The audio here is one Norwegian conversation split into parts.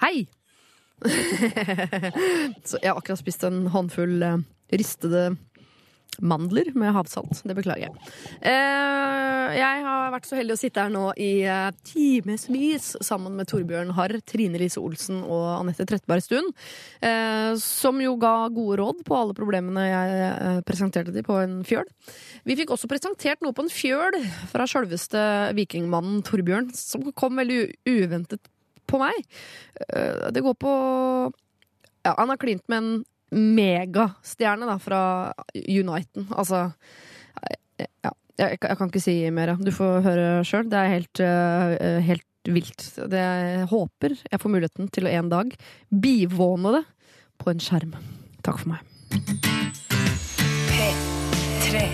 Hei! så jeg har akkurat spist en håndfull eh, ristede mandler med havsalt. Det beklager jeg. Eh, jeg har vært så heldig å sitte her nå i eh, timevis sammen med Torbjørn Harr, Trine Lise Olsen og Anette Trettebergstuen, eh, som jo ga gode råd på alle problemene jeg eh, presenterte de på en fjøl. Vi fikk også presentert noe på en fjøl fra sjølveste vikingmannen Torbjørn, som kom veldig uventet på meg. Eh, Det går på ja, Han har klint med en megastjerne da, fra Uniten. Altså ja, jeg, jeg kan ikke si mer. Du får høre sjøl. Det er helt, eh, helt vilt. Det, jeg håper jeg får muligheten til å en dag bivåne det på en skjerm. Takk for meg. P3.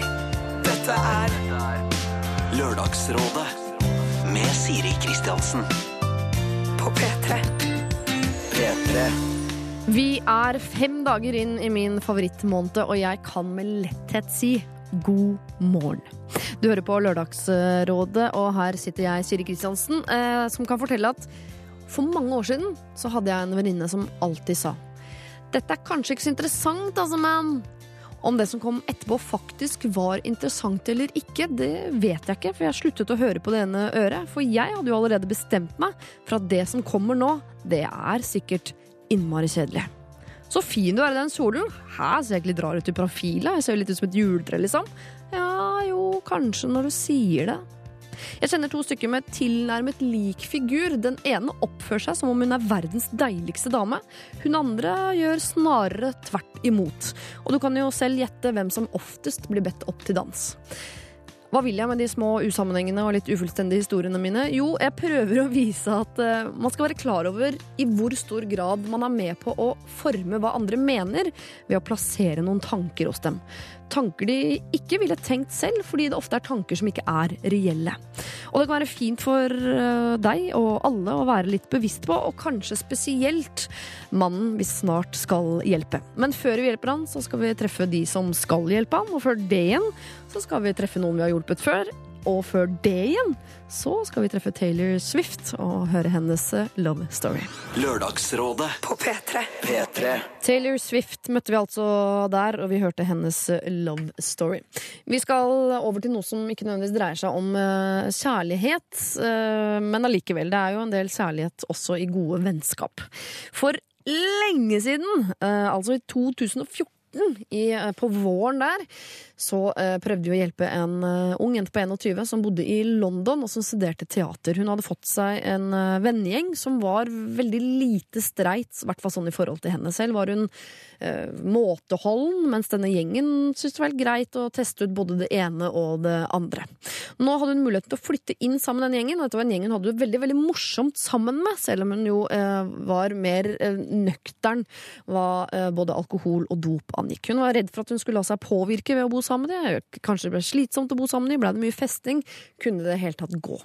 Dette er Lørdagsrådet med Siri Kristiansen. På P3. P3. Vi er fem dager inn i min favorittmåned, og jeg kan med letthet si god morgen. Du hører på Lørdagsrådet, og her sitter jeg, Siri Kristiansen, eh, som kan fortelle at for mange år siden så hadde jeg en venninne som alltid sa Dette er kanskje ikke så interessant, altså, men om det som kom etterpå faktisk var interessant eller ikke, det vet jeg ikke, for jeg sluttet å høre på det ene øret. For jeg hadde jo allerede bestemt meg for at det som kommer nå, det er sikkert innmari kjedelig. Så fin du er i den kjolen. Her ser jeg ikke litt rar ut i profilen. Jeg ser jo litt ut som et juletre, liksom. Ja, jo, kanskje når du sier det. Jeg kjenner to stykker med tilnærmet lik figur. Den ene oppfører seg som om hun er verdens deiligste dame. Hun andre gjør snarere tvert imot. Og du kan jo selv gjette hvem som oftest blir bedt opp til dans. Hva vil jeg med de små usammenhengende og litt ufullstendige historiene mine? Jo, jeg prøver å vise at eh, man skal være klar over i hvor stor grad man er med på å forme hva andre mener, ved å plassere noen tanker hos dem. Tanker de ikke ville tenkt selv, fordi det ofte er tanker som ikke er reelle. Og det kan være fint for eh, deg og alle å være litt bevisst på, og kanskje spesielt mannen vi snart skal hjelpe. Men før vi hjelper han, så skal vi treffe de som skal hjelpe han, og før det igjen så skal vi treffe noen vi har hjulpet før. Og før det igjen så skal vi treffe Taylor Swift og høre hennes eh, love story. Lørdagsrådet På P3. P3. Taylor Swift møtte vi altså der, og vi hørte hennes eh, love story. Vi skal over til noe som ikke nødvendigvis dreier seg om eh, kjærlighet, men allikevel. Det er jo en del kjærlighet også i gode vennskap. For lenge siden, altså i 2014, i, eh, på våren der, så eh, prøvde vi å hjelpe en uh, ung jente på 21 som bodde i London og som studerte teater. Hun hadde fått seg en uh, vennegjeng som var veldig lite streit, i hvert fall sånn i forhold til henne selv. Var hun uh, måteholden, mens denne gjengen syntes det var greit å teste ut både det ene og det andre. Nå hadde hun muligheten til å flytte inn sammen med den gjengen, og dette var en gjeng hun hadde det veldig veldig morsomt sammen med, selv om hun jo eh, var mer eh, nøktern hva eh, både alkohol og dop angikk. Hun var redd for at hun skulle la seg påvirke ved å bo sammen med dem. Kanskje det ble slitsomt å bo sammen med dem, ble det mye festing? Kunne det i det hele tatt gå?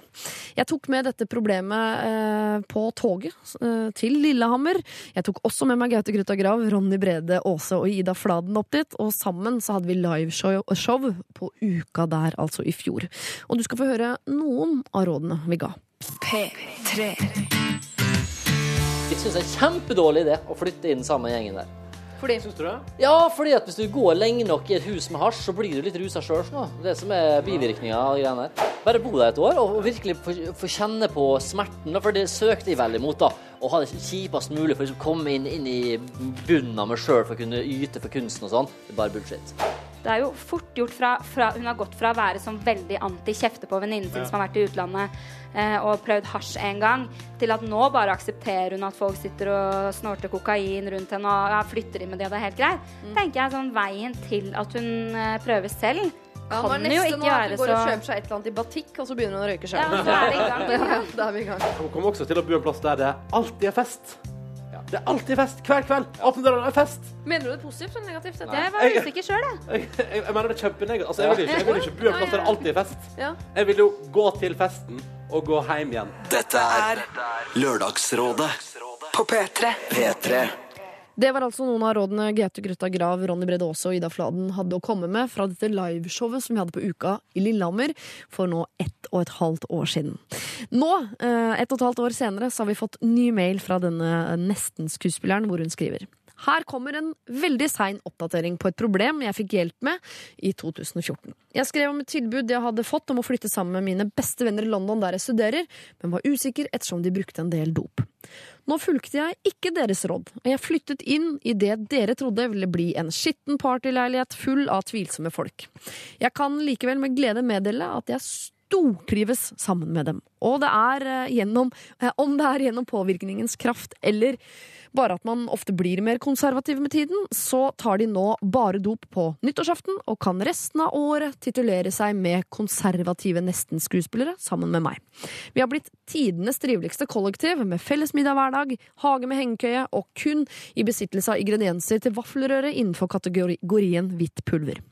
Jeg tok med dette problemet eh, på toget eh, til Lillehammer. Jeg tok også med meg Gaute Grøtta Grav, Ronny Brede Aase og Ida Fladen opp dit, og sammen så hadde vi liveshow show på uka der, altså i fjor. Og du skal få høre noen av rådene vi ga. P3. Jeg syns det er kjempedårlig idé å flytte inn samme gjengen der. Fordi Syns du det? Ja, fordi at hvis du går lenge nok i et hus med hasj, så blir du litt rusa sjøl. Det som er bivirkninga av greiene der. Bare bo der et år og virkelig få få kjenne på smerten. For det søkte jeg veldig mot. da. Å ha det kjipest mulig for å liksom komme inn, inn i bunnen av meg sjøl for å kunne yte for kunsten og sånn. Det er bare bullshit. Det er jo fort gjort fra, fra Hun har gått fra å være sånn veldig anti-kjefte på venninnen sin som har vært i utlandet eh, og prøvd hasj en gang, til at nå bare aksepterer hun at folk sitter og snorter kokain rundt henne og ja, flytter inn med det, og det er helt greit. Tenker jeg sånn Veien til at hun eh, prøver selv, kan jo ikke være så Går og kjøper seg et eller annet i batikk, og så begynner hun å røyke Ja, er gang. Ja, da er vi i gang. Hun kommer også til å bo en plass der det alltid er fest. Det er alltid fest hver kveld. Åpne døra, det er fest. Mener du det positivt eller negativt? Nei. Jeg var usikker sjøl, jeg. Jeg, jeg, jeg mener det er kjempenegativt. Altså, jeg vil ikke, jeg vil ikke bo en plass der det alltid er fest. Ja. Jeg vil jo gå til festen og gå hjem igjen. Dette er Lørdagsrådet På P3. P3. Det var altså noen av rådene Gaute Grøtta Grav, Ronny Brede Aase og Ida Fladen hadde å komme med fra dette liveshowet som vi hadde på Uka i Lillehammer for nå ett og et halvt år siden. Nå, eh, ett og et halvt år senere, så har vi fått ny mail fra denne nesten-skuespilleren hvor hun skriver. Her kommer en veldig sein oppdatering på et problem jeg fikk hjelp med i 2014. Jeg skrev om et tilbud jeg hadde fått om å flytte sammen med mine beste venner i London der jeg studerer, men var usikker ettersom de brukte en del dop. Nå fulgte jeg ikke deres råd, og jeg flyttet inn i det dere trodde ville bli en skitten partyleilighet full av tvilsomme folk. Jeg kan likevel med glede meddele at jeg stortrives sammen med dem. Og det er eh, gjennom, eh, om det er gjennom påvirkningens kraft eller bare at man ofte blir mer konservativ med tiden, så tar de nå bare dop på nyttårsaften og kan resten av året titulere seg med konservative nesten-skuespillere sammen med meg. Vi har blitt tidenes triveligste kollektiv med felles middag hver dag, hage med hengekøye og kun i besittelse av ingredienser til vaffelrøre innenfor kategorien hvitt pulver.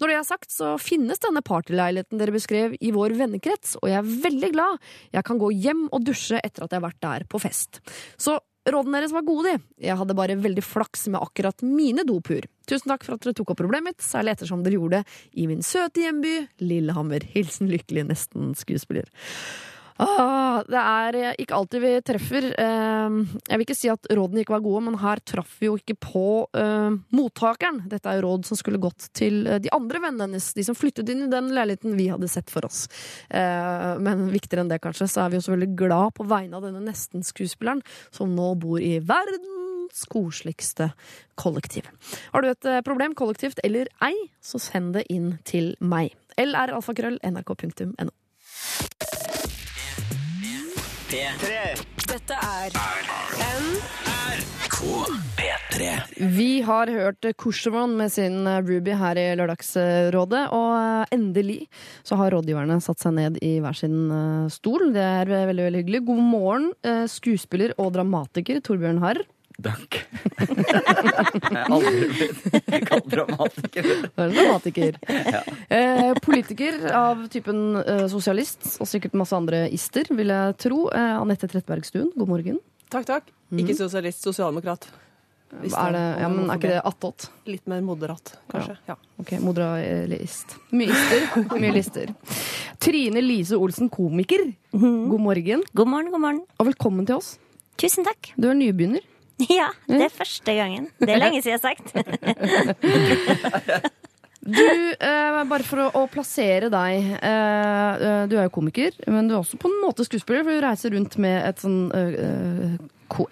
Når det er sagt, så finnes denne partyleiligheten dere beskrev i vår vennekrets, og jeg er veldig glad jeg kan gå hjem og dusje etter at jeg har vært der på fest. Så Rådene deres var gode, de. Jeg hadde bare veldig flaks med akkurat mine dopur. Tusen takk for at dere tok opp problemet mitt, særlig ettersom dere gjorde det i min søte hjemby Lillehammer. Hilsen lykkelig nesten-skuespiller. Ah, det er eh, ikke alltid vi treffer. Eh, jeg vil ikke si at rådene ikke var gode, men her traff vi jo ikke på uh, mottakeren. Dette er jo råd som skulle gått til de andre vennene hennes, de som flyttet inn i den leiligheten vi hadde sett for oss. Uh, men viktigere enn det, kanskje, så er vi også veldig glad på vegne av denne nesten-skuespilleren, som nå bor i verdens koseligste kollektiv. Har du et problem, kollektivt eller ei, så send det inn til meg. lralfakrøll.nrk.no. P3. Dette er NRK P3. Vi har hørt Korsevon med sin Ruby her i Lørdagsrådet, og endelig så har rådgiverne satt seg ned i hver sin stol. Det er veldig, veldig hyggelig. God morgen, skuespiller og dramatiker Torbjørn Harr. Takk. Jeg har aldri blitt kalt dramatiker. Du er en dramatiker. eh, politiker av typen eh, sosialist, og sikkert masse andre ister, vil jeg tro. Eh, Anette Trettebergstuen, god morgen. Takk, takk. Ikke sosialist, sosialdemokrat. Er, det, ja, men er ikke det attåt? Litt mer moderat, kanskje. Ja. Ok, moderalist. Mye ister. Mye lister. Trine Lise Olsen, komiker. God morgen, God morgen, god morgen. og velkommen til oss. Tusen takk. Du er nybegynner. Ja, det er første gangen. Det er lenge siden jeg har sagt. Du, eh, bare for å, å plassere deg eh, eh, Du er jo komiker, men du er også på en måte skuespiller, for du reiser rundt med et sånn eh, eh,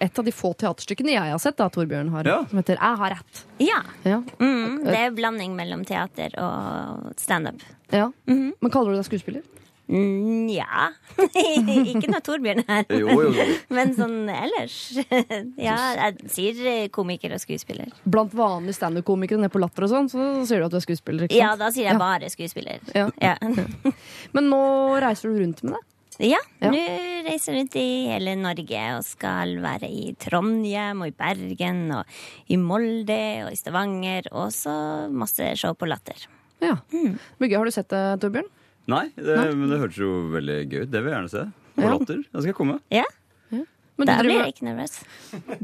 Et av de få teaterstykkene jeg har sett, da, Torbjørn har, Ja. som heter Jeg har rett. Ja. Ja. Mm, det er blanding mellom teater og standup. ja. Men kaller du deg skuespiller? Mm, ja. Ikke noe Torbjørn her. Jo, jo, jo. Men sånn ellers. Ja, jeg sier eh, komiker og skuespiller. Blant vanlige standup-komikere nede på Latter og sånn, så sier du at du er skuespiller? ikke Ja, da sier jeg Ja. bare skuespiller. Ja. Ja. Men nå reiser du rundt med det? Ja, Ja. nå reiser jeg rundt i hele Norge og skal være i Trondheim og i Bergen og i Molde og i Stavanger. Og så masse show på Latter. Ja. Mm. Har du sett det, Torbjørn? Nei, det, men det hørtes jo veldig gøy ut. Det vil jeg gjerne se. På. Latter. Da skal jeg komme. Ja, Men da blir jeg ikke nervøs.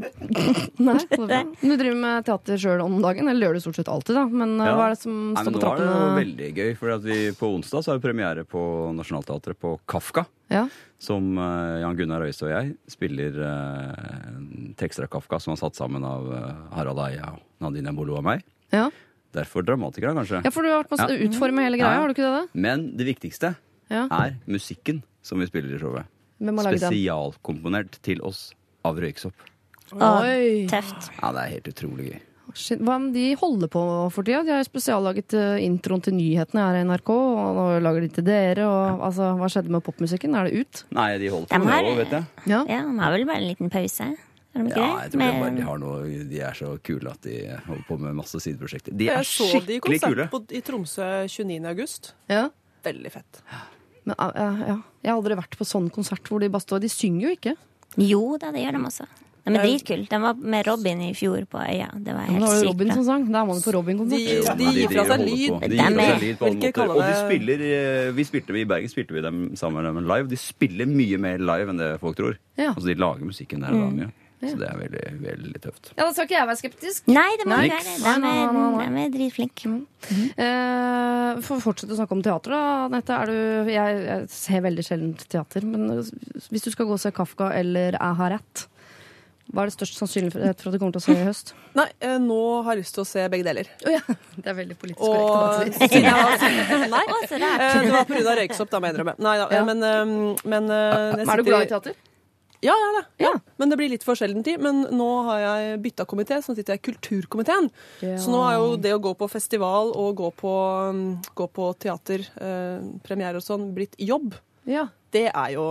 Nei, så bra. Du driver med teater sjøl om dagen? Eller gjør du stort sett alltid, da? Men uh, Ja. hva er det som Nei, står men på nå er det jo veldig gøy, for vi, på onsdag så har vi premiere på Nationaltheatret på Kafka. Ja. Som eh, Jan Gunnar Øyste og jeg spiller uh, tekster av Kafka som er satt sammen av eh, Harald Eia, Nadine Bolo og meg. Ja. Derfor dramatikere, kanskje. ja, for du har vært med å Ja. utforme hele greia, Ja. har du ikke det? da? Men det viktigste Ja. er musikken som vi spiller i showet. Hvem har laget den? Spesialkomponert til oss av Røyksopp. Oi! Tøft. Ja, det er helt utrolig gøy. Shit. Hva om de holder på for tida? De har jo spesiallaget uh, introen til nyhetene her i NRK, og nå lager de til dere. Og, altså, hva skjedde med popmusikken? Er det ut? Nei, de holder De på med det òg, vet jeg. Ja. Ja, de har vel bare en liten pause? Har de ikke Ja, jeg tror det bare, de, har noe, de er så kule at de holder på med masse sideprosjekter. De er skikkelig kule! Jeg så de i konsert på, i Tromsø 29. august. ja. Veldig fett. Men, ja. Jeg har aldri vært på sånn konsert hvor de bare står De synger jo ikke. Jo da, det gjør de også. De er dritkule. De var med Robin i fjor på Øya. Det var helt sykt Robin som sang. Da er man på Robin-konsert. De- de, de gir fra seg lyd. De De gir fra er- seg lyd på alle måter. Og de spiller eh, Vi spilte I Bergen spilte vi dem sammen med dem live. De spiller mye mer live enn det folk tror. Ja. Altså De lager musikken der og da mye. Så det er veldig, veldig tøft. Ja, Da skal ikke jeg være skeptisk. Nei, det må Nei. ikke være. Nei, De nei, er, nei, nei. de er dritflinke. Eh, for å fortsette å snakke om teater, da, Anette. Er du, jeg, jeg ser veldig sjelden teater. Men hvis du skal gå og se Kafka eller Jeg har rett, hva er det størst sannsynlighet for at du kommer til å se i høst? Nei, eh, nå har jeg lyst til å se begge deler. Det er veldig politisk Og korrekt. siden jeg var Nei, Å, så rart. eh, det var pga. røyksopp, da må jeg innrømme. Nei da, Ja. men, eh, men eh, jeg Er du sitter- glad i teater? Ja, jeg er det. Ja. Ja. Men det blir litt for sjelden tid. Men nå har jeg bytta komité, så nå sitter jeg i kulturkomiteen. Så nå er jo det å gå på festival og gå på, um, gå på teater, eh, premiere og sånn, blitt jobb. Ja. Det er jo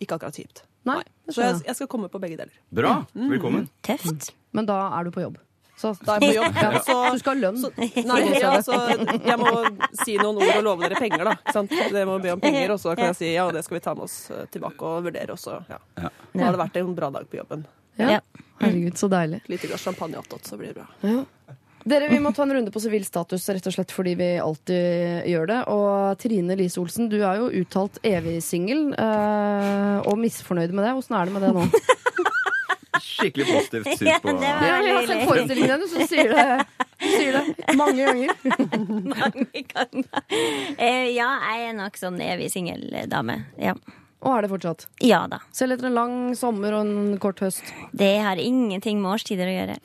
ikke akkurat kjipt. Nei, Nei. Så jeg, jeg. skal komme på begge deler. Bra! Velkommen. Tøft. Men da er du på jobb. Så, Da er jeg på jobb. ja. Så, du skal ha lønn. så, nei, ja, så jeg må si noen ord og love dere penger, da. Ikke sant? Det må be om penger, og så kan jeg si ja, det skal vi ta med oss eh, tilbake og vurdere. også. ja. Ja. Nå har det vært en bra dag på jobben. Ja. Ja. Herregud, så deilig. Et lite glass champagne attåt, så blir det bra. Dere, Vi må ta en runde på sivil status, rett og slett fordi vi alltid gjør det. Og Trine Lise Olsen, du er jo uttalt evig singel øh, og misfornøyd med det. Åssen er det med det nå? Skikkelig positivt syn Ja, på det var- Ja, jeg har sett forestillingen din, så du sier det, sier det mange ganger. Mange ganger. Eh, ja, jeg er nok sånn evig singeldame. Ja. Og er det fortsatt. ja da. Selv etter en lang sommer og en kort høst. Det har ingenting med årstider å gjøre.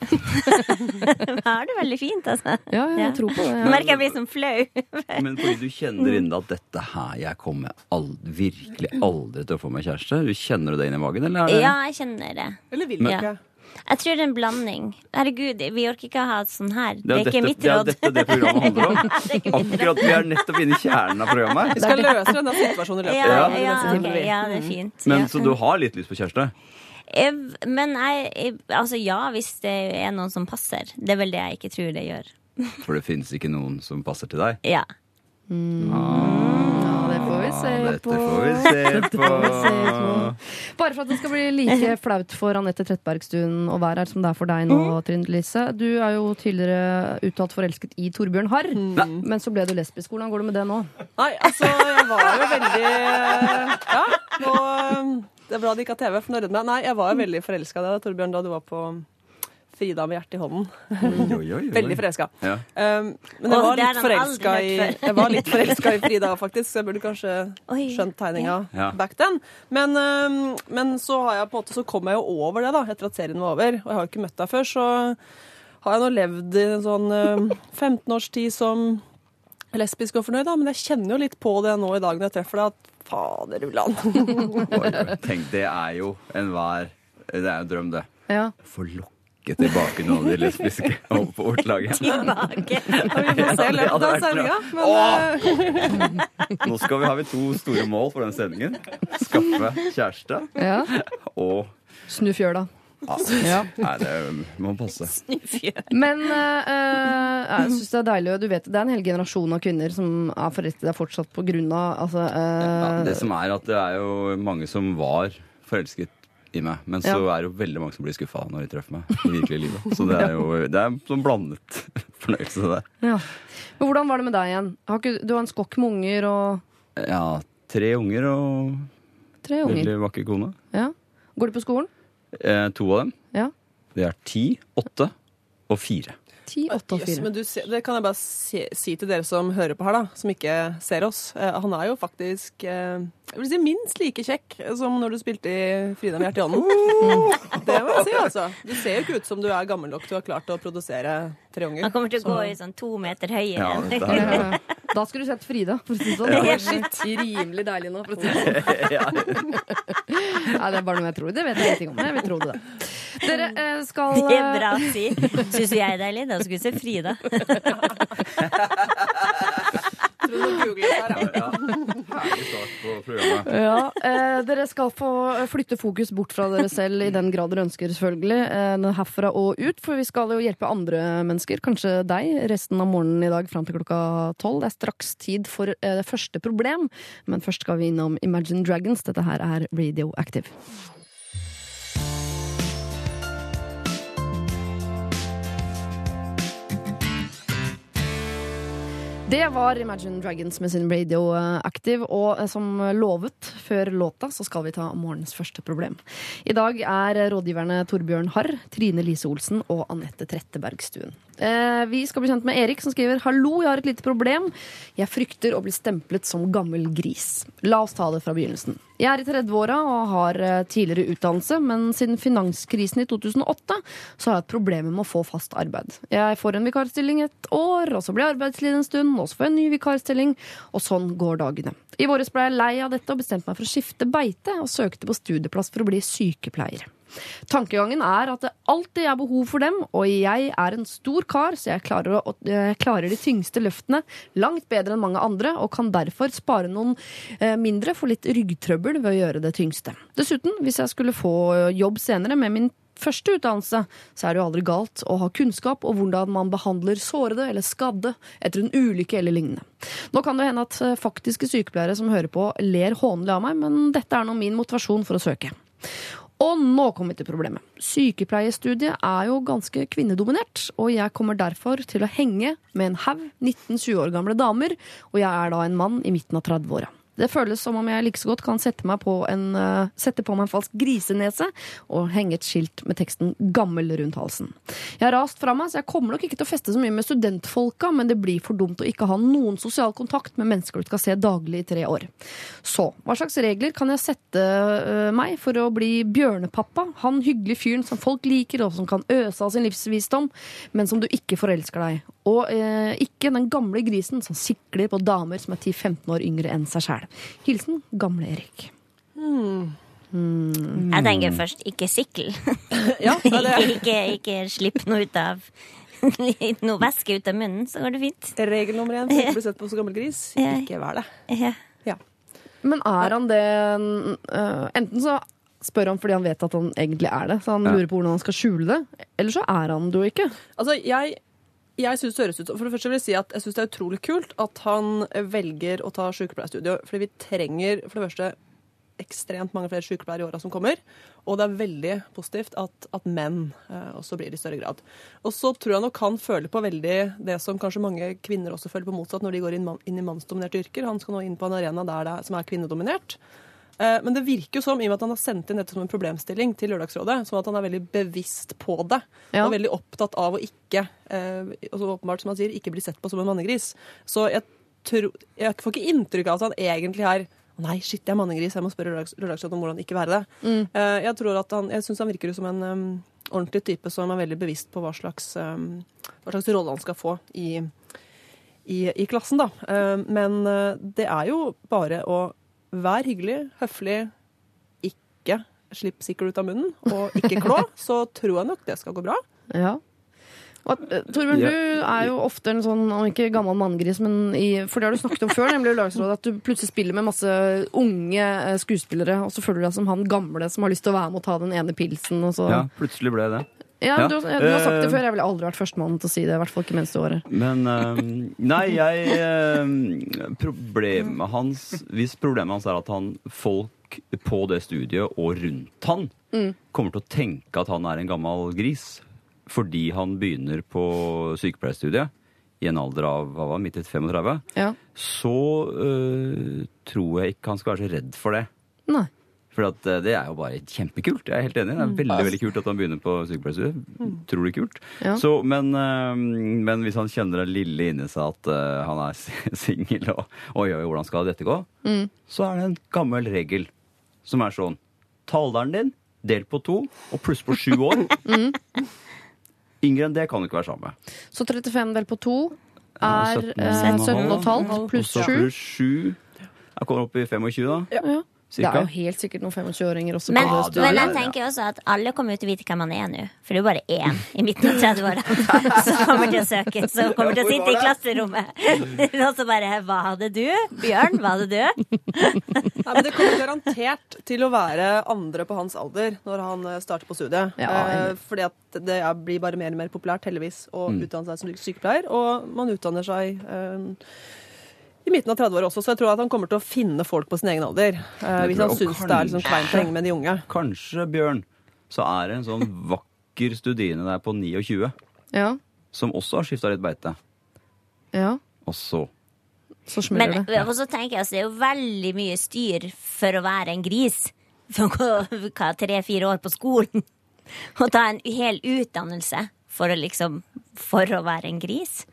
Jeg har det veldig fint, altså. Ja, ja, jeg Ja. tror på det. Ja. merker jeg blir som flau. Men fordi du kjenner inni deg at dette her Jeg kommer aldri, virkelig aldri til å få meg kjæreste. Du Kjenner du det inni magen, eller er det Ja, jeg kjenner det. Eller vil ikke? dere? Jeg tror det er en blanding. Herregud, vi orker ikke å ha et sånn her. Det er ikke dette, mitt det er dette det programmet handler om. Råd. Akkurat vi er nettopp inne i kjernen av programmet. Vi skal løse denne situasjonen i løpet Ja, av ja, neste ok, time. ja, det er fint. Men. Så du har litt lyst på kjæreste? Eh, Men jeg, jeg- altså ja, hvis det er noen som passer. Det er vel det jeg ikke tror det gjør. For det finnes ikke noen som passer til deg? Ja. Mm. får vi se på. får vi se Dette får vi se på. på. Bare for at det skal bli like flaut for Anette Trettebergstuen å være her som det er for deg nå, Mm. Trine Lise. Du er jo tidligere uttalt forelsket i Torbjørn Harr, Mm. men så ble du lesbisk. Hvordan går det med det nå? Nei, altså, jeg var jo veldig Ja, nå Det er bra det ikke har TV, for nå rødmer meg. Nei, jeg var jo veldig forelska i deg, Torbjørn, da du var på Frida med hjertet i hånden. Oi, oi, oi. Veldig forelska. Ja. Um, men jeg var litt forelska i. Jeg var litt forelska i Frida, faktisk, så jeg burde kanskje Oi. skjønt tegninga Ja. back then. Men, um, men så har jeg på en måte Så kom jeg jo over det, da, etter at serien var over. Og jeg har jo ikke møtt deg før, så har jeg nå levd i en sånn um, 15 års tid som lesbisk og fornøyd, da. Men jeg kjenner jo litt på det nå i dag når jeg treffer deg, at fader ulland. Tenk, det er jo enhver Det er en drøm, det. Ja. Få lokke tilbake noen av de lesbiske på vårt lag. Tilbake. Vi får se i løpet av sendinga. Men uh, Nå skal vi, har vi to store mål for den sendingen. Skaffe kjæreste ja. og Snu fjøla. Ja. Nei, det må passe. Men eh, eh, jeg syns det er deilig, du vet det er en hel generasjon av kvinner som er forelsket deg fortsatt på grunn av altså, uh, Ja, det som er at det er jo mange som var forelsket i meg, men så Ja. er det jo veldig mange som blir skuffa når de treffer meg i virkelig livet. Så det er jo det er sånn blandet fornøyelse, det ja. Men hvordan var det med deg igjen? Har ikke, du har en skokk med unger og Ja, tre unger og tre unger. veldig vakker kone. Ja. Går du på skolen? Eh, to av dem. Ja. Det er ti, åtte og fire. Ti, åtte og Jøss, fire. men du, det kan jeg bare si, si til dere som hører på her, da, som ikke ser oss. Eh, han er jo faktisk eh, jeg vil si minst like kjekk som når du spilte i Frida med hjertet i hånden. Det må jeg si, altså. Du ser jo ikke ut som du er gammel nok til å ha klart å produsere tre unger. Han kommer til å Så- gå i sånn to meter høyere. Er, ja. Da skulle du sett Frida, for å si det sånn. Ja. Det er rimelig deilig nå, for å si det sånn. Nei, det er bare noe jeg tror. Det vet jeg ingenting om. Jeg vil tro det. Dere eh, skal Det er bra å si. Syns jeg er deilig? Da skulle vi se Frida. Tror du må google det her, ja. ja. Herlig start på programmet. Ja, eh, Dere skal få flytte fokus bort fra dere selv i den grad dere ønsker, selvfølgelig. Eh, herfra og ut, for vi skal jo hjelpe andre mennesker, kanskje deg, resten av morgenen i dag fram til klokka tolv. Det er straks tid for eh, det første problem, men først skal vi innom Imagine Dragons. Dette her er Radioactive. Det var Imagine Dragons med sin Radioactive, og eh, som lovet før låta, så skal vi ta morgens første problem. I dag er rådgiverne Torbjørn Harr, Trine Lise Olsen og Anette Trettebergstuen. Eh, Vi skal bli kjent med Erik, som skriver Hallo, jeg har et lite problem. Jeg frykter å bli stemplet som gammel gris. La oss ta det fra begynnelsen. Jeg er i 30-åra og har eh, tidligere utdannelse, men siden finanskrisen i 2008 så har jeg et problem med å få fast arbeid. Jeg får en vikarstilling et år, og så blir jeg arbeidsledig en stund, og så får jeg en ny vikarstilling, og sånn går dagene. I våres ble jeg lei av dette og bestemte meg for å skifte beite, og søkte på studieplass for å bli sykepleier. Tankegangen er at det alltid er behov for dem, og jeg er en stor kar, så jeg klarer, å, jeg klarer de tyngste løftene langt bedre enn mange andre, og kan derfor spare noen eh, mindre for litt ryggtrøbbel ved å gjøre det tyngste. Dessuten, hvis jeg skulle få jobb senere med min første utdannelse, så er det jo aldri galt å ha kunnskap om hvordan man behandler sårede eller skadde etter en ulykke eller lignende. Nå kan det hende at eh, faktiske sykepleiere som hører på, ler hånlig av meg, men dette er nå min motivasjon for å søke. Og nå kommer vi til problemet. Sykepleiestudiet er jo ganske kvinnedominert, og jeg kommer derfor til å henge med en haug 19-20 år gamle damer, og jeg er da en mann i midten av 30-åra. Det føles som om jeg like så godt kan sette, på en, eh, sette på meg en falsk grisenese og henge et skilt med teksten 'gammel' rundt halsen. Jeg har rast fra meg, så jeg kommer nok ikke til å feste så mye med studentfolka, men det blir for dumt å ikke ha noen sosial kontakt med mennesker du skal se daglig i tre år. Så hva slags regler kan jeg sette øh, meg for å bli bjørnepappa? Han hyggelige fyren som folk liker, og som kan øse av sin livsvisdom, men som du ikke forelsker deg. Og eh, ikke den gamle grisen som sikler på damer som er 10-15 år yngre enn seg sjæl. Hilsen gamle Erik. Jeg tenker først ikke sikkel. Ja, det det. ikke, ikke slipp noe ut av noe væske ut av munnen, så går det fint. Regel nummer én for å bli sett på som gammel gris. Ikke vær det. Ja. Ja. Men er han det uh, Enten så spør han fordi han vet at han egentlig er det, så han Ja. lurer på hvordan han skal skjule det, eller så er han det jo ikke. Altså, jeg, jeg synes det høres ut For det første vil jeg si at jeg syns det er utrolig kult at han velger å ta sykepleierstudio, fordi vi trenger for det første ekstremt mange flere sykepleiere i åra som kommer. Og det er veldig positivt at, at menn eh, også blir det i større grad. Og så tror jeg nok han føler på veldig det som kanskje mange kvinner også føler på motsatt når de går inn, inn i mannsdominerte yrker. Han skal nå inn på en arena der det som er kvinnedominert. Eh, Men det virker jo som, i og med at han har sendt inn dette som en problemstilling til Lørdagsrådet, som at han er veldig bevisst på det. Ja. Og veldig opptatt av å ikke, eh, og åpenbart som han sier, ikke bli sett på som en mannegris. Så jeg, tror, jeg får ikke inntrykk av at han egentlig er Nei, shit, jeg er mannegris. Jeg må spørre Lørdags, Lørdagsrådet om hvordan ikke være det. Mm. Jeg tror at han, jeg syns han virker som en um, ordentlig type som er veldig bevisst på hva slags, um, hva slags rolle han skal få i, i, i klassen, da. Um, Men eh, det er jo bare å være hyggelig, høflig, ikke slipp sikkel ut av munnen, og ikke klå, så tror jeg nok det skal gå bra. Ja. Og, eh, Torbjørn, Ja. du er jo ofte en sånn, om ikke gammel manngris, men i, for det har du snakket om før, nemlig i Lørdagsrådet, at du plutselig spiller med masse unge eh, skuespillere, og så føler du deg som han gamle som har lyst til å være med og ta den ene pilsen, og så Ja, plutselig ble det. Ja, Ja. Du, har- du har sagt det Eh, før, jeg ville aldri vært førstemann til å si det, i hvert fall ikke mens året. Men øhm, Nei, jeg øhm, Problemet hans Hvis problemet hans er at han folk på det studiet og rundt han kommer til å tenke at han er en gammel gris fordi han begynner på sykepleierstudiet i en alder av hva var midt i 35, Ja. så uh, tror jeg ikke han skal være så redd for det. Nei. For at eh, det er jo bare kjempekult. Jeg er helt enig. Det er veldig veldig kult at han begynner på sykepleierstudiet. Utrolig kult. Ja. Så, men, eh, men hvis han kjenner det lille inni seg at eh, han er singel og oi, oi, hvordan skal dette gå, så er det en gammel regel som er sånn Talderen din, delt på to, og pluss på sju år. Yngre enn det kan du ikke være sammen med. Så 35 delt på to er 17,5. eh, pluss Og 7. pluss sju. Jeg kommer opp i 25, da. Ja. Det er jo helt sikkert noen 25-åringer også Men, ja, men jeg tenker også at alle kommer til å vite hvem man er nå. For det er jo bare én i midten av 30-åra som kommer til å søke. Som kommer til å sitte i klasserommet. Og så bare Hva hadde du? Bjørn, hva hadde du? Nei, men Det kommer garantert til å være andre på hans alder når han eh, starter på studiet. Ja, eh, fordi at det blir bare mer og mer populært, heldigvis, å utdanne seg som sykepleier. Og man utdanner seg eh, i midten av 30-åra også, så jeg tror at han kommer til å finne folk på sin egen alder. eh, hvis han syns det er liksom kleint å henge med de unge. Kanskje, Bjørn, så er det en sånn vakker studine der på 29 Ja. som også har skifta litt beite. ja. Og så så det Men det. og så tenker jeg at det er jo veldig mye styr for å være en gris. For å gå tre-fire år på skolen. Og ta en hel utdannelse for å liksom For å være en gris.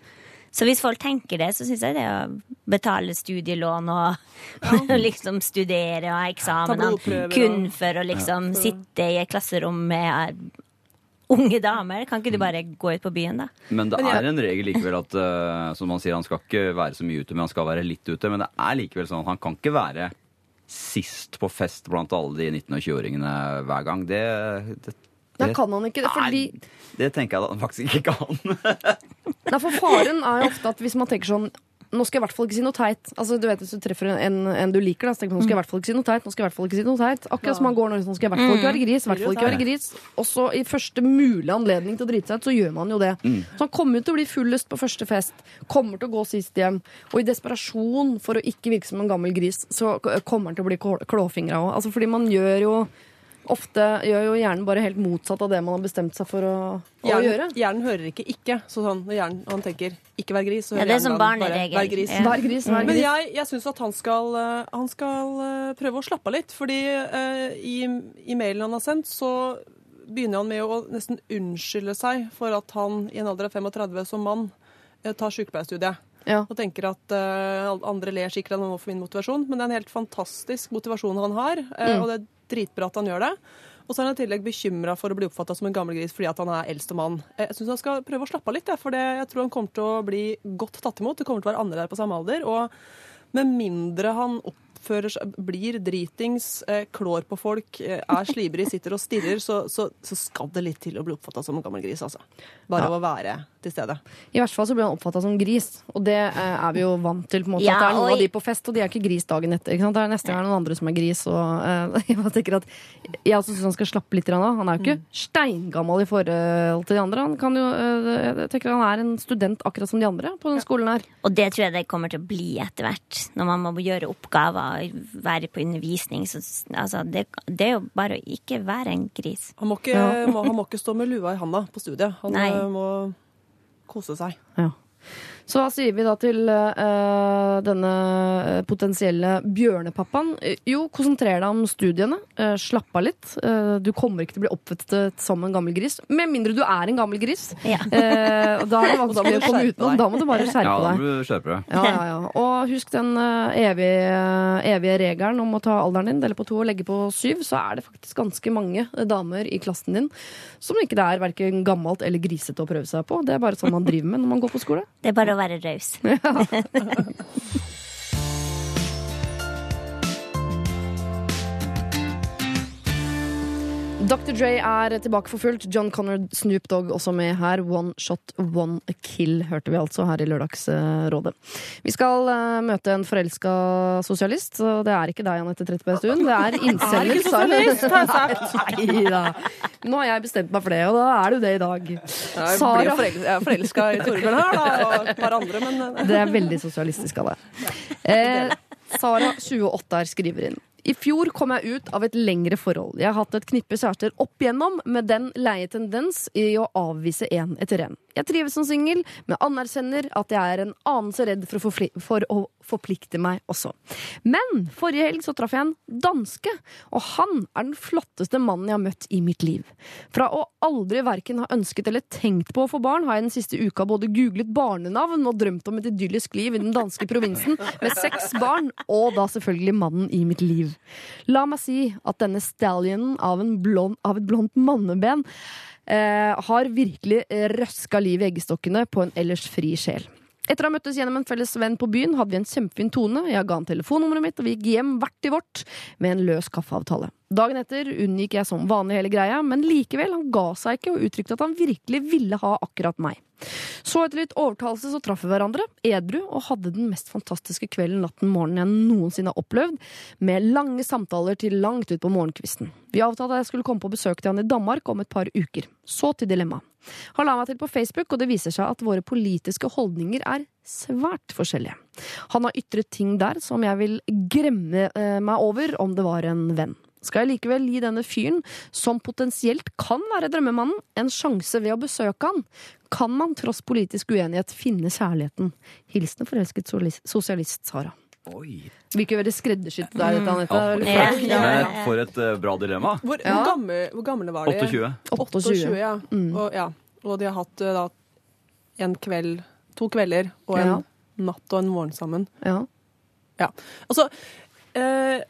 Så hvis folk tenker det, så syns jeg det å betale studielån og liksom studere og ha eksamener kun for å liksom sitte i et klasserom med unge damer, kan ikke du bare gå ut på byen, da? Men det er en regel likevel at uh, som han sier, han skal ikke være så mye ute, men han skal være litt ute. Men det er likevel sånn at han kan ikke være sist på fest blant alle de 19- og 20-åringene hver gang. Det, det, Da kan han ikke det, fordi Nei, det tenker jeg da han faktisk ikke kan. Nei, for faren er jo ofte at hvis man tenker sånn nå skal jeg i hvert fall ikke si noe teit. Altså, du vet Hvis du treffer en, en du liker, da, så tenker man nå skal jeg i hvert fall ikke si noe teit. Nå skal jeg i hvert fall ikke si noe teit Akkurat som man går nå, nå skal jeg i hvert fall ikke være gris. I hvert fall ikke være gris Og så i første mulige anledning til å drite seg ut, så gjør man jo det. Så han kommer jo til å bli fullest på første fest. Kommer til å gå sist hjem. Og i desperasjon for å ikke virke som en gammel gris, så kommer han til å bli klå- klåfingra òg. Altså, fordi man gjør jo ofte gjør jo hjernen bare helt motsatt av det man har bestemt seg for å, å gjøre. Hjernen, hjernen hører ikke 'ikke'. Så sånn, når hjernen, han tenker 'ikke vær gris', så Ja, hører det er som hjernen bare. 'vær gris'. Ja. Vær gris, vær Men jeg, jeg syns at han skal, eh, han skal eh, prøve å slappe av litt. Fordi uh, i, i mailen han har sendt, så begynner han med å nesten unnskylde seg for at han i en alder av 35 som mann tar sykepleierstudiet. Ja. Og tenker at uh, andre ler sikkert av noe for min motivasjon, men det er en helt fantastisk motivasjon han har, eh, og det dritbra at han gjør det. Og så er han i tillegg bekymra for å bli oppfatta som en gammel gris fordi at han er eldste mann. Eh, Jeg syns han skal prøve å slappe av litt, for jeg tror han kommer til å bli godt tatt imot. Det kommer til å være andre der på samme alder. Og med mindre han oppfører seg, blir dritings, eh, klår på folk, eh, er slibrig, sitter og stirrer, så, så, så skal det litt til å bli oppfatta som en gammel gris, altså. Bare ja. å være til stede. I hvert fall så blir han oppfatta som gris, og det eh, er vi jo vant til. på en måte Ja, At det er noen av de på fest, og de er ikke gris dagen etter. Ikke sant? Det er neste gang noen andre som er gris. Og, uh, jeg bare tenker at jeg også syns han skal slappe litt grann av. Han er jo ikke steingammal i forhold til de andre. Han kan jo, uh, jeg tenker han er en student akkurat som de andre på den skolen her. Og det tror jeg det kommer til å bli etter hvert. Når man må gjøre oppgaver, være på undervisning. Så, altså, det, det er jo bare å ikke være en gris. Han må ikke, må, han må ikke stå med lua i handa på studiet. Han Nei. eh, må kose seg. Ja. Så hva sier vi da til uh, denne eh, potensielle bjørnepappaen? Jo, konsentrer deg om studiene. Uh, slapp av litt. Uh, du kommer ikke til å bli oppfattet som en gammel gris. Med mindre du er en gammel gris. Ja. Eh, da er det vanskelig å komme skjerpe utenom. deg. Da må du bare Ja, da må du skjerpe deg. Ja, ja, ja. Og husk den evige, evige regelen om å ta alderen din, dele på to og legge på syv. Så er det faktisk ganske mange damer i klassen din som ikke det er verken gammelt eller grisete å prøve seg på. Det er bare sånn man driver med når man går på skole. Det er bare å være raus. Dr. Dre er tilbake for fullt. John Connor, Snoop Dogg også med her. One shot, one kill, hørte vi altså her i Lørdagsrådet. Vi skal uh, møte en forelska sosialist, Og det er ikke deg, Anette Trettebergstuen. Det er incellen. sosialist, har jeg sagt. Nei da. Nå har jeg bestemt meg for det, og da er du det i dag. Jeg, Sara. forel jeg er forelska i Torbjørn her, da, og et par andre, men eh, Det er veldig sosialistisk av deg. Eh, Sara, 28 her, skriver inn. I fjor kom jeg ut av et lengre forhold. Jeg har hatt et knippe kjærester opp igjennom med den leie tendens i å avvise en etter en. Jeg trives som singel, men anerkjenner at jeg er en anelse redd for å, for å forplikte meg også. Men forrige helg så traff jeg en danske, og han er den flotteste mannen jeg har møtt i mitt liv. Fra å aldri verken ha ønsket eller tenkt på å få barn, har jeg den siste uka både googlet barnenavn og drømt om et idyllisk liv i den danske provinsen med seks barn, og da selvfølgelig mannen i mitt liv. La meg si at denne stallionen av, blond, av et blondt manneben eh, har virkelig røska liv i eggestokkene på en ellers fri sjel. Etter å ha møttes gjennom en felles venn på byen, hadde vi en kjempefin tone. Jeg ga han telefonnummeret mitt, og vi gikk hjem hvert i vårt med en løs kaffeavtale. Dagen etter unngikk jeg som vanlig hele greia, men likevel, han ga seg ikke og uttrykte at han virkelig ville ha akkurat meg. Så etter litt overtalelse så traff vi hverandre, edru, og hadde den mest fantastiske kvelden, natten, morgenen jeg noensinne har opplevd, med lange samtaler til langt ut på morgenkvisten. Vi avtalte at jeg skulle komme på besøk til han i Danmark om et par uker. Så til dilemmaet. Han la meg til på Facebook, og det viser seg at våre politiske holdninger er svært forskjellige. Han har ytret ting der som jeg vil gremme eh, meg over om det var en venn. Skal jeg likevel gi denne fyren, som potensielt kan være drømmemannen, en sjanse ved å besøke han? Kan man tross politisk uenighet finne kjærligheten? Hilsen forelsket sosialist Sara. Oi. Virker veldig skreddersydd der, dette, Anette. Ja. Eller Ja. Ja. For et uh, bra dilemma. Hvor, Ja. hvor, gamle, hvor gamle var de? 28. 28. ja. Mm. Og, ja. og de har hatt eh, da en kveld, to kvelder og en Ja. natt og en morgen sammen. Ja. Altså, eh,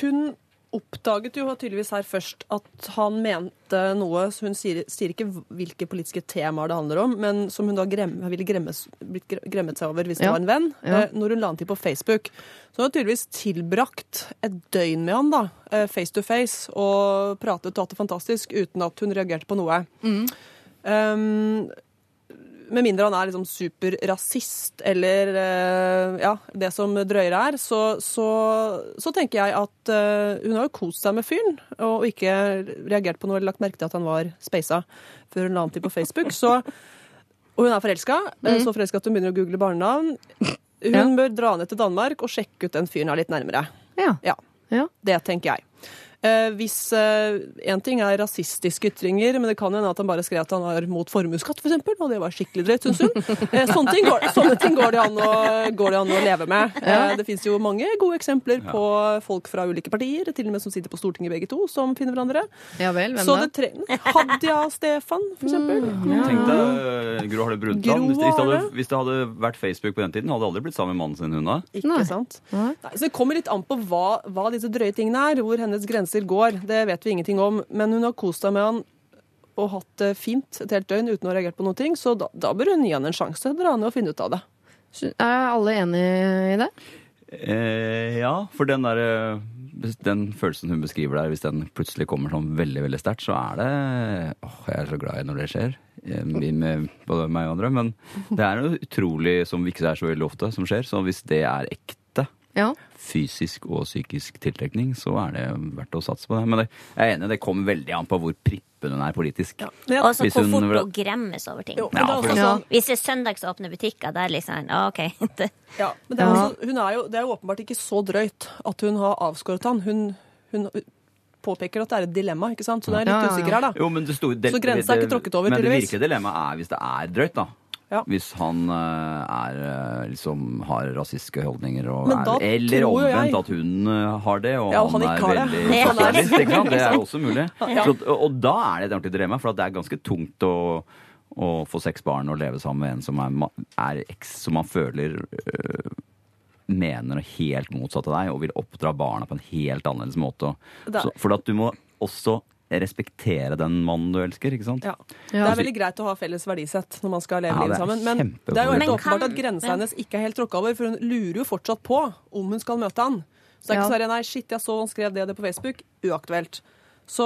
hun oppdaget jo tydeligvis her først at han mente noe Hun sier, sier ikke hvilke politiske temaer det handler om, men som hun da grem, ville gremmes, blitt gremmet seg over hvis det Ja. var en venn. Ja. Eh, når hun la han til på Facebook. Så hun har tydeligvis tilbrakt et døgn med han, da, eh, face to face, og pratet og hatt det fantastisk uten at hun reagerte på noe. Mm. Um, med mindre han er liksom superrasist eller eh, ja, det som drøyere er, så, så, så tenker jeg at eh, hun har jo kost seg med fyren og ikke reagert på noe eller lagt merke til at han var speisa før hun la ham til på Facebook. Så, og hun er forelska, mm. så forelska at hun begynner å google barnenavn. Hun Ja. bør dra ned til Danmark og sjekke ut den fyren her litt nærmere. Ja. Ja. Ja. Det tenker jeg. Eh, hvis Én ting er rasistiske ytringer, men det kan hende at han bare skrev at han var mot formuesskatt, f.eks., og det var skikkelig drøyt, syns hun. Eh, sånne, ting går, sånne ting går det an å, går det an å leve med. Eh, det fins jo mange gode eksempler på folk fra ulike partier, til og med som sitter på Stortinget begge to, som finner hverandre. ja vel, hvem Så det trenger. Hadia Stefan, Stefan, for eksempel. Tenk deg eh, Gro Harlem Brundtland. Hvis, hvis, det hvis det hadde vært Facebook på den tiden, hadde aldri blitt sammen med mannen sin, hun da. Ikke Nei. sant? Nei. Nei, så Det kommer litt an på hva, hva disse drøye tingene er, hvor hennes grenser går. Det vet vi ingenting om. Men hun har kost seg med han og hatt det fint et helt døgn uten å ha reagert på noe, ting, så da, da bør hun gi han en sjanse. Dra ned og finne ut av det. Er alle enige i det? Eh, ja, for den der eh, den følelsen hun beskriver der, hvis den plutselig kommer sånn veldig veldig sterkt, så er det åh, Jeg er så glad i når det skjer, eh, med både meg og andre. Men det er noe utrolig som ikke er så veldig ofte som skjer. Så hvis det er ekte, Ja. fysisk og psykisk tiltrekning, så er det verdt å satse på det. Men det, jeg er enig, det kommer veldig an på hvor prippen hun er politisk. Ja. Ja. Og så Hvis hvor hun fort vil- hun gremmes over ting. Jo, det Ja, for også sånn, Hvis det er søndagsåpne butikker, da er det liksom ja, OK. Det- ja, men det er, også, hun er jo, det er jo åpenbart ikke så drøyt at hun har avskåret han. Hun, hun påpeker at det er et dilemma, ikke sant? så hun er litt Ja, ja, ja. usikker her, da. Jo, men det sto, det, Så grensa er ikke tråkket over, Men det tydeligvis. virkelige dilemmaet er hvis det er drøyt, da. Ja. Hvis han eh, er eh, liksom har rasistiske holdninger og er, Eller omvendt at hun eh, har det, og Ja, og han, han er det. veldig Ja. sosialist. Ikke sant? Det er også mulig. Så, og, og da er det et ordentlig dilemma, for at det er ganske tungt å, å få seks barn og leve sammen med en som er, er eks, som man føler øh, mener helt motsatt av deg, og vil oppdra barna på en helt annerledes måte. Så, for at du må også respektere den mannen du elsker, ikke sant? Ja. Det er veldig greit å ha felles verdisett når man skal leve Ja, livet sammen. Men det er jo helt åpenbart kan- at grensa hennes ikke er helt tråkka over, for hun lurer jo fortsatt på om hun skal møte han. Så det er Ja. ikke sånn nei, shit, jeg så han skrev det det på Facebook. Uaktuelt. Så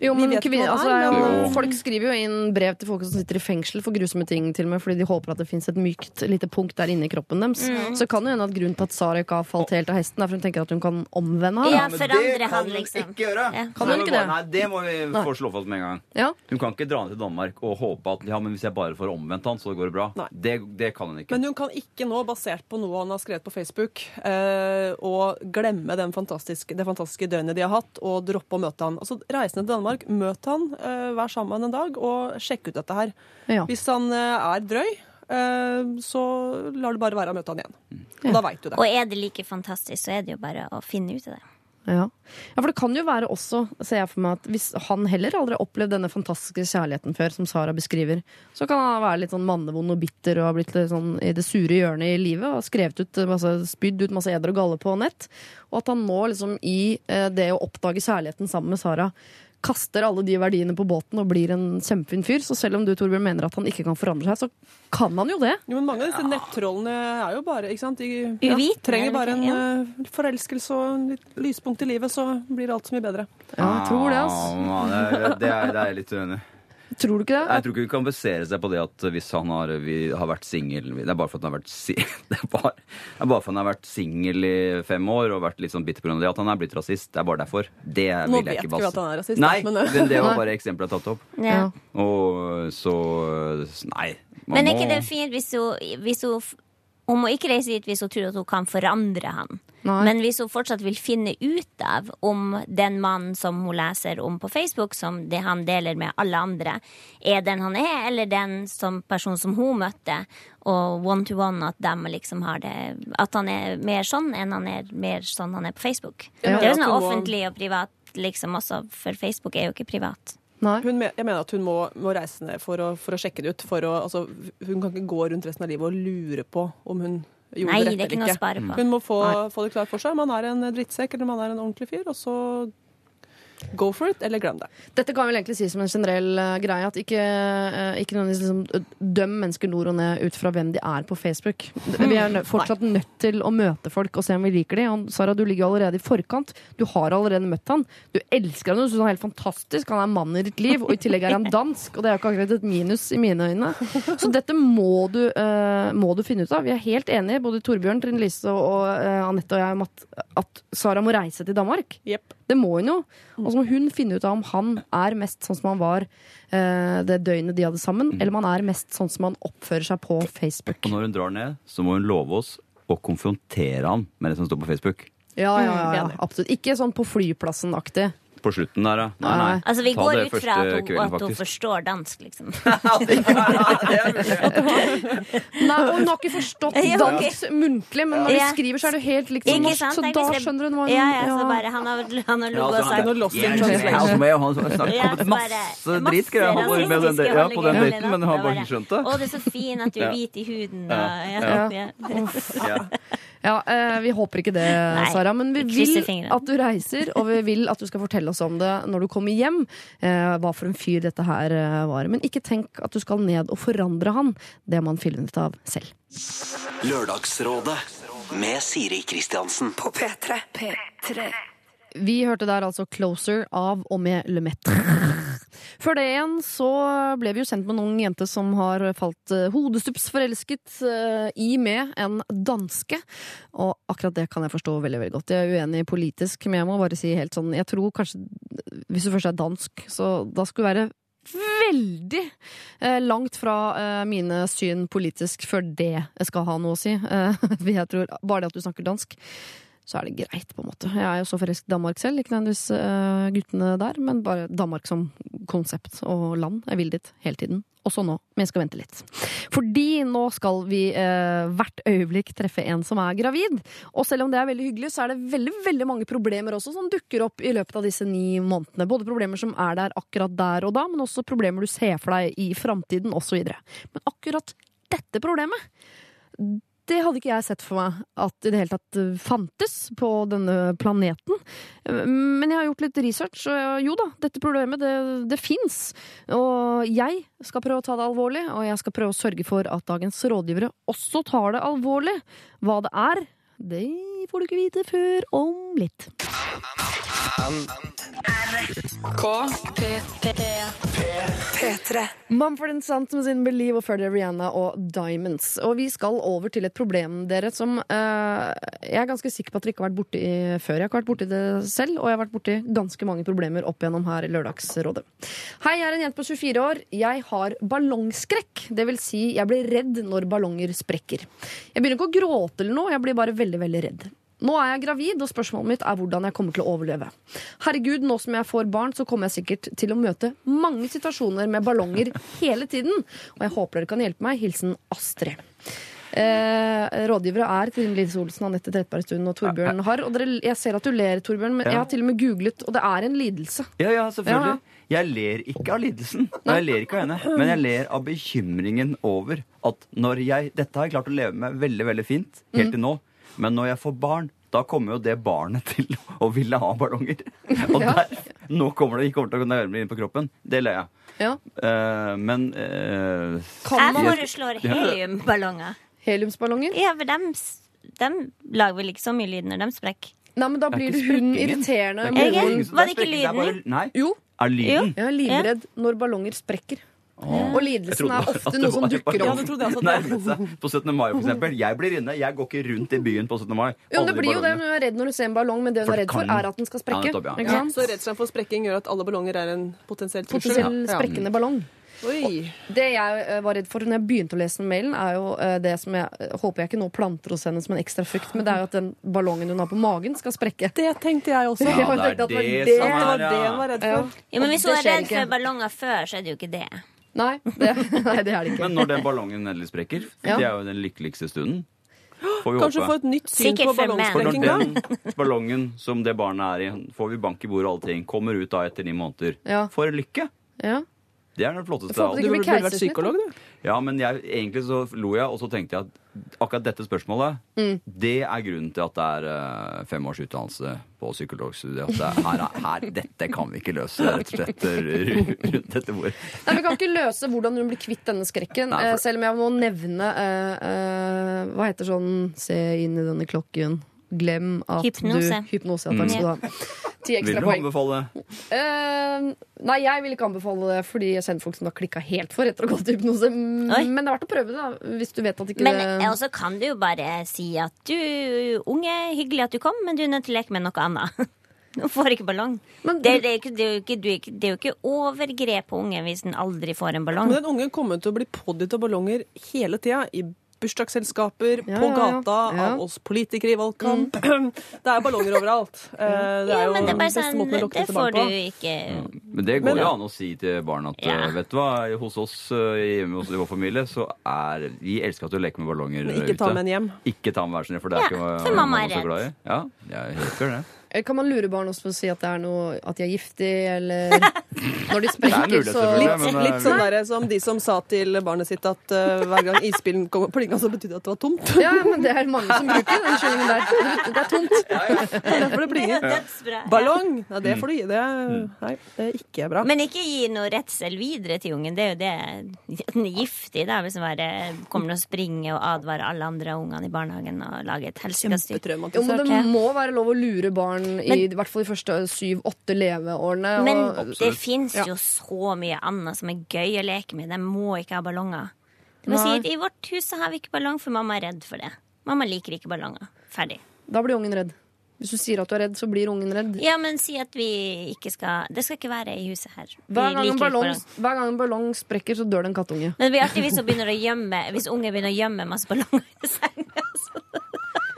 Jo, vi men vet ikke altså, men Folk skriver jo inn brev til folk som sitter i fengsel for grusomme ting, til og med fordi de håper at det fins et mykt lite punkt der inne i kroppen deres. Så kan det hende at grunnen til at Sara ikke har falt helt av hesten, er for hun tenker at hun kan omvende ham. Ja, men det kan hun liksom. ikke gjøre. Ja. Kan hun ikke det? Nei, det må vi få slå fast med en gang. Ja. Hun kan ikke dra ned til Danmark og håpe at ja, men hvis jeg bare får omvendt han, så går det bra. Det, det kan hun ikke. Men hun kan ikke nå, basert på noe han har skrevet på Facebook, eh, og glemme den fantastiske, det fantastiske døgnet de har hatt, og droppe å møte han. Altså, Reise ned til Danmark, møt han, eh, vær sammen en dag, og sjekk ut dette her. Ja. Hvis han eh, er drøy, eh, så lar det bare være å møte han igjen. Og da veit du det. Og er det like fantastisk, så er det jo bare å finne ut av det. Ja. ja, for det kan jo være også, ser jeg for meg, at hvis han heller aldri har opplevd denne fantastiske kjærligheten før, som Sara beskriver, så kan han være litt sånn mannevond og bitter og ha blitt litt sånn i det sure hjørnet i livet og skrevet ut masse, spydd ut masse eder og galle på nett. Og at han nå liksom i eh, det å oppdage kjærligheten sammen med Sara kaster alle de verdiene på båten og blir en kjempefin fyr. Så selv om du Torbjørn, mener at han ikke kan forandre seg, så kan han jo det. Jo, men mange av disse nettrollene er jo bare ikke sant? De ja, trenger bare en ja. eh, forelskelse og litt lyspunkt i livet, så blir alt så mye bedre. Ja, jeg tror det, altså Ja, det, er, det, er, det er jeg litt uenig i. Tror du ikke det? Jeg tror ikke hun kan basere seg på det at hvis han har, vi har vært singel Det er bare for at han har vært si, det, er bare, det er bare for at han har vært singel i fem år og vært litt sånn bitter pga. det. At han er blitt rasist. Det er bare derfor. Det Nå vil jeg ikke vet ikke vi base at han er rasist, Nei, men, men det var bare eksempelet jeg har tatt opp. Ja. Og så Nei. man Men er ikke det fint hvis hun, hvis hun Hun må ikke reise dit hvis hun tror at hun kan forandre han. Nei. Men hvis hun fortsatt vil finne ut av om den mannen som hun leser om på Facebook, som det han deler med alle andre, er den han er, eller den som person som hun møtte, og one to one, at de liksom har det At han er mer sånn enn han er mer sånn han er på Facebook. Ja, det er jo sånn offentlig og privat, liksom også, for Facebook er jo ikke privat. Nei. Hun, jeg mener at hun må, må reise ned for å, for å sjekke det ut. For å, altså, hun kan ikke gå rundt resten av livet og lure på om hun gjorde Nei, det rett ikke noe eller å spare på. Hun må få, få det klart for seg om han er en drittsekk eller om han er en ordentlig fyr, og så go for it, eller glem det. Dette kan vel egentlig sies som en generell uh, greie. At ikke, uh, ikke nødvendigvis liksom, døm mennesker nord og ned ut fra hvem de er på Facebook. Vi er nø fortsatt nødt til å møte folk og se om vi liker dem. Sara, du ligger allerede i forkant. Du har allerede møtt han. Du elsker han, du syns han er helt fantastisk. Han er mannen i ditt liv, og i tillegg er han dansk. Og det er jo ikke akkurat et minus i mine øyne. Så dette må du, uh, må du finne ut av. Vi er helt enige, både Torbjørn, Trine Lise og eh, Anette og jeg, om at, at Sara må reise til Danmark. Jepp. Det må hun jo. Og så må hun finne ut av om han er mest sånn som han var eh, det døgnet de hadde sammen, eller om han er mest sånn som han oppfører seg på Facebook. Og når hun drar ned, så må hun love oss å konfrontere han med det som står på Facebook. Ja, ja, ja, ja absolutt. Ikke sånn på flyplassen-aktig. På slutten der, da. Nei, nei. Altså, vi Ta går ut fra at hun, kvelden, at hun forstår dansk, liksom. Nei, hun har ikke forstått dansk muntlig, men når Ja. skriver, så er det helt likt som norsk, sant? så da skjønner hun hva hun Ja, ja, så bare Han har, han har og sagt kommet masse dritgreier skrev han på, den, rasistiske ja, på den daten, men har bare ikke skjønt det. Å, det er så fin at du er hvit i huden. Ja. Eh, Vi håper ikke det, Sara. Men vi vi vil at du reiser, og vi vil at du skal fortelle oss om det når du kommer hjem. Eh, hva for en fyr dette her eh, var. Men ikke tenk at du skal ned og forandre han. Det man man ut av selv. Lørdagsrådet med Siri Kristiansen. På P3. P3. Vi hørte der altså 'Closer' av og med Le Metre. Før det igjen så ble vi jo sendt med en ung jente som har falt eh, hodestups forelsket eh, i med en danske. Og akkurat det kan jeg forstå veldig veldig godt. Jeg er uenig politisk, men jeg må bare si helt sånn Jeg tror kanskje Hvis du først er dansk, så da skulle du være veldig eh, langt fra eh, mine syn politisk før det skal ha noe å si. Eh, jeg tror Bare det at du snakker dansk så er det greit, på en måte. Jeg er jo så forelsket i Danmark selv, ikke nødvendigvis uh, guttene der, men bare Danmark som konsept og land. Jeg vil dit hele tiden. Også nå, men jeg skal vente litt. Fordi nå skal vi eh, hvert øyeblikk treffe en som er gravid. Og selv om det er veldig hyggelig, så er det veldig veldig mange problemer også som dukker opp i løpet av disse ni månedene. Både problemer som er der akkurat der og da, men også problemer du ser for deg i framtiden osv. Men akkurat dette problemet det hadde ikke jeg sett for meg at i det hele tatt eh, fantes på denne planeten. Men jeg har gjort litt research, og jo da, dette problemet, det, det fins. Og jeg skal prøve å ta det alvorlig, og jeg skal prøve å sørge for at dagens rådgivere også tar det alvorlig. Hva det er, det får du ikke vite før om litt. K. P3. Mumford Sons med sin Believe og før Rihanna og Diamonds. Og vi skal over til et problem, dere, som uh, jeg er ganske sikker på at dere ikke har vært borti før. Jeg har ikke vært borti det selv, og jeg har vært borti ganske mange problemer opp igjennom her i Lørdagsrådet. Hei, jeg er en jente på 24 år. Jeg har ballongskrekk. Det vil si, jeg blir redd når ballonger sprekker. Jeg begynner ikke å gråte eller noe, jeg blir bare veldig, veldig redd. Nå er jeg gravid, og spørsmålet mitt er hvordan jeg kommer til å overleve. Herregud, nå som jeg får barn, så kommer jeg sikkert til å møte mange situasjoner med ballonger hele tiden. Og jeg håper dere kan hjelpe meg. Hilsen Astrid. Eh, rådgivere er Trine Lise Olsen, Anette Trettebergstuen og Torbjørn Harr. Og dere, jeg ser at du ler, Torbjørn, men Ja. jeg har til og med googlet, og det er en lidelse. Ja, ja, selvfølgelig. Ja, Jeg ler ikke av lidelsen. Og jeg ler ikke av henne. Men jeg ler av bekymringen over at når jeg Dette har jeg klart å leve med veldig, veldig fint helt til nå. Men når jeg får barn, da kommer jo det barnet til å ville ha ballonger. Og der, nå kommer det ikke kommer til å meg inn på kroppen. Det ler jeg. Ja. Uh, men uh, Kan Jeg foreslår heliumballonger. Heliumsballonger? Ja, for dem, dem lager vel ikke så mye lyd når de sprekker. Nei, men da blir ikke hun irriterende. det er som- var det ikke er lyden Nei. Jo, Er lyden? jeg er livredd når ballonger sprekker. Og lidelsen er ofte noe som dukker Ja, opp. på 17. mai, for eksempel. Jeg blir inne. Jeg går ikke rundt i byen på 17. mai. Jo, det blir jo det du er redd når du ser en ballong, men det du er redd for, er at den skal sprekke. Ja, nettopp, ja. Ikke Ja, så redselen for sprekking gjør at alle ballonger er en potensiell trussel. Potensiell Ja. sprekkende ballong. Oi. Det jeg eh, var redd for når jeg begynte å lese den mailen, er jo eh, det som jeg eh, håper jeg ikke nå planter hos henne som en ekstra frykt, men det er jo at den ballongen hun har på magen, skal sprekke. Det tenkte jeg også. Ja, det er det det var det, Det var det jeg var redd for. Ja, men hvis hun er redd for ballonger før, så er det jo ikke det. Nei, det, nei, det er det ikke. Men når den ballongen endelig sprekker, Ja. det er jo den lykkeligste stunden. Får vi Kanskje håpe. få et nytt syn Sikkert på ballongsprekking. For når den ballongen som det barnet er i, får vi bank i bordet og alle ting, kommer ut da etter ni måneder. Ja. For lykke! Ja. Det er den flotteste av alt. Du burde vært psykolog, du. Ja, men jeg, egentlig så lo jeg, og så tenkte jeg at akkurat dette spørsmålet, Mm. det er grunnen til at det er uh, fem års utdannelse på psykologstudiet. At det, er- her, er- her, dette kan vi ikke løse, rett og slett, rundt dette bordet. Nei, Vi kan ikke løse hvordan hun blir kvitt denne skrekken. Nei, for- eh, Selv om jeg må nevne uh, uh, Hva heter sånn Se inn i denne klokken. Glem at Hypnose. du Hypnose, ja, takk skal du ha. Ti Vil du poeng. anbefale Eh, nei, jeg vil ikke anbefale det fordi jeg kjenner folk som har klikka helt for etter å ha gått i hypnose. Oi. Men det er verdt å prøve det, da, hvis du vet at ikke Men det også kan du jo bare si at du, unge, hyggelig at du kom, men du er nødt til å leke med noe annet. Du får ikke ballong. Men Det, det, er ikke, det, er er ikke, det er jo ikke overgrep på ungen hvis den aldri får en ballong. Men den ungen kommer til å bli pådytta ballonger hele tida. I bursdagsselskaper, Ja, på gata, Ja. av oss politikere i valgkamp. Det er ballonger overalt. Eh, Det er jo bare beste sånn, måten å det lokke dette barn på. ikke Men det går Men- jo an å si til barn at Ja. eh, vet du hva, hos oss eh, hjemme hos i vår familie så er Vi elsker at du leker med ballonger Men ikke ta med en hjem. Ikke ta med hver sin, for det er Ja, ikke for mamma er så redd. glad i. Ja, jeg er det. Kan man lure barn også for å si at det er noe At de er giftige, eller Når de Det er sprekker, mulig, så Litt, men, eh, litt sånn der, som de som sa til barnet sitt at uh, hver gang isbilen kom plinga, så betydde det at det var tomt. Ja, men det er mange som bruker den skjønningen der. Det er tomt. Det er derfor det plinger. Dødsbra. Ballong! Ja, det får du gi. Det er, nei, det er ikke bra. Men ikke gi noe redsel videre til ungen. Det er jo det Den er giftig, da, hvis den kommer til å springe og advare alle andre ungene i barnehagen og lage et helsikes styr. Jo, men det må være lov å lure barn i, i hvert fall de første syv-åtte leveårene. Men og, det fins Ja. jo så mye annet som er gøy å leke med. De må ikke ha ballonger. Du må si at I vårt hus så har vi ikke ballong, for mamma er redd for det. Mamma liker ikke ballonger. Ferdig. da blir ungen redd. Hvis du sier at du er redd, så blir ungen redd. Ja, men si at vi ikke skal Det skal ikke være i huset her. Hver gang, en ballong, ballong. hver gang en ballong sprekker, så dør det en kattunge. Men det blir artig hvis hun begynner å gjemme Hvis unge begynner å gjemme masse ballonger i senga.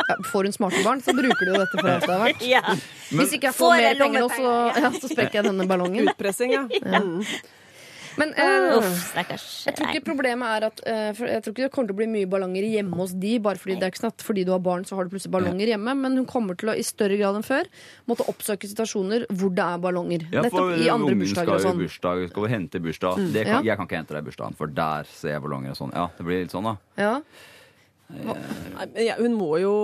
Ja, får hun smarte barn, så bruker de jo dette for alt det er verdt. Ja. Hvis ikke jeg Får får mer penger nå, så, ja, så sprekker jeg denne ballongen. Utpressing, ja. ja. Men uh, Uff, jeg tror ikke problemet er at uh, Jeg tror ikke det kommer til å bli mye ballonger hjemme hos de, bare fordi det er ikke sånn at fordi du har barn, så har du plutselig ballonger hjemme. Men hun kommer til å i større grad enn før måtte oppsøke situasjoner hvor det er ballonger. Ja, for Nettopp i andre bursdager og jo sånn. bursdag, skal vi hente bursdag. Det kan, Ja. Jeg kan ikke hente deg i bursdagen, for der ser jeg ballonger og sånn. Ja, det blir litt sånn, da. Ja. Ja, hun må jo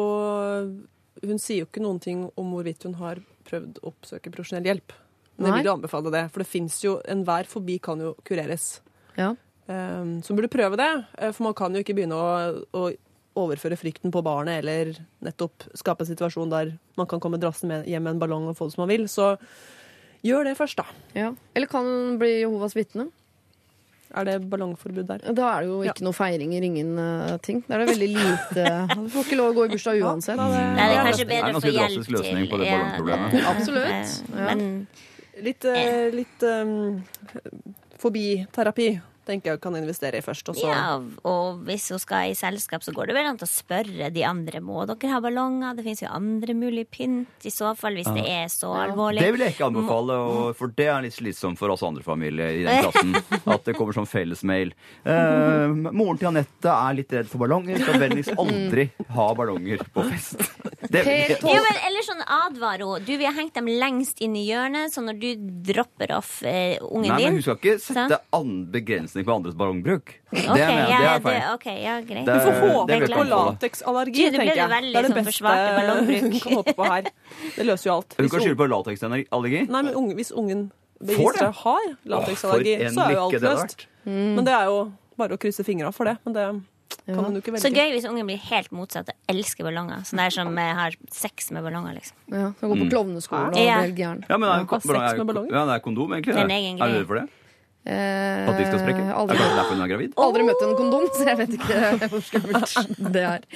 Hun sier jo ikke noen ting om hvorvidt hun har prøvd å oppsøke profesjonell hjelp. Men jeg vil jo anbefale det, for det fins jo Enhver fobi kan jo kureres. Ja. Um, så burde prøve det, eh, for man kan jo ikke begynne å, å overføre frykten på barnet, eller nettopp skape en situasjon der man kan komme drassende hjem med en ballong og få det som man vil. Så gjør det først, da. Ja. Eller kan hun bli Jehovas vitne? Er det ballongforbud der? Da er det jo ikke noe feiringer, ingen uh, ting. Da er det veldig lite Du får ikke lov å gå i bursdag uansett. Er det Det er kanskje bedre å få hjelp drastisk løsning på det ballongproblemet. det- Absolutt. eh, Ja. Men Litt, uh, litt um, fobiterapi tenker jeg kan investere i først. Også. ja, og hvis hun skal i selskap, så går det vel an å spørre de andre må dere ha ballonger. Det fins jo andre mulige pynt i så fall, hvis det er så alvorlig. Det vil jeg ikke anbefale, og, for det er litt slitsomt for oss andre familier i den klassen. At det kommer som fellesmail. Eh, moren til Anette er litt redd for ballonger, skal vennligst aldri ha ballonger på fest. Det vil jeg. Jo, men eller sånn advar hun. Du, vi har hengt dem lengst inn i hjørnet, så når du dropper off eh, ungen Nei, men hun skal ikke sette Så? Begrensning på andres ballongbruk. Det, Ok, mener jeg, det ja, er feil. det- okay, ja, greit. Det- Du får håpe på lateksallergi, det tenker jeg. veldig det er det sånn beste hun kan håpe på her. Det løser jo alt. Du kan skylde på lateksallergi. Nei, men unge, hvis ungen beviser det? har lateksallergi, så er jo alt det løst. Men det er jo bare å krysse fingra for det. Men det kan hun jo ikke Så gøy hvis ungen blir helt motsatt og elsker ballonger. Sånn der som eh, har sex med ballonger, liksom. Ja, Som går på klovneskolen og velger Ja. helt. Ja, men er, sex med ballonger? Ja, det er kondom, egentlig. Det er en det. Er du redd for det? Eh, At de skal sprekke? Er det aldri, kanskje derfor hun er gravid? aldri møtt en kondom, så jeg vet ikke hvor skummelt det er.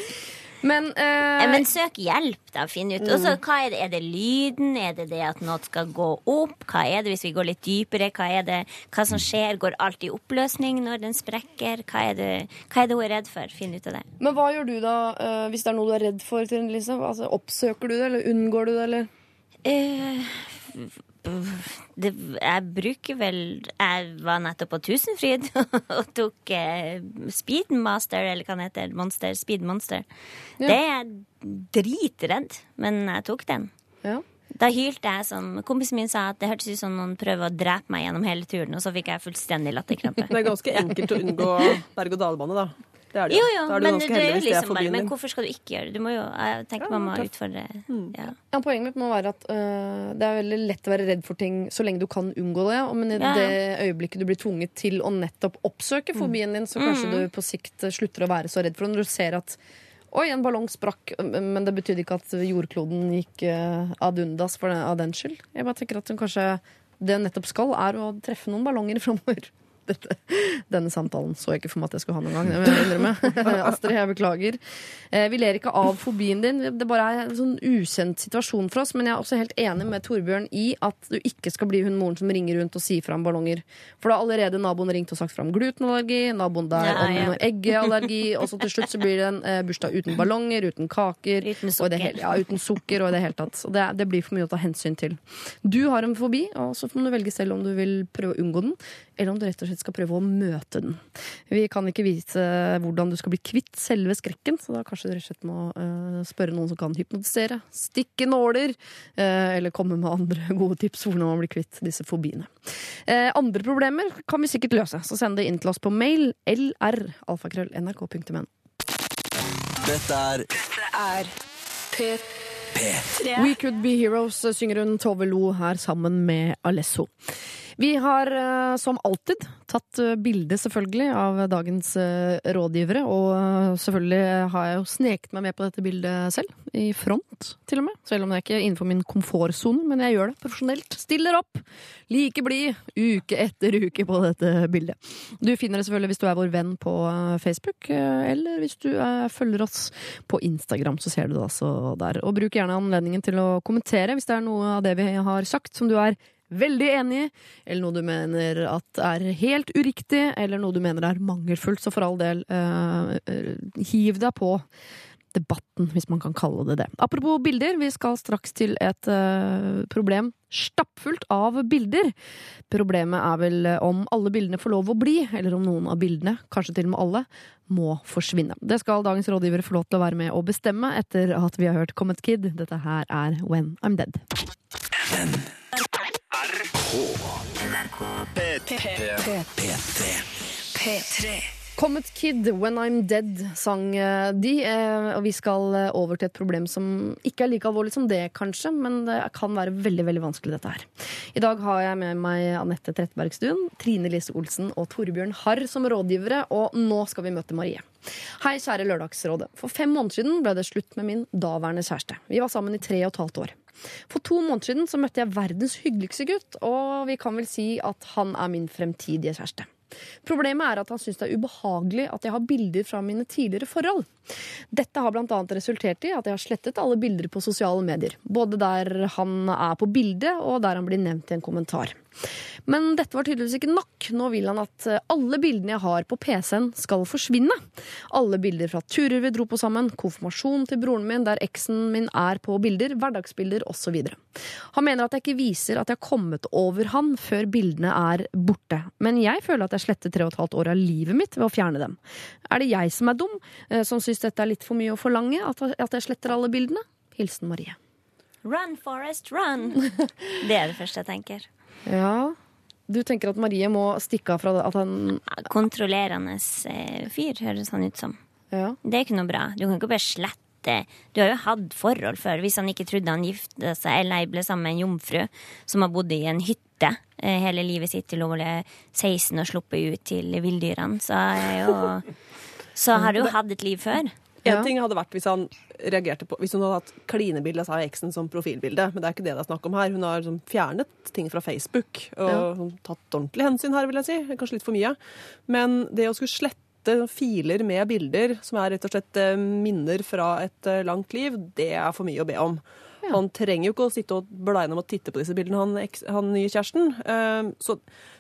Men, eh, Men søk hjelp, da. Finn ut. Også, hva er det? Er det lyden? Er det det at noe skal gå opp? Hva er det hvis vi går litt dypere? Hva er det hva som skjer? Går alt i oppløsning når den sprekker? Hva er det, hva er det hun er redd for? Finn ut av det. men hva gjør du da eh, hvis det er noe du er redd for? Trine Lise? Altså, oppsøker du det, eller unngår du det, eller? Eh, det, jeg bruker vel Jeg var nettopp på Tusenfryd og tok eh, Speedmaster, eller hva det heter. Monster, Speed Monster. Det er jeg dritredd, men jeg tok den. Ja. Da hylte jeg som Kompisen min sa at det hørtes ut som noen prøver å drepe meg gjennom hele turen, og så fikk jeg fullstendig latterkrampe. Det er ganske enkelt å unngå berg-og-dal-bane, da. Det er det Jo, jo. jo, Da er du men ganske heldig hvis det liksom bare Men hvorfor skal du ikke gjøre det? Du må jo Jeg tenker mamma må utfordre ja. Ja, Poenget mitt må være at uh, det er veldig lett å være redd for ting så lenge du kan unngå det. Men i Ja, ja. det øyeblikket du blir tvunget til å nettopp oppsøke fobien din, så kanskje Mm. du på sikt slutter å være så redd for den. når du ser at Oi, en ballong sprakk, men det betydde ikke at jordkloden gikk uh, ad undas for den, av den skyld. Jeg bare tenker at hun kanskje det hun nettopp skal, er å treffe noen ballonger framover. Dette, denne samtalen så jeg ikke for meg at jeg skulle ha noen gang. Astrid, jeg beklager. Eh, vi ler ikke av fobien din. Det bare er en sånn ukjent situasjon for oss. Men jeg er også helt enig med Torbjørn i at du ikke skal bli hun moren som ringer rundt og sier fra om ballonger. For da har allerede naboen ringt og sagt fra om glutenallergi, naboen der Ja, om ja. eggeallergi, og så til slutt så blir det en eh, bursdag uten ballonger, uten kaker. Uten Og det sukker. hele, ja, uten sukker og i det hele tatt. Og det, det blir for mye å ta hensyn til. Du har en fobi, og så må du velge selv om du vil prøve å unngå den, eller om du rett og slett skal prøve å møte den. Vi kan ikke vite hvordan du skal bli kvitt selve skrekken, så da kanskje du rett og slett må uh, spørre noen som kan hypnotisere, stikke nåler, uh, eller komme med andre gode tips for hvordan man blir kvitt disse fobiene. Uh, andre problemer kan vi sikkert løse, så send det inn til oss på mail lr.alfakrøll.nrk.no. Dette er Er P3. We Could Be Heroes synger hun Tove Lo her sammen med Alesso. Vi har eh, som alltid tatt eh, bilde selvfølgelig av dagens eh, rådgivere, og selvfølgelig har jeg jo sneket meg med på dette bildet selv. I front, til og med. Selv om det er ikke innenfor min komfortsone, men jeg gjør det profesjonelt. Stiller opp, like blid, uke etter uke på dette bildet. Du finner det selvfølgelig hvis du er vår venn på Facebook, eller hvis du følger oss på Instagram, så ser du det altså der. Og bruk gjerne anledningen til å kommentere hvis det er noe av det vi har sagt som du er veldig enig eller noe du mener at er helt uriktig, eller noe du mener er mangelfullt. Så for all del, uh, hiv deg på debatten, hvis man kan kalle det det. Apropos bilder, vi skal straks til et uh, problem stappfullt av bilder. Problemet er vel om alle bildene får lov å bli, eller om noen av bildene, kanskje til og med alle, må forsvinne. Det skal dagens rådgivere få lov til å være med og bestemme etter at vi har hørt Comet Kid. Dette her er When I'm Dead. P3. Comet Kid, When I'm Dead, sang eh, de. eh, Og vi skal eh, over til et problem som ikke er like alvorlig som det, kanskje, men det kan være veldig veldig vanskelig, dette her. I dag har jeg med meg Anette Trettebergstuen, Trine Lise Olsen og Torbjørn Harr som rådgivere, og nå skal vi møte Marie. Hei, kjære Lørdagsrådet. For fem måneder siden ble det slutt med min daværende kjæreste. Vi var sammen i tre og et halvt år. For to måneder siden så møtte jeg verdens hyggeligste gutt, og vi kan vel si at han er min fremtidige kjæreste. Problemet er at han syns det er ubehagelig at jeg har bilder fra mine tidligere forhold. Dette har bl.a. resultert i at jeg har slettet alle bilder på sosiale medier. Både der han er på bildet, og der han blir nevnt i en kommentar. Men dette var tydeligvis ikke nok. Nå vil han at eh, alle bildene jeg har på PC-en skal forsvinne. Alle bilder fra turer vi dro på sammen, konfirmasjon til broren min der eksen min er på bilder, hverdagsbilder osv. Han mener at jeg ikke viser at jeg har kommet over han før bildene er borte. Men jeg føler at jeg sletter tre og et halvt år av livet mitt ved å fjerne dem. Er det jeg som er dum, eh, som syns dette er litt for mye å forlange? At at jeg sletter alle bildene? Hilsen Marie. Run, Forest, run! Det er det første jeg tenker. Ja, du tenker at Marie må stikke av fra det, at han Kontrollerende eh, fyr, høres han ut som. Ja. Det er ikke noe bra. Du kan ikke bare slette Du har jo hatt forhold før. Hvis han ikke trodde han gifta seg eller ble sammen med en jomfru som har bodd i en hytte eh, hele livet sitt til hun ble 16 og sluppet ut til villdyrene, så, jo, så har du jo hatt et liv før. En Ja. ting hadde vært hvis han reagerte på Hvis hun hadde hatt klinebilde av eksen som profilbilde, men det er ikke det det er snakk om her. Hun har sånn, fjernet ting fra Facebook og Ja. tatt ordentlig hensyn her, vil jeg si. Kanskje litt for mye. Men det å skulle slette filer med bilder som er rett og slett eh, minner fra et eh, langt liv, det er for mye å be om. Han trenger jo ikke å sitte og bla gjennom og titte på disse bildene, han, eks- han nye kjæresten. Eh, Så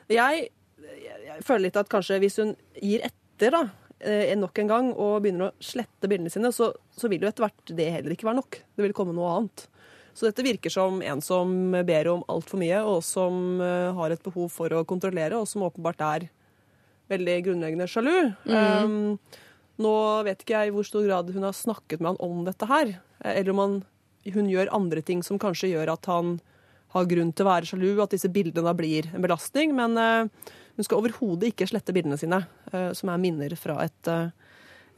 jeg, jeg, føler litt at kanskje hvis hun gir etter, da, nok en gang og begynner å slette bildene sine, så, så vil jo etter hvert det heller ikke være nok. Det vil komme noe annet. Så dette virker som en som ber om altfor mye, og som eh, har et behov for å kontrollere, og som åpenbart er veldig grunnleggende sjalu. Um, nå vet ikke jeg i hvor stor grad hun har snakket med han om dette her, eh, eller om han, hun gjør andre ting som kanskje gjør at han har grunn til å være sjalu, at disse bildene blir en belastning. Men eh, hun skal overhodet ikke slette bildene sine, eh, som er minner fra et, eh,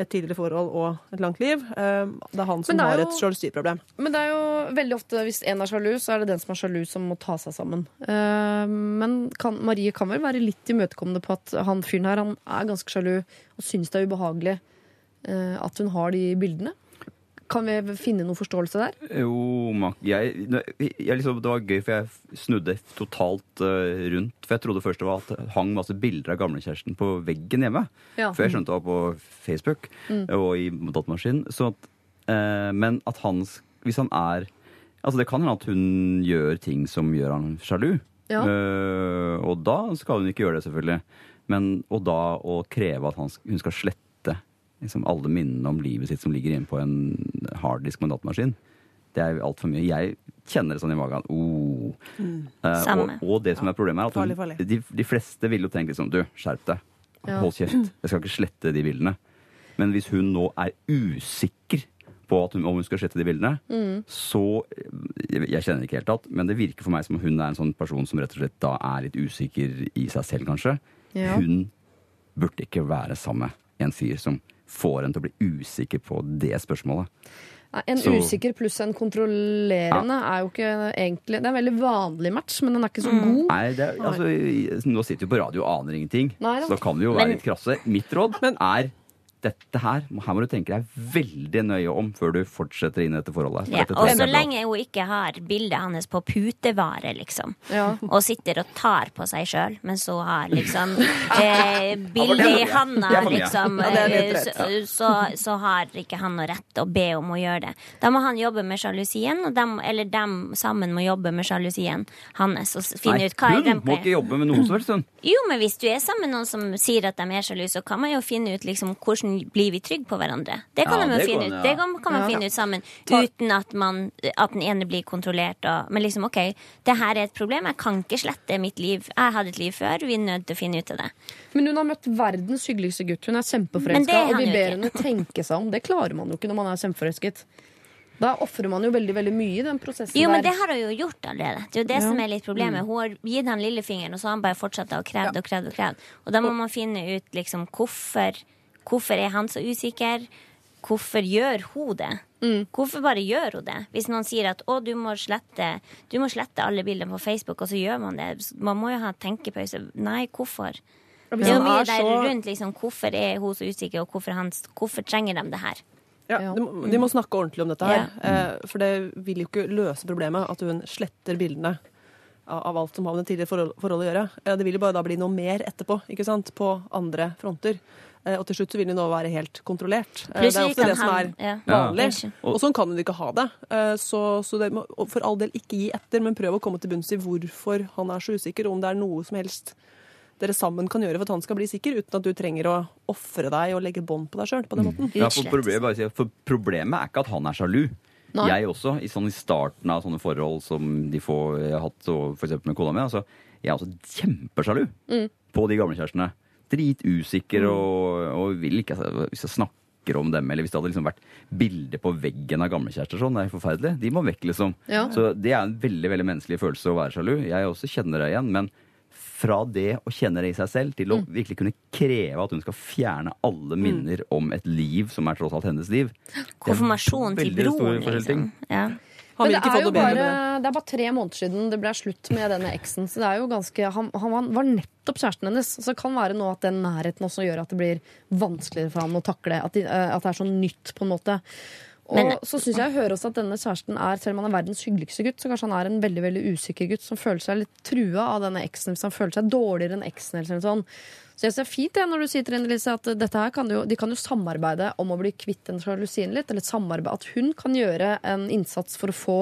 et tidligere forhold og et langt liv. Eh, det er han som er har jo- et sjalusiproblem. Men det er jo veldig ofte hvis en er sjalu, så er det den som er sjalu, som må ta seg sammen. Men kan, Marie kan vel være litt imøtekommende på at han fyren her han er ganske sjalu og syns det er ubehagelig eh, at hun har de bildene. Kan vi finne noe forståelse der? Jo, jeg, jeg liksom, Det var gøy, for jeg snudde totalt uh, rundt. For jeg trodde først det var at det hang masse bilder av gamlekjæresten på veggen hjemme. Ja. For jeg skjønte det var på Facebook og i datamaskinen. At, eh, men at han Hvis han er Altså, det kan hende at hun gjør ting som gjør han sjalu. Ja. Uh, og da skal hun ikke gjøre det, selvfølgelig. Men, og da å kreve at han, hun skal slette liksom, alle minnene om livet sitt som ligger inne på en harddisk med en datamaskin, det er altfor mye. Jeg kjenner det sånn i magen. Oh. Eh, Samme. og, og det som er problemet, er at Farlig, farlig. De, de fleste vil jo tenke liksom Du, skjerp deg. Ja. Hold kjeft. Jeg skal ikke slette de bildene. Men hvis hun nå er usikker på at hun, om hun skal slette de bildene, Mm. så jeg, jeg kjenner ikke helt tatt, men det virker for meg som om hun er en sånn person som rett og slett da er litt usikker i seg selv, kanskje. Ja. Hun burde ikke være sammen med en fyr som får en til å bli usikker på det spørsmålet. En Så- usikker pluss en kontrollerende er jo ikke egentlig Det er en veldig vanlig match, men den er ikke så god. Nei, det er, altså, Nå sitter vi på radio og aner ingenting, Nei så da kan vi jo Men- være litt krasse. Mitt råd men, er dette her, her må du tenke deg veldig nøye om før du fortsetter inn i dette forholdet. For Ja, dette og så lenge hun ikke har bildet hans på putevare, liksom, Ja. og sitter og tar på seg sjøl, men så har liksom eh, bildet i handa, liksom, eh, så, så, så har ikke han noe rett å be om å gjøre det. Da må han jobbe med sjalusien, og dem, eller dem sammen må jobbe med sjalusien hans og finne Nei, ut hva er hun må ikke jobbe med noen som helst, hun. Jo, men hvis du er sammen med noen som sier at de er sjalu, så kan man jo finne ut liksom, hvordan blir vi trygge på hverandre. Det kan, Ja, man det finne går ut. Det kan, kan man Ja. finne ut sammen uten at, man, at den ene blir kontrollert. Og, men liksom, OK, det her er et problem. Jeg kan ikke slette mitt liv. Jeg hadde et liv før. Vi er nødt til å finne ut av det. Men hun har møtt verdens hyggeligste gutt. Hun er kjempeforelska, og vi ber henne tenke seg om. Det klarer man jo ikke når man er kjempeforelsket. Da ofrer man jo veldig veldig mye i den prosessen Jo, men der. det har hun jo gjort allerede. Det er jo det Ja. som er litt problemet. Mm. Hun har gitt han lillefingeren, og så har han bare fortsatt å krevd og krevd og krevd. Og da må man finne ut liksom hvorfor, hvorfor er han så usikker. Hvorfor gjør hun det? Mm. Hvorfor bare gjør hun det? Hvis noen sier at å, du må slette, du må slette alle bildene på Facebook, og så gjør man det. Man må jo ha tenkepause. Nei, hvorfor? Det er jo mye er der rundt liksom, hvorfor er hun så usikker, og hvorfor, han, hvorfor trenger de det her? Ja, de, de må snakke ordentlig om dette her. Eh, for det vil jo ikke løse problemet at hun sletter bildene av, alt som har med det tidligere forholdet å gjøre. Det vil jo bare da bli noe mer etterpå, ikke sant? På andre fronter. Eh, og til slutt så vil det nå være helt kontrollert. Plutselig det er ofte det som han- er ja. vanlig. Ja. Og sånn kan hun ikke ha det. Eh, så så det må for all del ikke gi etter, men prøv å komme til bunns i hvorfor han er så usikker, og om det er noe som helst dere sammen kan gjøre for at han skal bli sikker, uten at du trenger å ofre deg og legge bånd på deg sjøl på den måten. Ja, for, problemet, for problemet er ikke at han er sjalu. Nei. Jeg også, i, sånn, i starten av sånne forhold som de får, jeg har hatt f.eks. med kona mi, altså, jeg er også kjempesjalu på de gamle kjærestene. Dritusikker og, og vil ikke altså, Hvis jeg snakker om dem, eller hvis det hadde liksom vært bilde på veggen av gamlekjærester sånn, det er forferdelig. De må vekk, liksom. Ja. Så det er en veldig veldig menneskelig følelse å være sjalu. Jeg også kjenner det igjen, men fra det å kjenne det i seg selv til å virkelig kunne kreve at hun skal fjerne alle minner om et liv som er tross alt hennes liv Konfirmasjon til broren, liksom. Ja. Han vil det ikke få det bedre med det. det er bare tre måneder siden det ble slutt med denne eksen. Så det er jo ganske, han, han var nettopp kjæresten hennes. Så det kan være nå at den nærheten også gjør at det blir vanskeligere for ham å takle. At, de, eh, at det er sånn nytt, på en måte. Og Men- så syns jeg å høre også at denne kjæresten er, selv om han er verdens hyggeligste gutt, så kanskje han er en veldig veldig usikker gutt som føler seg litt trua av denne eksen. Hvis han føler seg dårligere enn eksen, eller sånt, Så jeg synes det er fint det, når du sier til Trine Lise at dette her kan jo, de kan jo samarbeide om å bli kvitt den sjalusien litt. Eller samarbeid, at hun kan gjøre en innsats for å få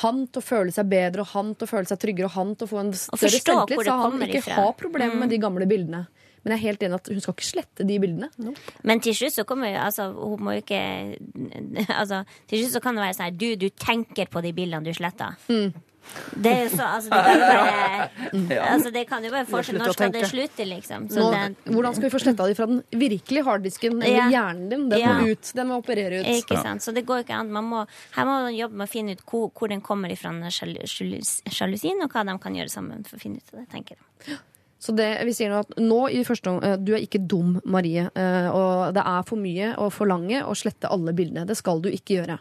han til å føle seg bedre og han til å føle seg tryggere og han til å få en større selvtillit, så han ikke ifra. har problemer med de gamle bildene. Men jeg er helt enig at hun skal ikke slette de bildene. Men til slutt så kommer jo altså, Hun må jo ikke Altså, til slutt så kan det være sånn her Du, du tenker på de bildene du sletter. Mm. Det er jo så Altså, det kan jo bare Altså, det kan jo bare fortsette. Når skal det slutte, liksom? Så Nå, det, hvordan skal vi få sletta de fra den virkelige harddisken, eller Ja. hjernen din? Den Ja. må ut. Den må operere ut. ikke sant? Så det går ikke an. Man må, her må man jobbe med å finne ut hvor, hvor den kommer ifra, den sjal- sjalusien, og hva de kan gjøre sammen for å finne ut av det, tenker jeg. Så det, vi sier nå at nå i første omgang eh, Du er ikke dum, Marie. eh, Og det er for mye å forlange å slette alle bildene. Det skal du ikke gjøre.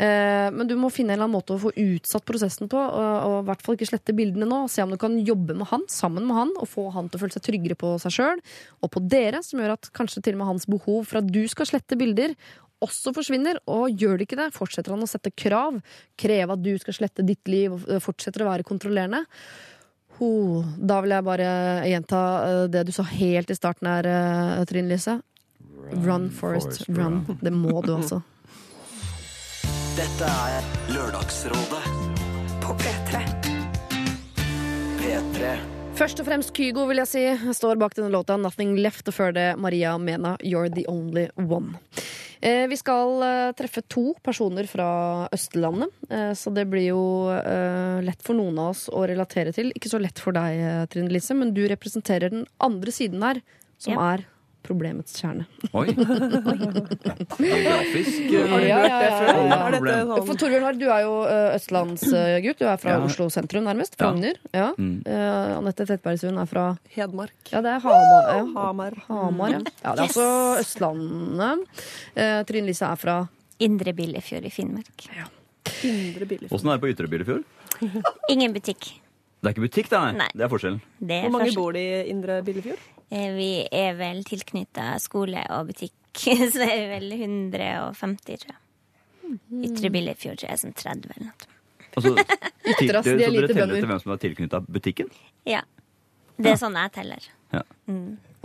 Eh, Men du må finne en eller annen måte å få utsatt prosessen på, og i hvert fall ikke slette bildene nå. Se om du kan jobbe med han, sammen med han, og få han til å føle seg tryggere på seg sjøl og på dere, som gjør at kanskje til og med hans behov for at du skal slette bilder, også forsvinner. Og gjør det ikke det, fortsetter han å sette krav, kreve at du skal slette ditt liv, og fortsetter å være kontrollerende. Ho, da vil jeg bare gjenta eh, det du sa helt i starten her, eh, Trine Lise. Run, Forest, run. run. Det må du altså. Dette er Lørdagsrådet På P3. P3. Først og fremst Kygo, vil jeg si. Står bak denne låta 'Nothing Left', og før det Maria Mena 'You're The Only One'. Eh, vi skal eh, treffe to personer fra Østlandet, eh, så det blir jo lett for noen av oss å relatere til. Ikke så lett for deg, Trine Lise, men du representerer den andre siden her, som Ja. er problemets kjerne. Oi. Geografisk. Har du Ja, hørt ja, det før? For sånn Torbjørn Harr, du er jo uh, østlandsgutt. Du er fra Ja. Oslo sentrum, nærmest. Frogner. Ja. Mm. Eh, Anette Trettebergstuen er fra Hedmark? Ja, det er Hamar. Ja. Hamar. Hamar ja. ja, det er altså Østlandet. Uh, Trine Lise er fra Indre Billefjord i Finnmark. Ja. Åssen er det på Ytre Billefjord? Ingen butikk. Det er ikke butikk, det, nei. Nei. Det er forskjellen. Det er Hvor mange forskjell. bor det i Indre Billefjord? Eh, Vi er vel tilknytta skole og butikk, så det er vel 150, tror jeg. Ytre Billefjord tror jeg er sånn 30 eller noe. Altså, til, så dere teller etter hvem som er tilknytta butikken? Ja. Det er sånn jeg teller. Ja.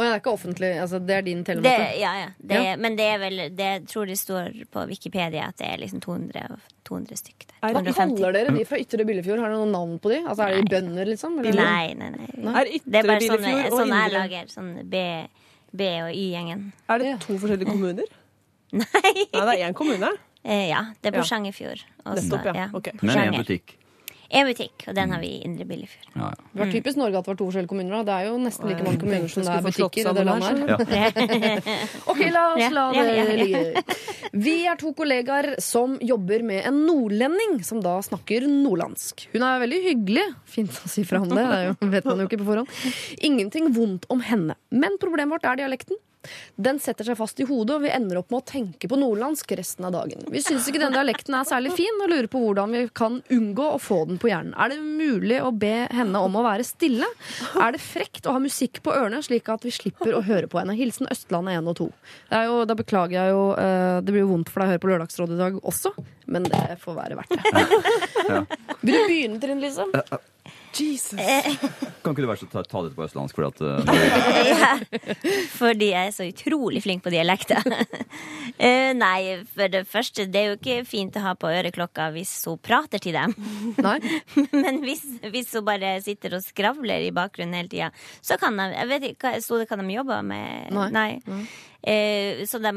Å ja, det er ikke offentlig. Altså, det er din Det, ja, ja. Det, Ja. Men det er vel det, Jeg tror det står på Wikipedia at det er liksom 200, og 200 stykk der. Er Kaller dere de fra Ytre Billefjord? Har dere noen navn på de? Altså, Er de bønder, liksom? Eller? Nei, nei, nei. nei. Det er bare sånn, Billefjord og sånn jeg lager. Sånn B, B og Y-gjengen. Er det to forskjellige kommuner? Nei. Nei, det er én kommune. Eh, ja, det er. Porsangerfjord. Ja. Nettopp, ja. Okay. Men én butikk. En butikk, og den har vi i Indre Billefjord. Ja, ja. Det var typisk Norge at det var to forskjellige kommuner. da. Det er jo nesten like mange kommuner som det er butikker i det landet her, Ja. Ok, la oss la det ligge. Vi er to kollegaer som jobber med en nordlending som da snakker nordlandsk. Hun er veldig hyggelig. Fint å si fra om det, det jo, vet man jo ikke på forhånd. Ingenting vondt om henne. Men problemet vårt er dialekten. Den setter seg fast i hodet, og vi ender opp med å tenke på nordlandsk resten av dagen. Vi syns ikke den dialekten er særlig fin, og lurer på hvordan vi kan unngå å få den på hjernen. Er det mulig å be henne om å være stille? Er det frekt å ha musikk på ørene, slik at vi slipper å høre på henne? Hilsen Østlandet 1 og 2. Det er jo, da beklager jeg jo eh, Det blir jo vondt for deg å høre på Lørdagsrådet i dag også, men det får være verdt det. Vil du begynne, Trine Lise? Jesus. Kan ikke du være så ta, ta dette på østlandsk, fordi at uh, Fordi jeg er så utrolig flink på dialekter. uh, nei, for det første, det er jo ikke fint å ha på øreklokka hvis hun prater til dem. Nei? Men hvis, hvis hun bare sitter og skravler i bakgrunnen hele tida, så kan de Jeg vet ikke, sto det hva de jobba med? Nei. Eh, så de,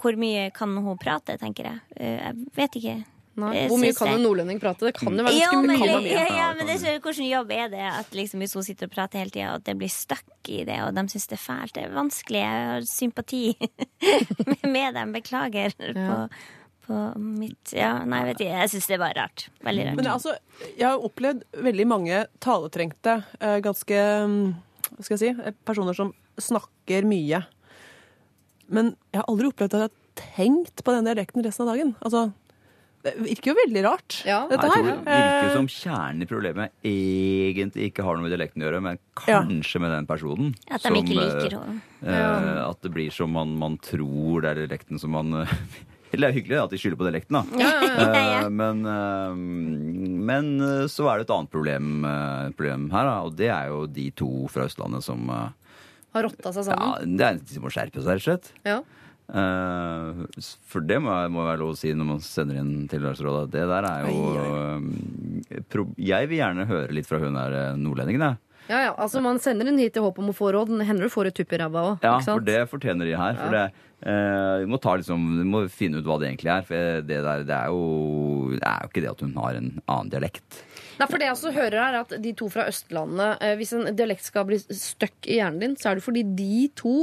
hvor mye kan hun prate, tenker jeg. Eh, jeg vet ikke. Nei. Hvor mye kan en nordlending prate? Det kan jo være Ja, ganske men, mye. ja, ja, Ja, men det, er hvordan jobb er det at liksom, hvis hun sitter og prater hele tida, at det blir stuck i det, og de syns det er fælt? Det er vanskelig. Jeg har sympati med dem. Beklager på, på mitt Ja, nei, vet ikke. Jeg syns det er bare rart. Veldig rart. Men altså, jeg har opplevd veldig mange taletrengte, eh, ganske mm, Hva skal jeg si? eh, Personer som snakker mye. Men jeg har aldri opplevd at jeg har tenkt på den dialekten resten av dagen. Altså, det virker jo veldig rart, Ja. dette Jeg tror det virker Eh, som kjernen i problemet egentlig ikke har noe med dialekten å gjøre, men kanskje med den personen. At de ikke liker eh, henne. eh, At det blir som man, man tror det er dialekten som man eh, Eller det er hyggelig at de skylder på dialekten, da. Eh, men, eh, men så er det et annet problem, problem her, da, og det er jo de to fra Østlandet som, Har rotta seg Ja, det er De må skjerpe seg, rett og slett. Ja. Eh, for det må, må være lov å si når man sender inn til Lørdagsrådet. Det der er jo eh, Jeg vil gjerne høre litt fra hun der eh, nordlendingen, jeg. Ja, ja, altså Man sender den hit i håp om å få råd. Det hender du får et tupp i ræva òg. Ja, for det fortjener de her. For det, eh, må ta liksom, vi må finne ut hva det egentlig er. For det der, det er jo Det er jo ikke det at hun har en annen dialekt. Nei, for det jeg også hører er at De to fra Østlandet eh, Hvis en dialekt skal bli stuck i hjernen din, så er det fordi de to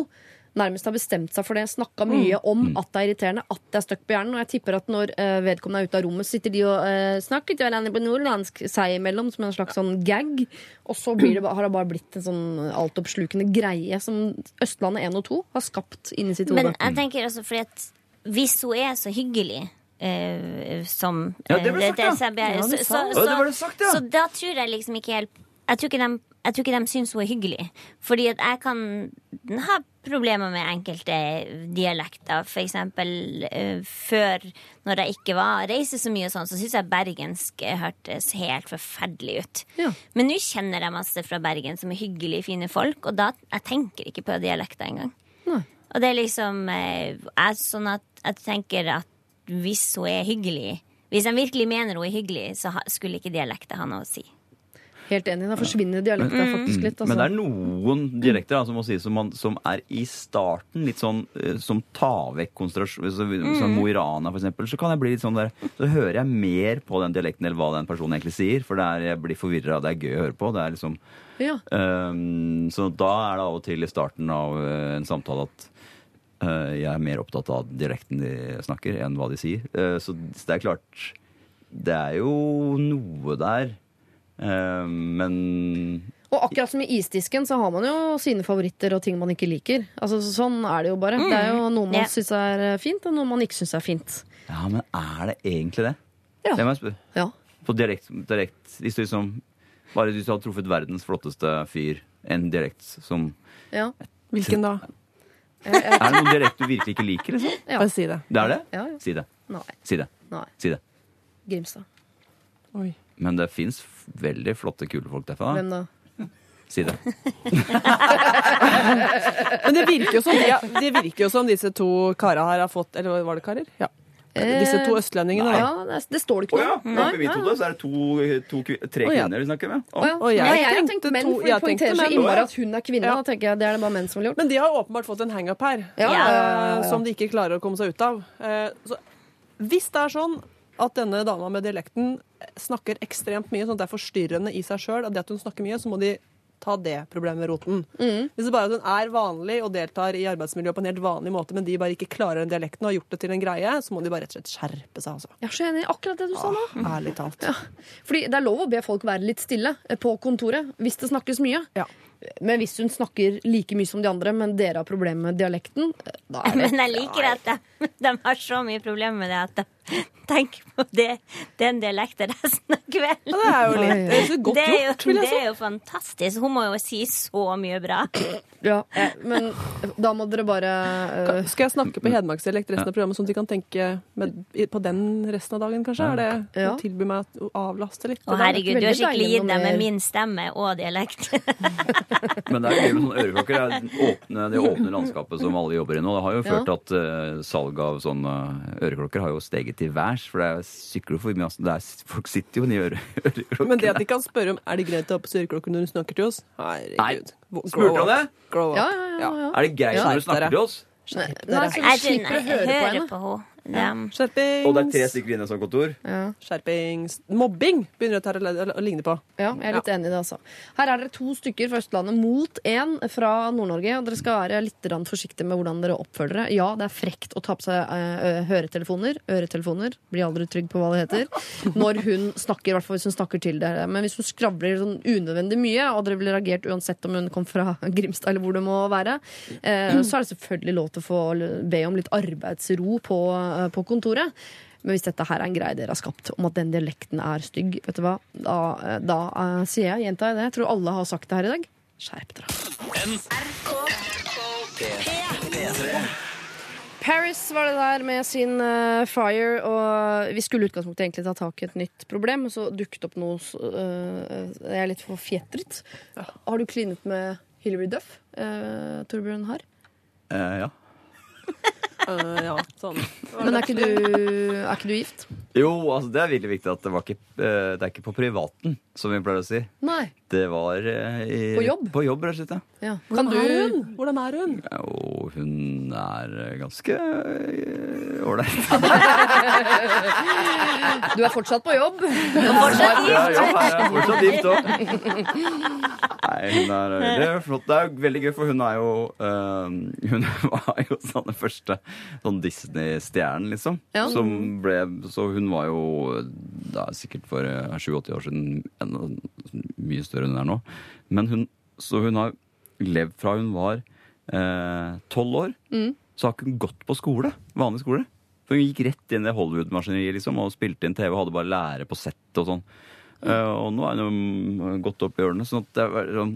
nærmest har bestemt seg for det. Snakka mye om at det er irriterende, at det er støkk på hjernen. Og jeg tipper at når uh, vedkommende er ute av rommet, sitter de og uh, snakker til hverandre på nordlandsk seg imellom som en slags sånn gag. Og så blir det, har det bare blitt en sånn altoppslukende greie som Østlandet 1 og 2 har skapt inni sitt hode. Men jeg tenker også fordi at hvis hun er så hyggelig uh, som Ja, det ble sagt, ja. så, så, så, så da tror jeg liksom ikke helt Jeg tror ikke de, jeg tror ikke de syns hun er hyggelig. Fordi at jeg kan ha problemer med enkelte dialekter. For eksempel eh, før, når jeg ikke var reiser så mye og sånn, så syns jeg bergensk hørtes helt forferdelig ut. Ja. Men nå kjenner jeg masse fra Bergen som er hyggelige, fine folk, og da jeg tenker ikke på dialekter engang. Nei. Og det er liksom eh, er sånn at jeg tenker at hvis hun er hyggelig Hvis de virkelig mener hun er hyggelig, så skulle ikke dialekter ha noe å si. Helt enig. Da forsvinner dialekta faktisk litt. Altså. Men det er noen dialekter da, som, må sies, som, man, som er i starten litt sånn eh, Som tar vekk konsentrasjon så, Som Mo i Rana, for eksempel. Så kan jeg bli litt sånn der Så hører jeg mer på den dialekten eller hva den personen egentlig sier. For det er, jeg blir forvirra. Det er gøy å høre på. Det er liksom ja. um, så da er det av og til i starten av eh, en samtale at uh, jeg er mer opptatt av dialekten de snakker, enn hva de sier. Uh, så det er klart Det er jo noe der. Ehm, men Og akkurat som i isdisken så har man jo sine favoritter og ting man ikke liker. Altså Sånn er det jo bare. Det er jo noe man yeah. syns er eh, fint, og noe man ikke syns er fint. Ja, men er det egentlig det? Ja. Det må jeg spørre. Ja. På dialekt, direkt, Hvis du liksom Bare hvis du hadde truffet verdens flotteste fyr, en direkte som Ja. Hvilken da? Er det noen direkte du virkelig ikke liker, liksom? Ja. Bare si det. Det er det? Ja, ja. Si det. Nei. Si det. Nei. Si det. Grimstad. Oi. Men det fins veldig flotte, kule folk derfra. Hvem da? Si det. Men det virker jo som, de, det virker jo som disse to kara her har fått Eller var det karer? Ja. Disse to østlendingene. da. Ja, det, det står det ikke noe om. Nei, Oppi mitt nei. hode så er det to, to, kvi- tre Å, ja. kvinner vi snakker med. Å, ja. Og jeg Nei, jeg tenkte tenkte menn, to- for jeg det poengterer tenkte så menn. innmari at hun er kvinne. Ja. Da tenker jeg Det er det bare menn som ville gjort. Men de har åpenbart fått en hangup her, Ja, ja, ja, ja, ja. som de ikke klarer å komme seg ut av. Eh, så hvis det er sånn at denne dama med dialekten snakker ekstremt mye, sånn at det er forstyrrende i seg sjøl, det at hun snakker mye, så må de ta det problemet med roten. Mm. Hvis det bare er at hun er vanlig og deltar i arbeidsmiljøet på en helt vanlig måte, men de bare ikke klarer den dialekten og har gjort det til en greie, så må de bare rett og slett skjerpe seg, altså. Jeg er så enig i akkurat det du sa nå. Ærlig talt. Ja. Fordi det er lov å be folk være litt stille eh, på kontoret hvis det snakkes mye. Ja. Men hvis hun snakker like mye som de andre, men dere har problemer med dialekten, eh, da er det Men jeg liker at de, de har så mye problemer med det at de tenker på det, den dialekten resten av kvelden. Ja, det er jo litt det er så godt Det er, jo, gjort, vil jeg si. det er jo fantastisk. Hun må jo si så mye bra. ja, eh, Men da må dere bare uh... Skal jeg snakke på hedmarksdialekt resten av programmet, sånn at de kan tenke med, på den resten av dagen, kanskje? Er det Ja. å tilby meg å avlaste litt? Å herregud, du har skikkelig gitt dem med min stemme og dialekt. Men det er gøy med sånne øreklokker. Det åpne, det åpne landskapet som alle jobber i nå. Det har jo Ja. ført at uh, salget av sånne øreklokker har jo steget til værs. For det er sykler for mye. altså. Det er, folk sitter jo i øre, øreklokker. Men det at de kan spørre om er det greit å ha på øreklokker når du snakker til oss Herregud. Nei. Grow Spurte han up. det? Grow up. Ja, ja, ja. ja. Er det greit Ja. når du snakker til oss? Nei, Jeg, slipper å høre på henne. De- Skjerpings. Og det er tre stykker inne i et sånt kontor? Ja. Skjerpings. Mobbing begynner dette å, ligne på. Ja, jeg er litt enig i det, altså. Her er dere to stykker fra Østlandet mot én fra Nord-Norge. Og dere skal være litt forsiktige med hvordan dere oppfører dere. Ja, det er frekt å ta på seg eh, høretelefoner. Øretelefoner. Blir aldri trygg på hva det heter. Når hun snakker, i hvert fall hvis hun snakker til dere. Men hvis hun skravler sånn unødvendig mye, og dere ville reagert uansett om hun kom fra Grimstad eller hvor det må være, eh, så er det selvfølgelig lov til å få be om litt arbeidsro på, på kontoret. Men hvis dette her er en greie dere har skapt om at den dialekten er stygg, vet du hva, da, da uh, sier jeg, gjentar jeg det, jeg tror alle har sagt det her i dag, skjerp dere. Paris var det der med sin uh, Fire, og vi skulle i utgangspunktet egentlig ta tak i et nytt problem, men så dukket opp noe eh, Jeg er litt for fjetret. Ja. Har du klinet med Hilary Duff Uh, Torbjørn har. Uh, ja. Eh, ja, sånn. Men er ikke, du, er ikke du gift? Jo, altså det er virkelig viktig at det var ikke eh, Det er ikke på privaten, som vi pleier å si. Nei. Det var eh, i, På jobb? På jobb, rett og slett, ja. Ja. Kan Hvordan du er hun? Hvordan er hun? Ja, Og hun er eh, ganske ålreit. Du er fortsatt på jobb. Fortsatt gift. ja, jeg er fortsatt gift òg. Nei, hun er Det er flott. Det er veldig gøy, for hun er jo eh, Hun var jo sånn den første sånn Disney-stjernen, liksom. Ja. Som ble Så hun var jo da sikkert for eh, 87 år siden enda mye større enn hun er nå. Men hun Så hun har levd fra hun var tolv år. Så har ikke hun gått på skole. Vanlig skole. For hun gikk rett inn i Hollywood-maskineriet liksom, og spilte inn TV og hadde bare lære på settet og sånn. Eh, og nå er hun gått opp i hjørnet. Sånn at det er sånn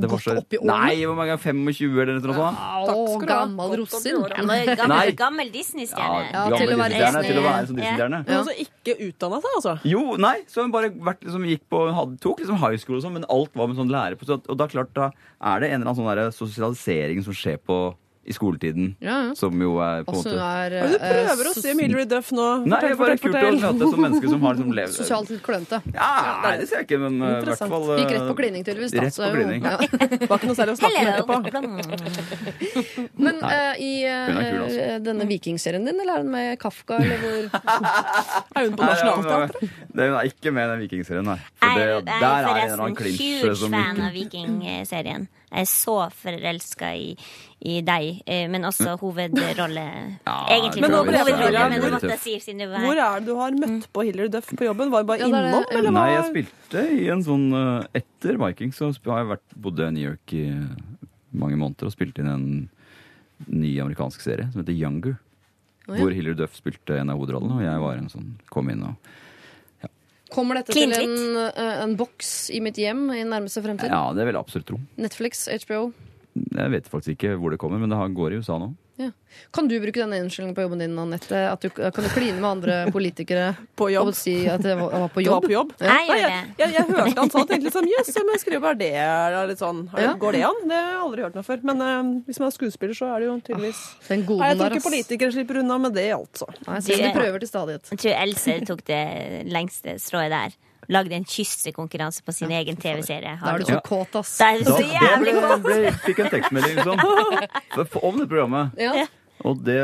det var så, opp i årene? Nei, hvor mange ganger, 25 eller noe sånt? Å, skal du ha. gammel rosin. Gammel, gammel Disney-stjerne. Ja, gammel til å være Disney. til å være sånn Disney-stjerne. Hun har altså ikke utdanna seg, altså. Jo, nei, så hun bare vært, liksom, gikk på, hadde, tok liksom high school og sånn, men alt var med sånn lærer på. Så, og da klart, da er det en eller annen sånn sosialisering som skjer på i skoletiden, Ja, ja. som jo er på en Altså, måte er Hva er du eh, prøver å si Mildred Duff nå? Nei, det er bare kult å møte som menneske som har liksom levd Sosialt litt klønete. Ja, nei, det ser jeg ikke, men uh, i hvert fall Gikk rett på klining, tydeligvis. Rett på klining. ja. Var ikke noe særlig å snakke med etterpå. Men uh, i uh, er kul, altså. denne vikingserien din, eller er den med Kafka, eller hvor Er hun på Nationaltheatret? Hun er ikke med i den vikingserien, nei. For det, er, jeg der er er en eller annen klinsj huge fan av Vikingserien. Jeg er så forelska i, i deg, eh, men også hovedrolle. Ja, Egentlig Men hovedrolle, hovedrolle, men det måtte jeg si siden det Hvor er det du har møtt på Hillary Duff på jobben? Var du bare Ja, det det. innom, eller Nei, jeg spilte i en sånn uh, Etter Vikings så har jeg vært, bodde i New York i uh, mange måneder og spilte inn en ny amerikansk serie som heter Younger. Oh, ja. Hvor Hillary Duff spilte en av hovedrollene, og jeg var en sånn kom inn og Kommer dette Clean til en, eh, en boks i mitt hjem i nærmeste fremtid? Ja, det vil jeg absolutt tro. Netflix, HBO? Jeg vet faktisk ikke hvor det kommer, men det går i USA nå. Kan du bruke denne unnskyldningen på jobben din, Anette? Du kan du kline med andre politikere På jobb. og si at jeg var, var på Du var på jobb? Ja. Jeg Nei, jeg, jeg, jeg hørte han sa det, tenkte sånn Jøss, yes, men skriver bare det. Er litt sånn, Ja. Går det an? Det har jeg aldri hørt noe før. Men uh, hvis man er skuespiller, så er det jo tydeligvis Den Nei, Jeg tror der, ikke politikere slipper unna med det, altså. Nei, jeg ser de prøver til stadighet. Jeg tror Else tok det lengste strået der. Lagde en kyssekonkurranse på sin egen TV-serie. Da er du så kåt, ass. Da er du så jævlig kåt! Jeg fikk en tekstmelding liksom, om det programmet. Ja. Og det,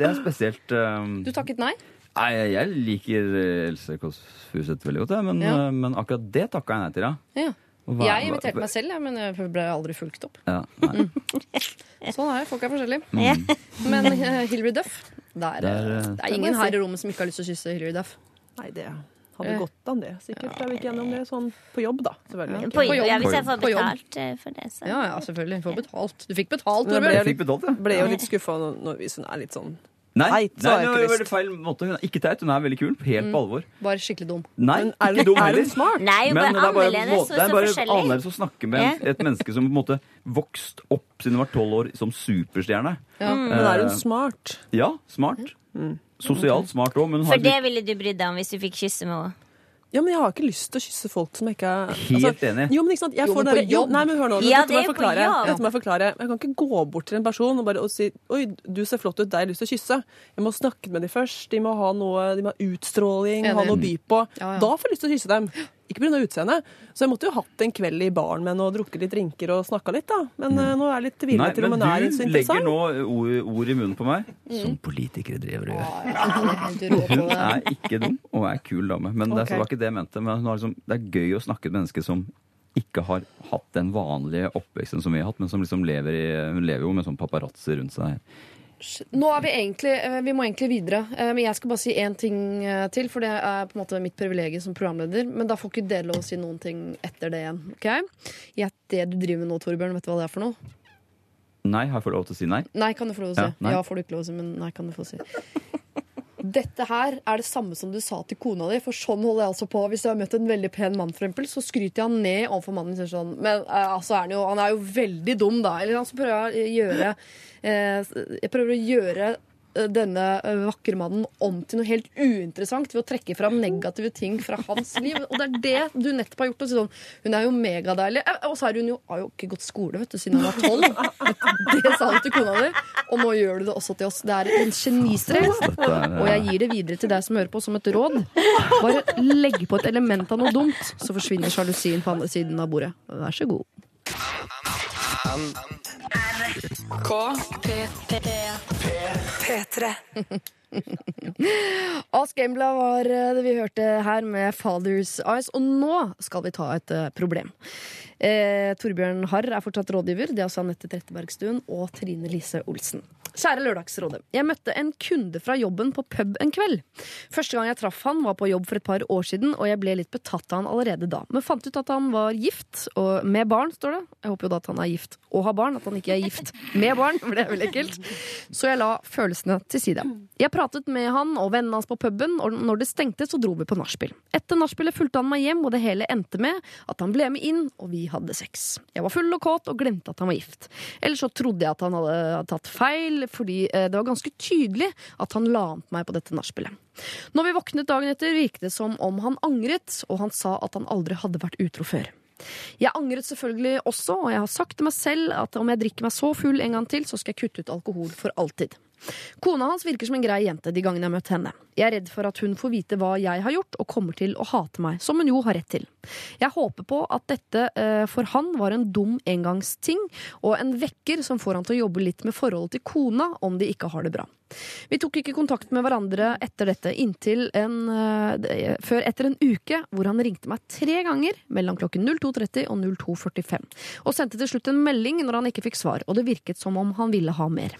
det er spesielt um, Du takket nei? Nei, jeg liker Else Kåss Furuseth veldig godt, men, Ja. uh, men akkurat det takka jeg nei til, ja. Ja. Hva- Jeg inviterte meg selv, men jeg ble aldri fulgt opp. Ja, nei. Sånn er det. Folk er forskjellige. Mm. Men uh, Hillary Duff det er, Det er, eh, eh, er ingen her i rommet som ikke har lyst til å kysse Hillary Duff. Nei, det hadde Eh. gått an, det. Sikkert. Jeg vi ikke gjennom det sånn på jobb, da. Selvfølgelig. På, På jobb. ja, hvis jeg får betalt eh, for det, så. Ja, ja, selvfølgelig. Får betalt. Du fikk betalt, Torbjørn. Jeg fikk betalt, ja. Ble jo litt skuffa hvis hun er litt sånn Nei, nei, det ikke var lyst. feil måte. Hun er ikke teit, hun er veldig kul. Helt Mm. på alvor. Bare skikkelig dum. Nei, Men er ikke dum er heller. smart? Nei, hun Men bare det er bare, annerledes det er bare annerledes å snakke med en- et menneske som på en måte vokst opp siden hun var tolv år som superstjerne. Ja. Men er hun Eh, smart? Ja, smart. Sosialt smart òg, men hun For det ville du brydd deg om hvis du fikk kysse med henne. Ja, men jeg har ikke lyst til å kysse folk som ikke er Helt enig. Jo, men ikke sant? Jeg Jo, men på der- jobb. Nei, men hør nå. Ja, det er jeg på jobb. Jeg forklare. Jeg kan ikke gå bort til en person og bare og si Oi, du ser flott ut, deg har jeg lyst til å kysse. Jeg må snakke med dem først. De må ha noe, de må ha utstråling, ha noe å by på. Ja, ja. Da får jeg lyst til å kysse dem. Ikke pga. utseendet. Så jeg måtte jo hatt en kveld i baren med henne og drukket litt drinker og snakka litt, da. Men mm. nå er jeg litt tvilende til om hun er så du legger nå ord, ord i munnen på meg, som politikere driver og gjør. Hun er ikke dum og er kul dame. Men det, er- Ok. så var ikke det jeg mente. Men hun har liksom, det er gøy å snakke med mennesker som ikke har hatt den vanlige oppveksten som vi har hatt, men som liksom lever i Hun lever jo med sånn paparazzi rundt seg. Nå er vi egentlig eh, Vi må egentlig videre. Eh, Men jeg skal bare si én ting eh, til, for det er på en måte mitt privilegium som programleder. Men da får ikke dere lov å si noen ting etter det igjen. ok? Ja, det du driver med nå, Torbjørn, vet du hva det er for noe? Nei, har jeg fått lov til å si nei? Nei, kan du få lov til å si. Ja, Ja, får du ikke lov til å si, men nei, kan du få si. Dette her er det samme som du sa til kona di, for sånn holder jeg altså på. Hvis jeg har møtt en veldig pen mann, for eksempel, så skryter jeg han ned overfor mannen sin sånn. Men uh, altså er han jo, han er jo veldig dum, da. Eller så prøver jeg gjøre uh, Jeg prøver å gjøre denne eh, vakre mannen om til noe helt uinteressant ved å trekke fram negative ting fra hans liv. Og det er det du nettopp har gjort. Og sånn, hun er jo megadeilig. Eh, Og så har hun jo, har jo ikke gått skole vet du, siden hun var tolv. Det sa du til kona di, og nå gjør du det også til oss. Det er en genistrek. Eh, Og jeg gir det videre til deg som hører på, som et råd. Bare legg på et element av noe dumt, så forsvinner sjalusien på andre siden av bordet. Vær så god. P3. Ask Embla var eh, det vi hørte her med Father's Eyes. Og nå skal vi ta et eh, problem. Eh, Torbjørn Harr er fortsatt rådgiver. Det er også Anette Trettebergstuen og Trine Lise Olsen. Kjære Lørdagsrådet. Jeg møtte en kunde fra jobben på pub en kveld. Første gang jeg traff han var på jobb for et par år siden, og jeg ble litt betatt av han allerede da. Men fant ut at han var gift, og med barn, står det. Jeg håper jo da at han er gift og har barn, at han ikke er gift med barn, for det er veldig ekkelt. Så jeg la følelsene til side. Jeg pratet med han og vennene hans på puben, og når det stengte, så dro vi på nachspiel. Etter nachspielet fulgte han meg hjem, og det hele endte med at han ble med inn, og vi hadde sex. Jeg var full og kåt og glemte at han var gift. Eller så trodde jeg at han hadde tatt feil, fordi eh, det var ganske tydelig at han la an på meg på dette nachspielet. Når vi våknet dagen etter, virket det som om han angret, og han sa at han aldri hadde vært utro før. Jeg angret selvfølgelig også, og jeg har sagt til meg selv at om jeg drikker meg så full en gang til, så skal jeg kutte ut alkohol for alltid. Kona hans virker som en grei jente de gangene jeg har møtt henne. Jeg er redd for at hun får vite hva jeg har gjort, og kommer til å hate meg, som hun jo har rett til. Jeg håper på at dette eh, for han var en dum engangsting, og en vekker som får han til å jobbe litt med forholdet til kona om de ikke har det bra. Vi tok ikke kontakt med hverandre etter dette inntil en, eh, før etter en uke hvor han ringte meg tre ganger mellom klokken 02.30 og 02.45, og sendte til slutt en melding når han ikke fikk svar, og det virket som om han ville ha mer.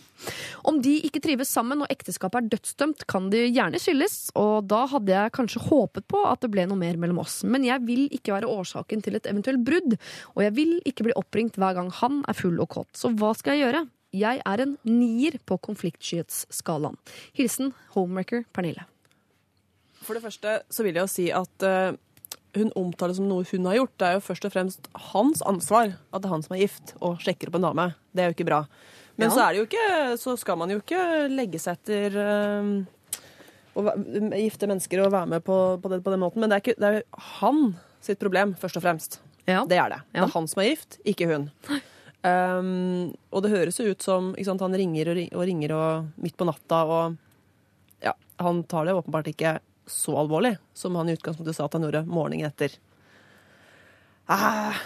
Om de ikke trives sammen og ekteskapet er dødsdømt, kan de gjerne skilles, og da hadde jeg kanskje håpet på at det ble noe mer mellom oss, men jeg vil ikke være årsaken til et eventuelt brudd, og jeg vil ikke bli oppringt hver gang han er full og kåt, så hva skal jeg gjøre? Jeg er en nier på konfliktskyhetsskalaen. Hilsen homemaker Pernille. For det første så vil jeg jo si at uh, hun omtaler det som noe hun har gjort. Det er jo først og fremst hans ansvar at det er han som er gift og sjekker opp en dame. Det er jo ikke bra. Men Ja. så er det jo ikke Så skal man jo ikke legge seg etter uh, å gifte mennesker og være med på, på, det, på den måten. Men det er, ikke, det er jo han sitt problem, først og fremst. Ja. Det er det. Ja. Det er han som er gift, ikke hun. Um, og det høres jo ut som ikke sant, han ringer og, og ringer og midt på natta, og ja, han tar det åpenbart ikke så alvorlig som han i utgangspunktet sa at han gjorde morgenen etter. Ah,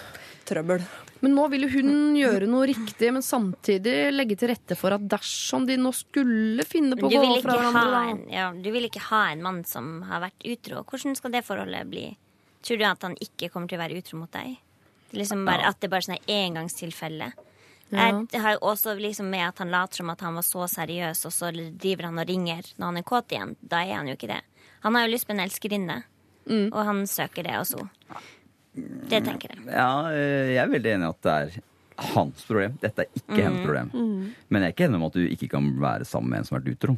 trøbbel. Men nå vil jo hun gjøre noe riktig, men samtidig legge til rette for at dersom de nå skulle finne på å gå fra hverandre, en, ja, du vil ikke ha en mann som har vært utro. Hvordan skal det forholdet bli? Tror du at han ikke kommer til å være utro mot deg? Liksom bare, At det bare sånn er engangstilfelle? Jeg har jo også liksom med at han later som at han var så seriøs, og så driver han og ringer når han er kåt igjen. Da er han jo ikke det. Han har jo lyst på en elskerinne, og han søker det også. Det tenker jeg. Ja, eh, jeg er veldig enig i at det er hans problem. Dette er ikke hennes problem. Men jeg er ikke enig om at du ikke kan være sammen med en som har vært utro.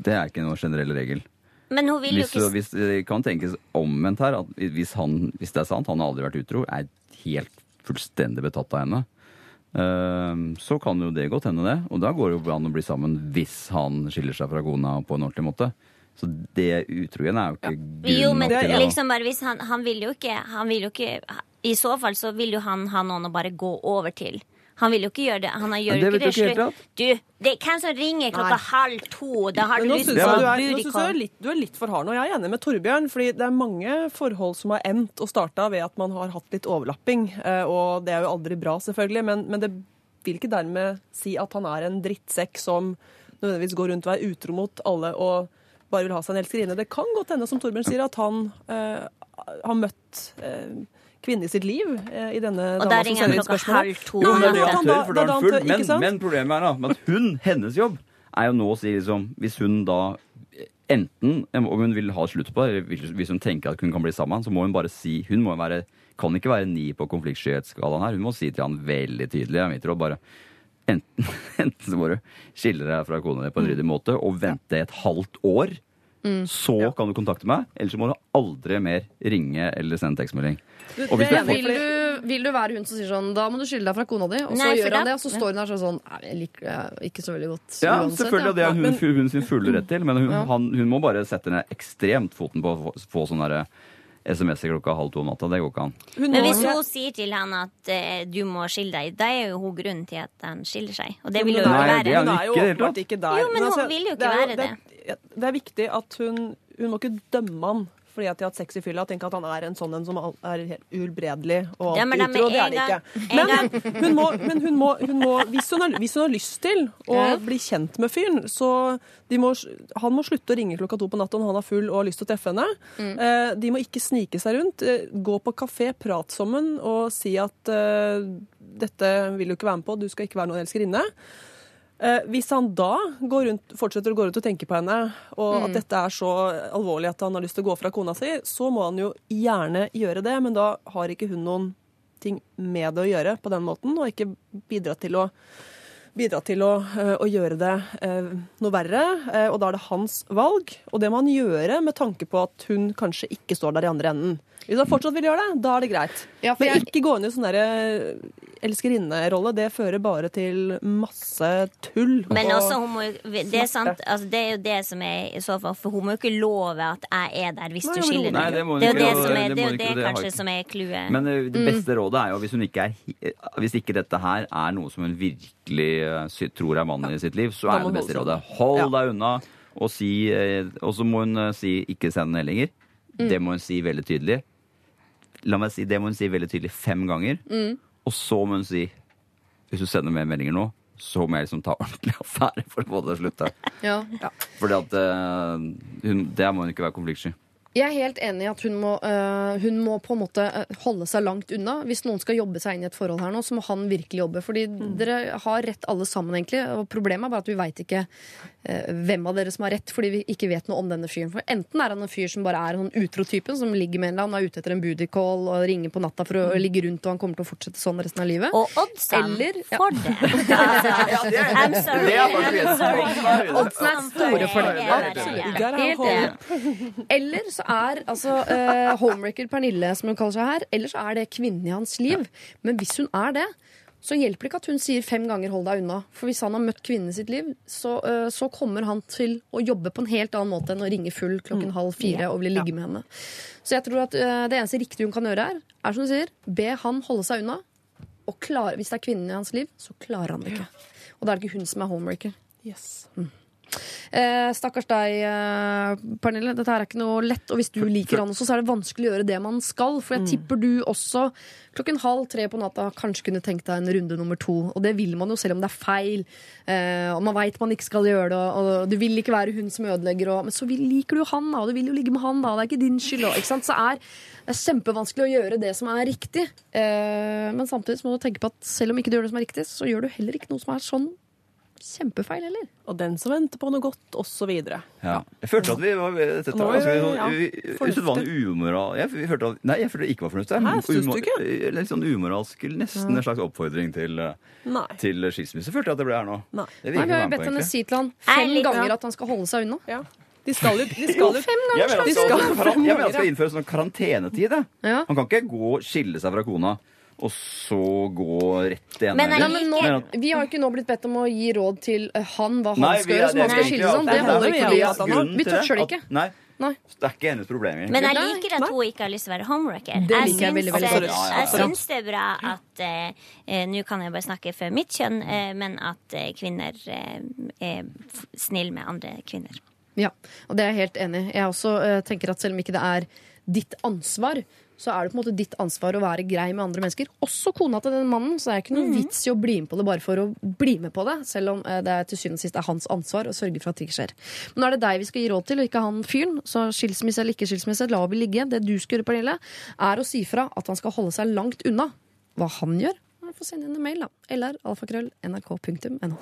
Det er ikke noen generell regel. Men hun vil jo ikke hvis det kan tenkes omvendt her, at hvis, han, hvis det er sant, han har aldri vært utro, er helt fullstendig betatt av henne, eh, så kan jo det godt hende, det. Og da går det jo an å bli sammen hvis han skiller seg fra kona på en ordentlig måte. Så det utroen er jo ikke Jo, men nok liksom bare han, han vil jo ikke Han vil jo ikke I så fall så vil jo han ha noen å bare gå over til. Han vil jo ikke gjøre det. Han gjør det ikke det ikke helt. Du, det er hvem som ringer klokka halv to? Da har du lyst til å jeg, du er, du er, litt, du er litt for hard nå. Jeg er enig med Torbjørn, fordi det er mange forhold som har endt og starta ved at man har hatt litt overlapping. eh, Og det er jo aldri bra, selvfølgelig, men, men det vil ikke dermed si at han er en drittsekk som nødvendigvis går rundt og er utro mot alle og bare vil ha seg en elskerinne. Det kan godt hende, som Torbjørn sier, at han eh, har møtt eh, kvinnen i sitt liv eh, i denne Og som ringer han sender inn klokka halv to. Jo, men det er han tør, for da er han full. Men, men problemet er da at hun, hennes jobb, er jo nå å si liksom Hvis hun da enten Om hun vil ha slutt på det, eller hvis- hun tenker at hun kan bli sammen, så må hun bare si Hun må være, kan ikke være ni på konfliktskyhetsskalaen her. Hun må si til han veldig tydelig jeg råd, bare enten, enten så må du skille deg fra kona di på en ryddig måte og vente et halvt år. Så kan du kontakte meg, eller så må du aldri mer ringe eller sende tekstmelding. Og hvis det du er Vil du vil du være hun som sier sånn Da må du skylde deg fra kona di. Og så Nei, gjør han det, og så står hun der sånn sånn Nei, jeg liker det ikke så veldig godt. Ja, uansett, selvfølgelig, og det er hun, hun sin fulle rett til. Men hun, Ja. han, hun må bare sette ned ekstremt foten på å få, sånn derre SMS-er klokka halv to om natta. Det går ikke an. Hun Men hvis hun sier til han at eh, du må skille deg, da er jo hun grunnen til at han skiller seg. Og det vil jo hun ikke Nei, det være. er- Hun er jo det åpenbart ikke der. Jo, men men altså, vil jo ikke det er være det. Det er viktig at hun Hun må ikke dømme han fordi at de har hatt sex i fylla. Tenke at han er en sånn en som er helt uhelbredelig og Ja, men utro. Det er det ikke. Men, hun må, men hun må, hun må hvis, hun har, hvis hun har lyst til å bli kjent med fyren, så de må, Han må slutte å ringe klokka to på natta når han er full og har lyst til å treffe henne. Mm. Eh, De må ikke snike seg rundt. Eh, Gå på kafé, prat sammen og si at eh, dette vil du ikke være med på, du skal ikke være noen elskerinne. Eh, hvis han da går rundt, fortsetter å gå rundt og tenke på henne, og at dette er så alvorlig at han har lyst til å gå fra kona si, så må han jo gjerne gjøre det, men da har ikke hun noen ting med det å gjøre på den måten, og ikke bidra til å bidra til å, eh, å gjøre det eh, noe verre, og da er det hans valg. Og det må han gjøre med tanke på at hun kanskje ikke står der i andre enden. Hvis han fortsatt vil gjøre det, da er det greit. Ja, for Men jeg- ikke gå inn i sånn derre elskerinnerolle. Det fører bare til masse tull. Men og- også, hun må, jo- det, er sant, altså, det er jo det som er i så fall For hun må jo ikke love at jeg er der hvis Nei, du skiller deg. det må Det er jo det som det- er, det det er jo det det kanskje som er clouet. Men eh, det Mm. beste rådet er jo hvis hun ikke er Hvis ikke dette her er noe som hun virkelig eh, tror er mannen i sitt liv, så er det beste rådet hold Ja. deg unna. Og, si, eh, og så må hun eh, si 'ikke send meldinger'. Mm. Det må hun si veldig tydelig. La meg si, Det må hun si veldig tydelig fem ganger. Mm. Og så må hun si Hvis du sender mer meldinger nå, så må jeg liksom ta ordentlig affære for å få det til å slutte. Ja. Fordi at uh, hun, Der må hun ikke være konfliktsky. Jeg er helt enig i at hun må, øh, hun må på en måte øh, holde seg langt unna. Hvis noen skal jobbe seg inn i et forhold her nå, så må han virkelig jobbe. Fordi dere har rett alle sammen, egentlig. Og problemet er bare at vi veit ikke hvem av dere som har rett, fordi vi ikke vet noe om denne fyren. For enten er han en fyr som bare er en utro-typen, som ligger med en eller annen, er ute etter en booty call og ringer på natta for å ligge rundt, og han kommer til å fortsette sånn resten av livet. Og oddsen Eller- ja. for det. Altså, I'm sorry. det er faktisk sorry. Oddsen er store for det. er Absolutt. Er Helt enig. Eller så er altså uh, homewrecker Pernille, som hun kaller seg her, eller så er det kvinnen i hans liv. Men hvis hun er det, så hjelper det ikke at hun sier fem ganger 'hold deg unna'. For hvis han har møtt kvinnen i sitt liv, så, eh, så kommer han til å jobbe på en helt annen måte enn å ringe full klokken halv fire og bli ligge med henne. Så jeg tror at eh, det eneste riktige hun kan gjøre her, er som du sier, be han holde seg unna. Og klar, hvis det er kvinnen i hans liv, så klarer han det ikke. Og da er det ikke hun som er homewrecker. Yes. Eh, stakkars deg, eh, Pernille. Dette her er ikke noe lett. Og hvis du liker han også, så er det vanskelig å gjøre det man skal. For jeg tipper du også klokken halv tre på natta kanskje kunne tenkt deg en runde nummer to. Og det vil man jo selv om det er feil. Eh, og man veit man ikke skal gjøre det, og, du vil ikke være hun som ødelegger. Og, men så vil, liker du jo han, da, og du vil jo ligge med han, da. Det er ikke din skyld. Og, ikke sant? Så er det er kjempevanskelig å gjøre det som er riktig. Eh, men samtidig må du tenke på at selv om ikke du gjør det som er riktig, så gjør du heller ikke noe som er sånn kjempefeil heller. Og den som venter på noe godt, osv. Ja. Jeg følte at vi var dette Nå altså, vi- ja, u- usedvanlig umoral jeg, jeg følte at, Nei, jeg følte det ikke var fornuftig. Hæ, syns du ikke? Litt sånn umoralsk, nesten en slags oppfordring til, eh, Nei. til skilsmisse, følte jeg at det ble her nå. Nei. Nei, Vi har jo bedt henne si til han fem ganger ja. at han skal holde seg unna. Ja. De skal jo de skal jo, Jeg mener at vi det skal, fem ganger, det skal innføres sånn karantenetid. Ja. Han kan ikke gå og skille seg fra kona, og så gå rett ene Men jeg Nei, men nå, vi har jo ikke nå blitt bedt om å gi råd til eh, han hva han Nei, skal gjøre. som han skal skille seg Det er holder ikke vi vi. er at han har. Vi toucher det at- ikke. Nei, Nei. det er ikke hennes problem. egentlig. Men jeg liker at hun ikke har lyst til å være homewrecker. Jeg veldig, veldig syns-. Ja, ja, Jeg syns det er bra at eh, Nå kan jeg bare snakke for mitt kjønn, uh, men at uh, kvinner er snille med andre kvinner. Ja, og det er jeg helt enig i. Jeg også tenker at selv om ikke det er ditt ansvar, så er det på en måte ditt ansvar å være grei med andre mennesker. Også kona til den mannen, så det er ikke noe vits i å bli med på det bare for å bli med på det. Selv om eh, det er til syvende og sist er hans ansvar å sørge for at det ikke skjer. Men nå er det deg vi skal gi råd til, og ikke han fyren. Så skilsmisse eller ikke skilsmisse, la vi ligge. Det du skal gjøre, Pernille, er å si fra at han skal holde seg langt unna. Hva han gjør? Ja, Få sende en mail, da. Eller alfakrøll nrk.no.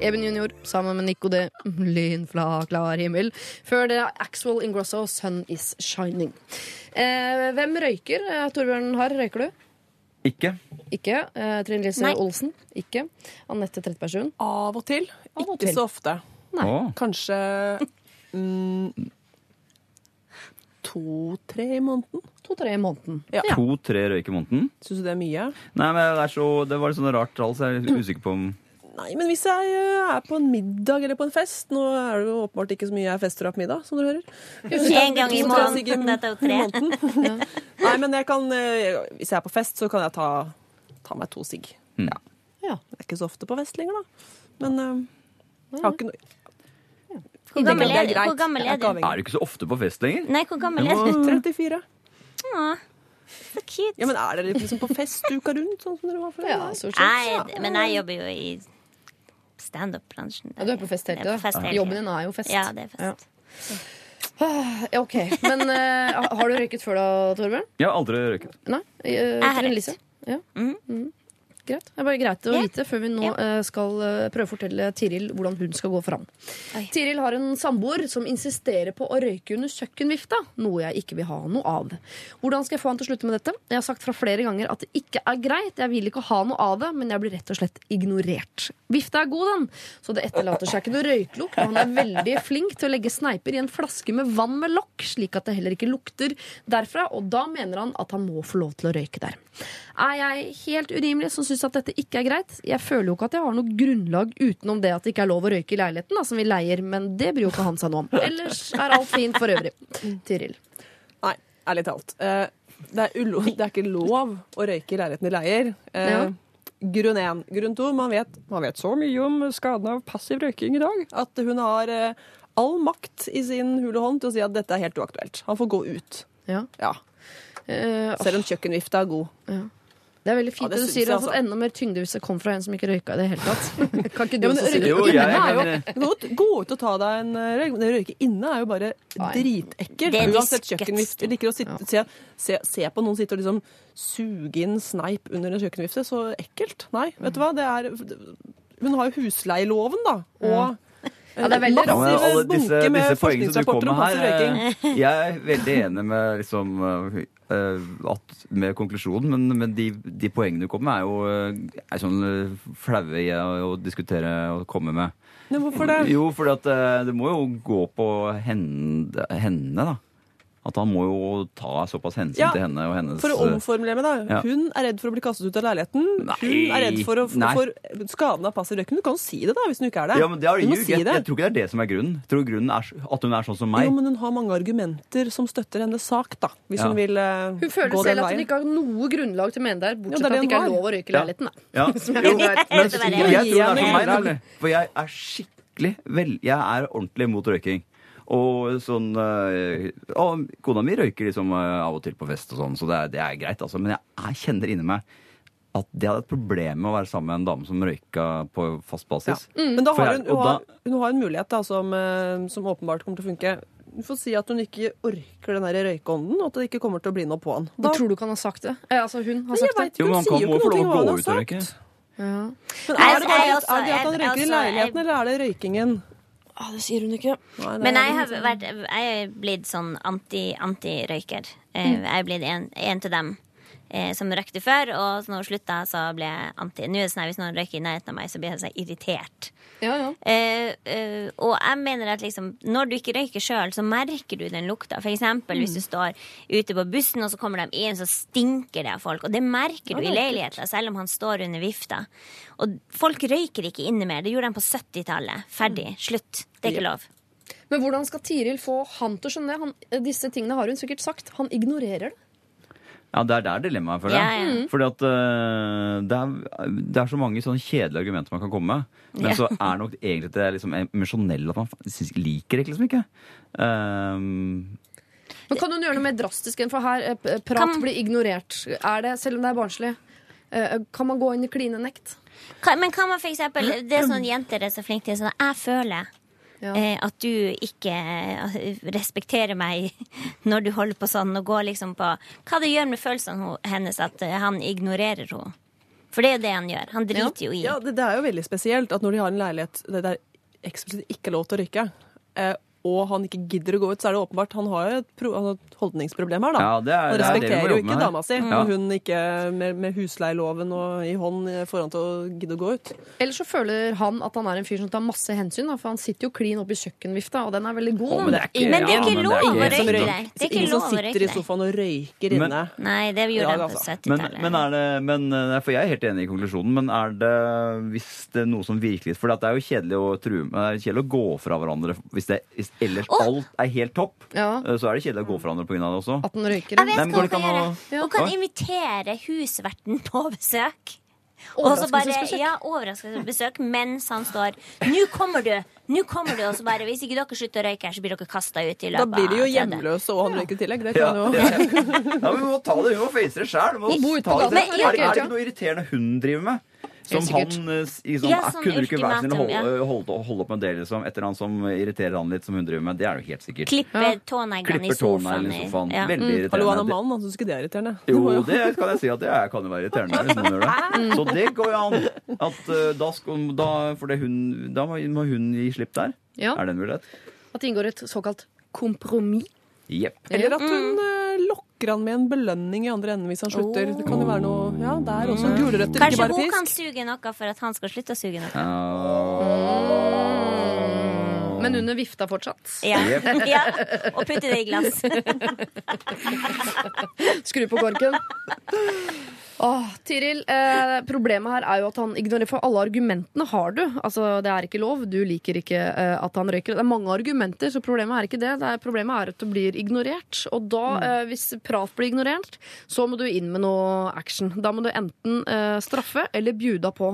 Eben Junior sammen med Nico D. Lyn klar himmel. Før det er Axwell Ingrosso, 'Sun Is Shining'. Eh, hvem røyker? Eh, Torbjørn Harr, røyker du? Ikke. Ikke. Eh, Trine Lise Nei. Olsen? Ikke. Anette Trettebergstuen? av og til. Av og Ikke til. så ofte. Nei. Å. Kanskje mm, to-tre i måneden. To-tre i måneden. Ja. To-tre røyk i måneden? Syns du det er mye? Nei, men det, er så, det var litt sånn rart tall, så jeg er litt usikker på om Nei, men hvis jeg eh, er på en middag eller på en fest Nå er det jo åpenbart ikke så mye jeg fester på middag, som dere hører. En gang i måneden. Dette er jo tre. Nei, men jeg kan eh, Hvis jeg er på fest, så kan jeg ta, ta meg to sigg. Mm. Ja. Ja. Jeg er ikke så ofte på fest lenger, da. Men eh, jeg har ikke noe Hvor gammel er hvor gammel er du? Er du ikke så ofte på fest lenger? Nei, hvor gammel er du? 34. Åh, så cute. Ja, men er dere liksom på fest uka rundt, sånn som dere var før? Ja, så, sett. Nei, men jeg jobber jo i standup-bransjen. Ja, du er på fest hele Jeg tida. Jobben din er jo fest. Ja, det er fest. Ja, OK. Men uh, har du røyket før da, Torbjørn? Jeg har aldri røyket. Nei? Uh, har røyket. røykt. Ja. Mm. Mhm. Greit. Det er bare greit å Ja. vite før vi nå Ja. eh, skal eh, prøve å fortelle Tiril hvordan hun skal gå fram. Oi. Tiril har en samboer som insisterer på å røyke under kjøkkenvifta, noe jeg ikke vil ha noe av. Hvordan skal jeg få han til å slutte med dette? Jeg har sagt fra flere ganger at det ikke er greit, jeg vil ikke ha noe av det, men jeg blir rett og slett ignorert. Vifta er god, den, så det etterlater seg ikke noe røyklukt, og han er veldig flink til å legge sneiper i en flaske med vann med lokk, slik at det heller ikke lukter derfra, og da mener han at han må få lov til å røyke der. Er jeg helt urimelig som syns at dette ikke er greit? Jeg føler jo ikke at jeg har noe grunnlag utenom det at det ikke er lov å røyke i leiligheten, da, som vi leier, men det bryr jo ikke han seg noe om. Ellers er alt fint for øvrig. Tiril. Nei, ærlig talt. Eh, det, er det er ikke lov å røyke i leiligheten de leier. Eh, Ja. Grunn én. Grunn to, man vet, man vet så mye om skadene av passiv røyking i dag at hun har eh, all makt i sin hule hånd til å si at dette er helt uaktuelt. Han får gå ut. Ja. Ja. Selv om kjøkkenvifta er god. Det er veldig fint Ja, det du sier. Jeg, altså. enda mer tyngde hvis det kom fra en som ikke røyka i det hele tatt. kan ikke du Ja, men også si det? Jo, jeg inne er jo, kan- du gå ut og ta deg en eh, røyk, men det å røyke inne er jo bare dritekkelt. Uansett kjøkkenvifte. Jeg liker å sitte, se, se, se på noen sitte og liksom suge inn sneip under en kjøkkenvifte. Så ekkelt. Nei, vet du hva. Det er Hun har jo husleieloven, da. Og Ja, det er veldig Ja, men alle disse, disse poengene som du kommer med her, eh, jeg er veldig enig med, liksom, eh, at, med konklusjonen, men, men de, de poengene du kommer med, er jo eh, er sånn flaue i å diskutere og komme med. Men hvorfor det? Jo, fordi at eh, det må jo gå på henne, henne da. At han må jo ta såpass hensyn Ja, til henne og hennes For å omformulere meg, da. Ja. Hun er redd for å bli kastet ut av leiligheten. Nei. Hun er redd for, å, Nei. for skaden av i røyken. Du kan jo si det, da, hvis hun ikke er det. Ja, men det er du du må jo si det. jeg tror ikke det er det som er grunnen. Jeg tror grunnen er at hun er sånn som meg. Jo, men hun har mange argumenter som støtter hennes sak, da. Hvis Ja. hun vil eh, Hun føler selv at hun ikke har noe grunnlag til å mene det her, bortsett fra at det ikke er lov å røyke i leiligheten. Da. Ja. Er Jo, men Det jeg tror det er som meg. For jeg er skikkelig vel, Jeg er ordentlig mot røyking. Og sånn øh, Og kona mi røyker liksom øh, av og til på fest og sånn, så det er, det er greit, altså. Men jeg, jeg kjenner inni meg at det hadde et problem med å være sammen med en dame som røyka på fast basis. Men da har hun, hun, har, hun har en mulighet da, som, eh, som åpenbart kommer til å funke. Hun får si at hun ikke orker den der røykeånden, og at det ikke kommer til å bli noe på han. Da, Hvor tror du ikke han har sagt det? Eh, altså, hun har men sagt det. vet Jo, men han kan jo ikke få lov å gå ut og røyke. Ja. Men er det, bare, er det at han røyker i leiligheten, eller er det røykingen? Ah, det sier hun ikke. Nei, Men jeg har vært, jeg er blitt sånn anti- anti-røyker. Eh, Jeg er blitt en, en til dem eh, som røykte før, og så når hun slutta, så ble jeg anti. Nå er det sånn at Hvis noen røyker i nærheten av meg, så blir jeg så irritert. Ja, ja. Eh, eh, og jeg mener at liksom, når du ikke røyker sjøl, så merker du den lukta. For eksempel hvis du står ute på bussen, og så kommer de inn, så stinker det av folk. Og det merker du i leiligheten, selv om han står under vifta. Og folk røyker ikke inne mer. Det gjorde de på 70-tallet. Ferdig. Slutt. Det er ikke lov. Men hvordan skal Tiril få han til å skjønne det? Han, disse tingene har hun sikkert sagt. Han ignorerer det. Ja, det er der dilemmaet, føler jeg. ja. ja. Fordi at uh, det, er, det er så mange sånne kjedelige argumenter man kan komme med. Men Ja. så er nok egentlig det liksom emosjonelle at man faktisk liker det liksom ikke. Um, Men Kan hun gjøre noe mer drastisk enn for her? eh, Prat Kan- blir ignorert. Er det, selv om det er barnslig, kan man gå inn i klinenekt? Hva- Men kan man for eksempel Det er sånn jenter er så flinke til sånn Jeg føler Ja. eh, at du ikke eh, respekterer meg når du holder på sånn, og går liksom på Hva det gjør med følelsene hennes at eh, han ignorerer henne. For det er jo det han gjør. Han driter jo i. Ja, det, det er jo veldig spesielt at når de har en leilighet der det er eksplisitt ikke lov til å rykke, eh, og han ikke gidder å gå ut, så er det åpenbart Han har jo et pro han har et holdningsproblem her, da. Ja, det er- han det er det respekterer jo ikke dama si Ja. når hun ikke med, med husleieloven i hånd får han til å gidde å gå ut. Eller så føler han at han er en fyr som tar masse hensyn, da, for han sitter jo klin oppi kjøkkenvifta, og den er veldig god. Oh, men det er ikke- Men det er Ja, ikke lov å det er røyke ikke. Det er ikke Ingen lov som å sitter røyke i sofaen og røyker Men- inne. Nei, det gjorde Ja, de på altså. 70-tallet. Men, men er det, men, for jeg er helt enig i konklusjonen, men er det hvis det er noe som virkelig For det er jo kjedelig å true er kjedelig å gå fra hverandre hvis, det, hvis ellers oh. alt er helt topp. Ja, eh, Så er det kjedelig å gå fra hverandre pga. det også. At den røyker. Jeg vet Nei, hva hun kan gjøre. å- Hun kan invitere husverten på besøk. Og så bare, Overraskelsesbesøk. ja, overraskelsesbesøk mens han står 'Nå kommer du!' Nå kommer du, og så bare Hvis ikke dere slutter å røyke her, så blir dere kasta ut i løpet Da blir de jo av hjemløse, og han røyker i tillegg. Det Ja, kan jo det er- ja, men vi må ta det, vi må face det på Er, det ikke noe irriterende hun driver med? Som han eh, sånn, Ja, sånn Kunne du ikke være snill å holde, holde, holde opp med det, liksom? Etter han som irriterer han litt, som hun driver med. Det er jo helt sikkert. Klipper tåneglene i sofaen. i sofaen. Ja. Veldig Hallo, han er mann, han syns ikke det er irriterende. Jo, det kan jeg si at det er, kan jo være irriterende hvis noen gjør det. Så det går jo an. At eh, da, skal, da, for det hun, da må må hun gi slipp der. Ja. Er det en mulighet? At det inngår et såkalt kompromiss. Yep. Eller at hun mm. lokker han med en belønning i andre enden hvis han slutter. Det kan jo være noe Ja, det er også gulrøtter, ikke Kanskje hun kan suge noe for at han skal slutte å suge noe. Men under vifta fortsatt. Ja. Ja. Og putte det i glass. Skru på korken. Åh, Tiril, eh, problemet her er jo at han ignorerer For alle argumentene har du. Altså, Det er ikke lov. Du liker ikke eh, at han røyker. Det er mange argumenter, så problemet er ikke det. det er, problemet er at du blir ignorert. Og da, eh, hvis prat blir ignorert, så må du inn med noe action. Da må du enten eh, straffe eller bjuda på.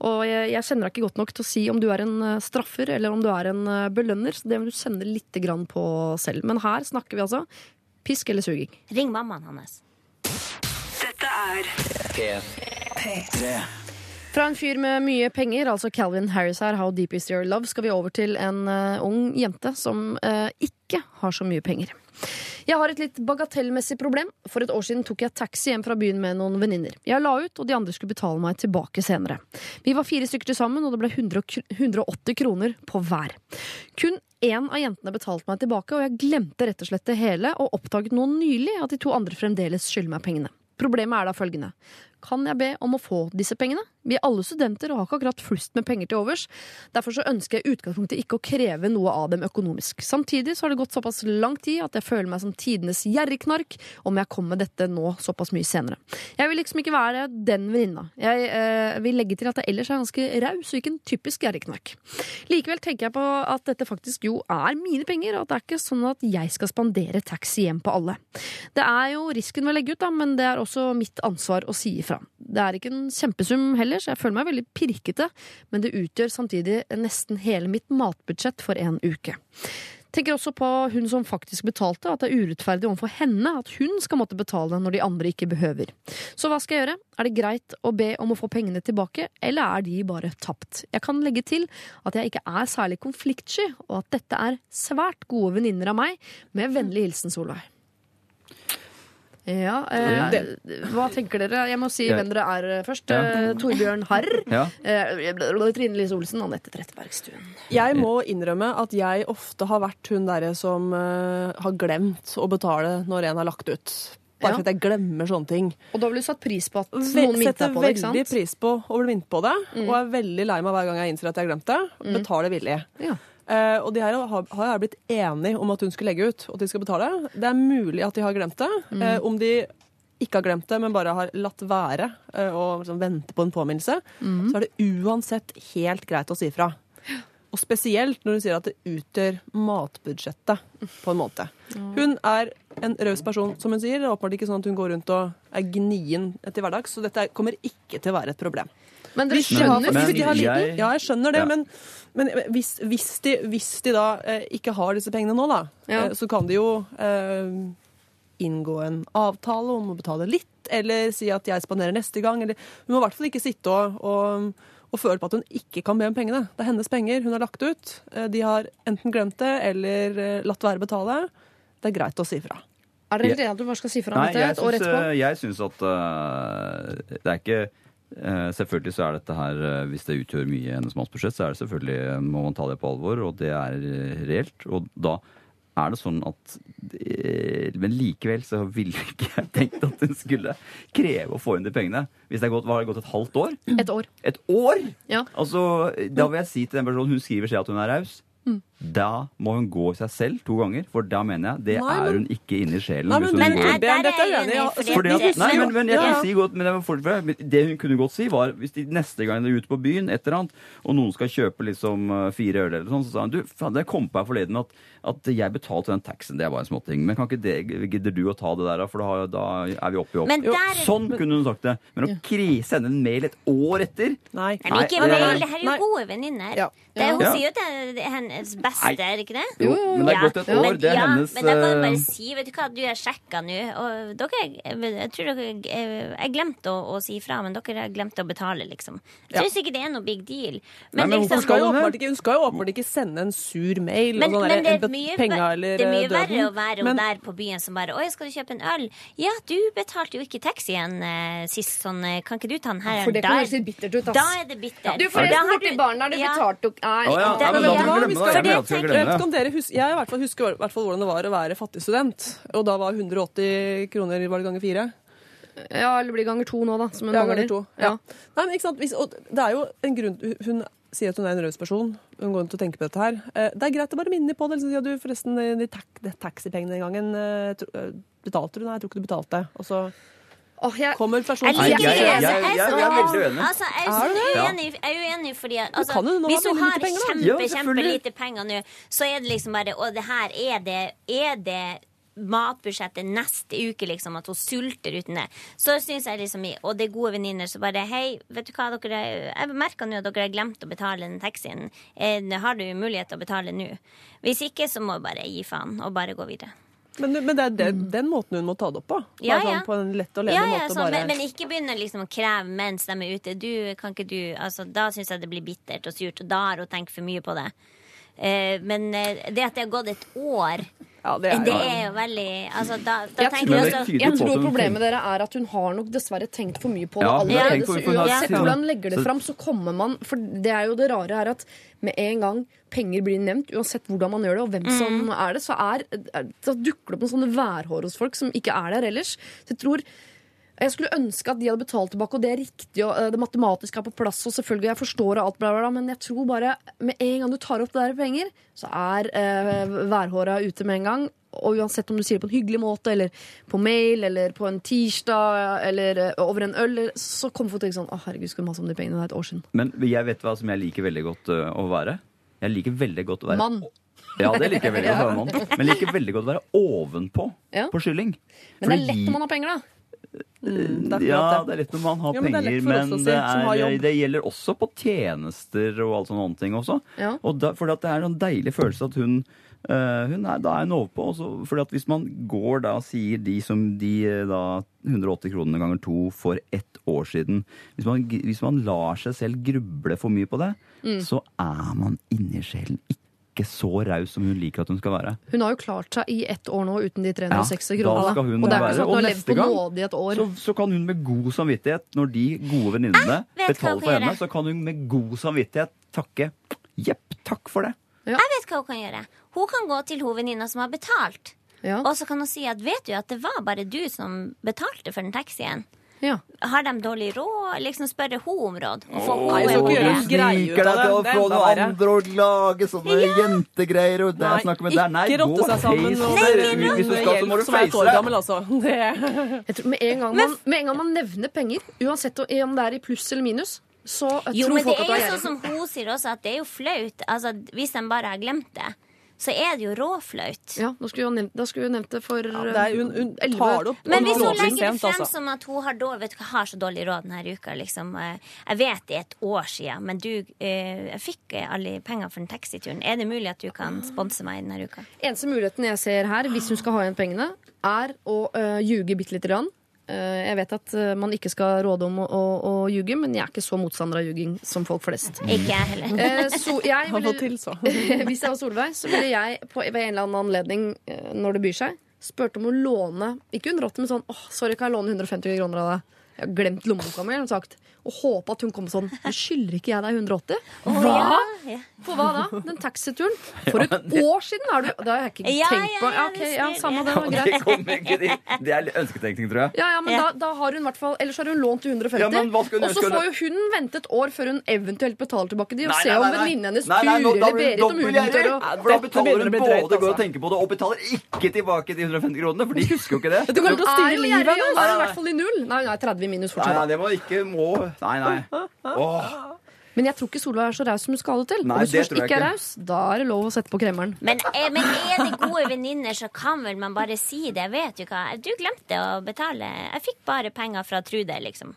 Og jeg, jeg kjenner deg ikke godt nok til å si om du er en eh, straffer eller om du er en eh, belønner, så det må du kjenne litt grann på selv. Men her snakker vi altså pisk eller suging. Ring mammaen hans. Dette er P3. Fra en fyr med mye penger, altså Calvin Harris her, How Deep Is Your Love, skal vi over til en uh, ung jente som uh, ikke har så mye penger. Jeg har et litt bagatellmessig problem. For et år siden tok jeg taxi hjem fra byen med noen venninner. Jeg la ut, og de andre skulle betale meg tilbake senere. Vi var fire stykker til sammen, og det ble 180 kroner på hver. Kun én av jentene betalte meg tilbake, og jeg glemte rett og slett det hele, og oppdaget nå nylig at de to andre fremdeles skylder meg pengene. Problemet er da følgende. Kan jeg be om å få disse pengene? Vi er alle studenter og har ikke akkurat flust med penger til overs. Derfor så ønsker jeg i utgangspunktet ikke å kreve noe av dem økonomisk. Samtidig så har det gått såpass lang tid at jeg føler meg som tidenes gjerrigknark om jeg kommer med dette nå såpass mye senere. Jeg vil liksom ikke være den venninna. Jeg eh, vil legge til at jeg ellers er ganske raus og ikke en typisk gjerrigknark. Likevel tenker jeg på at dette faktisk jo er mine penger, og at det er ikke sånn at jeg skal spandere taxi hjem på alle. Det er jo risken ved å legge ut, da, men det er også mitt ansvar å si ifra. Det er ikke en kjempesum heller, så jeg føler meg veldig pirkete, men det utgjør samtidig nesten hele mitt matbudsjett for en uke. Tenker også på hun som faktisk betalte, at det er urettferdig overfor henne at hun skal måtte betale når de andre ikke behøver. Så hva skal jeg gjøre? Er det greit å be om å få pengene tilbake, eller er de bare tapt? Jeg kan legge til at jeg ikke er særlig konfliktsky, og at dette er svært gode venninner av meg, med vennlig hilsen Solveig. Ja, eh, hva tenker dere? Jeg må si hvem dere er eh, først. Ja. Eh, Torbjørn Harr. Ja. Eh, Trine Lise Olsen, Anette Trettebergstuen. Jeg må innrømme at jeg ofte har vært hun derre som eh, har glemt å betale når en har lagt ut. Bare Ja. for at jeg glemmer sånne ting. Og da ville du satt pris på at noen minnet deg på det, ikke veldig pris på å bli minnet på det, og er veldig lei meg hver gang jeg innser at jeg har glemt det. Betaler villig. Ja. Eh, og de her har, har blitt enige om at hun skulle legge ut, og at de skal betale. Det er mulig at de har glemt det. Eh, om de ikke har glemt det, men bare har latt være eh, og liksom vente på en påminnelse, så er det uansett helt greit å si fra. Og spesielt når hun sier at det utgjør matbudsjettet på en måte. Hun er en raus person, som hun sier. Det er åpenbart ikke sånn at hun går rundt og er gnien til hverdags, så dette kommer ikke til å være et problem. Men dere skjønner Men de har liten, jeg- ja, jeg skjønner det, Ja. men, men hvis, hvis, de, hvis de da eh, ikke har disse pengene nå, da, Ja. eh, så kan de jo eh, inngå en avtale om å betale litt, eller si at jeg spanderer neste gang. Eller, hun må i hvert fall ikke sitte og, og, og føle på at hun ikke kan be om pengene. Det er hennes penger hun har lagt ut. Eh, De har enten glemt det eller eh, latt være å betale. Det er greit å si fra. Er dere redde at du bare skal si fra Nei, jeg syns, eh, at uh, det er ikke selvfølgelig så er dette her, eh, Hvis det utgjør mye i hennes mannsbudsjett, så er det selvfølgelig, eh, må man ta det på alvor, og det er eh, reelt. Og da er det sånn at eh, Men likevel så ville ikke jeg tenkt at hun skulle kreve å få inn de pengene. Hvis det gått, har det gått et halvt år? Et år. Et år?! Ja. Altså, Da vil jeg si til den personen Hun skriver selv at hun er raus. Da må hun gå i seg selv to ganger, for da mener jeg det Nei, men- er hun ikke inni sjelen. Nei, men- Men der er jeg jeg enig ja. fordi at- nei, men, men jeg ja. kan si godt, men jeg det hun kunne godt si, var hvis de neste gang de er ute på byen, et eller annet, og noen skal kjøpe liksom eh, fire øl eller sånn, så sa hun du, faen, det kom på her forleden at, at jeg betalte den taxien, det var en småting. Men kan ikke det, gidder du å ta det der. For da, da er vi oppe i opp. Jo, der- sånn kunne hun sagt det. Men å kri, sende en mail et år etter Nei. nei, ikke Nei, mail, det- det her er jo gode venninner. Ja. Det, hun Ja. sier jo er hennes beste, Nei. er det ikke det? Jo, men det er gått et år. Men, Det er ja, hennes Men da kan du eh, bare si Vet du hva, du er sjekka nå, og dere Jeg tror dere eh, Jeg glemte å, å si fra, men dere har glemt å betale, liksom. Jeg tror sikkert det er noe big deal. Nei, Men, men liksom, Hun skal, jo åpenbart ikke, hun skal jo åpenbart ikke sende en sur mail. men, og sånn men det der, er bet- mye, penga eller det er mye eh, verre å være hun der på byen som bare 'Oi, skal du kjøpe en øl?' Ja, du betalte jo ikke taxien eh, sist, sånn eh, Kan ikke du ta den her? For det kan høres litt bittert ut, ass. Da er det bittert. Du, forresten, borti du- baren der, du Ja. betalte jo Nei, Å ja, Det- ja, men da ja, må du vi glemme det. Jeg dere husker, jeg i hvert fall husker hvert fall hvordan det var å være fattig student. Og da var 180 kroner var det ganger fire. Ja, eller blir ganger to nå, da. Som hun Ja, mangler. ganger to. Ja. Nei, men ikke sant? Hvis, og det er jo en grunn Hun sier at hun er en raus person. Hun går rundt og tenker på dette her. Eh, Det er greit å bare minne på det. Liksom, at du, forresten, de, de, taxipengene den gangen eh, eh, Betalte du? Nei, jeg tror ikke du betalte. Og så Åh, jeg, kommer personen jeg- jeg- det. jeg- jeg- jeg er veldig uenig. Altså, jeg er du uenig, jeg er uenig fordi altså, kan du, Hvis hun har kjempe, kjempelite lite penger nå, så er det liksom bare Og det her er det, er det matbudsjettet neste uke, liksom, at hun sulter uten det. Så syns jeg liksom Og det er gode venninner, som bare Hei, vet du hva, dere Jeg merker nå at dere har glemt å betale den taxien. Eh, Har du mulighet til å betale nå? Hvis ikke, så må du bare gi faen og bare gå videre. Men, men det er den, den måten hun må ta det opp på. Bare Mm. Ja, ja. Sånn, på en lett og ledig Ja, ja, måte. sånn, men, men ikke begynne liksom å kreve mens de er ute. Du, kan ikke du, altså, da syns jeg det blir bittert og surt, og da har hun tenkt for mye på det. Eh, men eh, det at det har gått et år, ja, det det er, er jo veldig Altså, da, da Jeg tenker jeg også jeg tror problemet dere er at hun har nok dessverre tenkt for mye på det Ja, allerede. Så uansett hvordan hun legger det fram, så kommer man For det er jo det rare her at med en gang penger blir nevnt, uansett hvordan man gjør det, og hvem som Mm. er det, så, er, er- så dukker det opp noen sånne værhår hos folk som ikke er der ellers. Så jeg tror jeg skulle ønske at de hadde betalt tilbake, og det er riktig, og eh, det matematiske er på plass, og selvfølgelig, jeg forstår og alt, bla, bla, bla, men jeg tror bare med en gang du tar opp det der penger, så er eh, værhåra ute med en gang. Og uansett om du sier det på en hyggelig måte, eller på mail, eller på en tirsdag, eller eh, over en øl, så kommer folk til å tenke sånn Å, herregud, skulle mase om de pengene. Det er et år siden. Men jeg vet hva som jeg liker veldig godt øh, å være. Jeg liker veldig godt å være Mann. Ja, det liker jeg veldig godt å være mann. Men jeg liker veldig godt å være ovenpå Ja. på skylling. Men det er lett når man har penger, da. Mm, det Ja, det er lett når man har Ja, men det er penger, men det, er, det gjelder også på tjenester og alt sånne ting også. Ja. Og da, fordi det er en deilig følelse at hun uh, hun er, da er hun overpå. fordi at hvis man går da og sier de som de øh, da 180 kronene ganger to for ett år siden Hvis man, hvis man lar seg selv gruble for mye på det, Mm. så er man inni sjelen ikke så raus som hun liker at hun skal være. Hun har jo klart seg i ett år nå uten de 360 Ja, kronene. og det er ikke sånn at hun har levd på nåde i et år. Så, så kan hun med god samvittighet, når de gode venninnene betaler for henne, så kan hun med god samvittighet takke. Jepp, takk for det. Jeg vet hva hun kan gjøre. Hun kan gå til hovedvenninna som har betalt. Ja. Og så kan hun si at vet du at det var bare du som betalte for den taxien. Ja. Har de dårlig råd? Liksom spørre hun om råd. Og få oh, så ikke gjøre greie ut av det. Det er enda verre. og lage sånne jentegreier og Nei, ikke rotte seg sammen. Hvis du skal, så må du face det. altså. Det, Jeg tror med, en gang man, med en gang man nevner penger, uansett om det er i pluss eller minus, så Jo, tror men det folk at du er er jo sånn som hun sier også, at det er jo flaut. Altså, hvis de bare har glemt det, så er det jo råflaut. Ja, da skulle hun nevnt, da skulle vi nevnt det for det er, hun, hun tar det opp Men hvis hun legger det frem altså. som at hun har, dårlig, vet du, har så dårlig råd denne uka liksom, eh, Jeg vet det er et år siden, men du eh, jeg fikk eh, alle penger for den taxituren. Er det mulig at du kan sponse meg denne uka? Eneste muligheten jeg ser her, hvis hun skal ha igjen pengene, er å øh, ljuge bitte lite grann. Eh, jeg vet at øh, man ikke skal råde om å, å, å ljuge, men jeg er ikke så motstander av ljuging som folk flest. Ikke jeg heller. Eh, så jeg ville, til, så. hvis jeg var Solveig, så ville jeg på, ved en eller annen anledning, eh, når det byr seg, spurt om å låne Ikke 180, men sånn åh, sorry, kan jeg låne 150 kroner av deg? Jeg har glemt lommeboka mi. eller noe sagt. Og håpe at hun kom sånn Men skylder ikke jeg deg 180? Hva? For hva da? Den taxituren? For et år siden Har du Det har jeg ikke Ja, tenkt på. ja, ja, ok, ja, samme det, var greit. kommer. Det er ønsketenkning, tror jeg. Ja, ja, men Da, da har hun i hvert fall Ellers har hun lånt til 150. Ja, men hva hun og så får jo hun vente et år før hun eventuelt betaler tilbake de, og se om venninnen hennes Nei, nei, nå- Ture da eller Berit om hun tør å For da betaler hun både går og altså. tenker på det, og betaler ikke tilbake de 150 kronene, for de husker jo ikke det. Du kommer til å styre livet hennes. nå er hun i hvert fall i null. Nei, hun er 30 minus fortsatt. nei, det må ikke må Nei, nei. Åh. Men jeg tror ikke Solveig er så raus som hun skal ha det til. Nei, og hvis det hun tror jeg ikke er ikke. raus, da er det lov å sette på kremmeren. Men, eh, men er det gode venninner, så kan vel man bare si det. Jeg vet jo hva. Du glemte å betale. Jeg fikk bare penger fra Trude, liksom.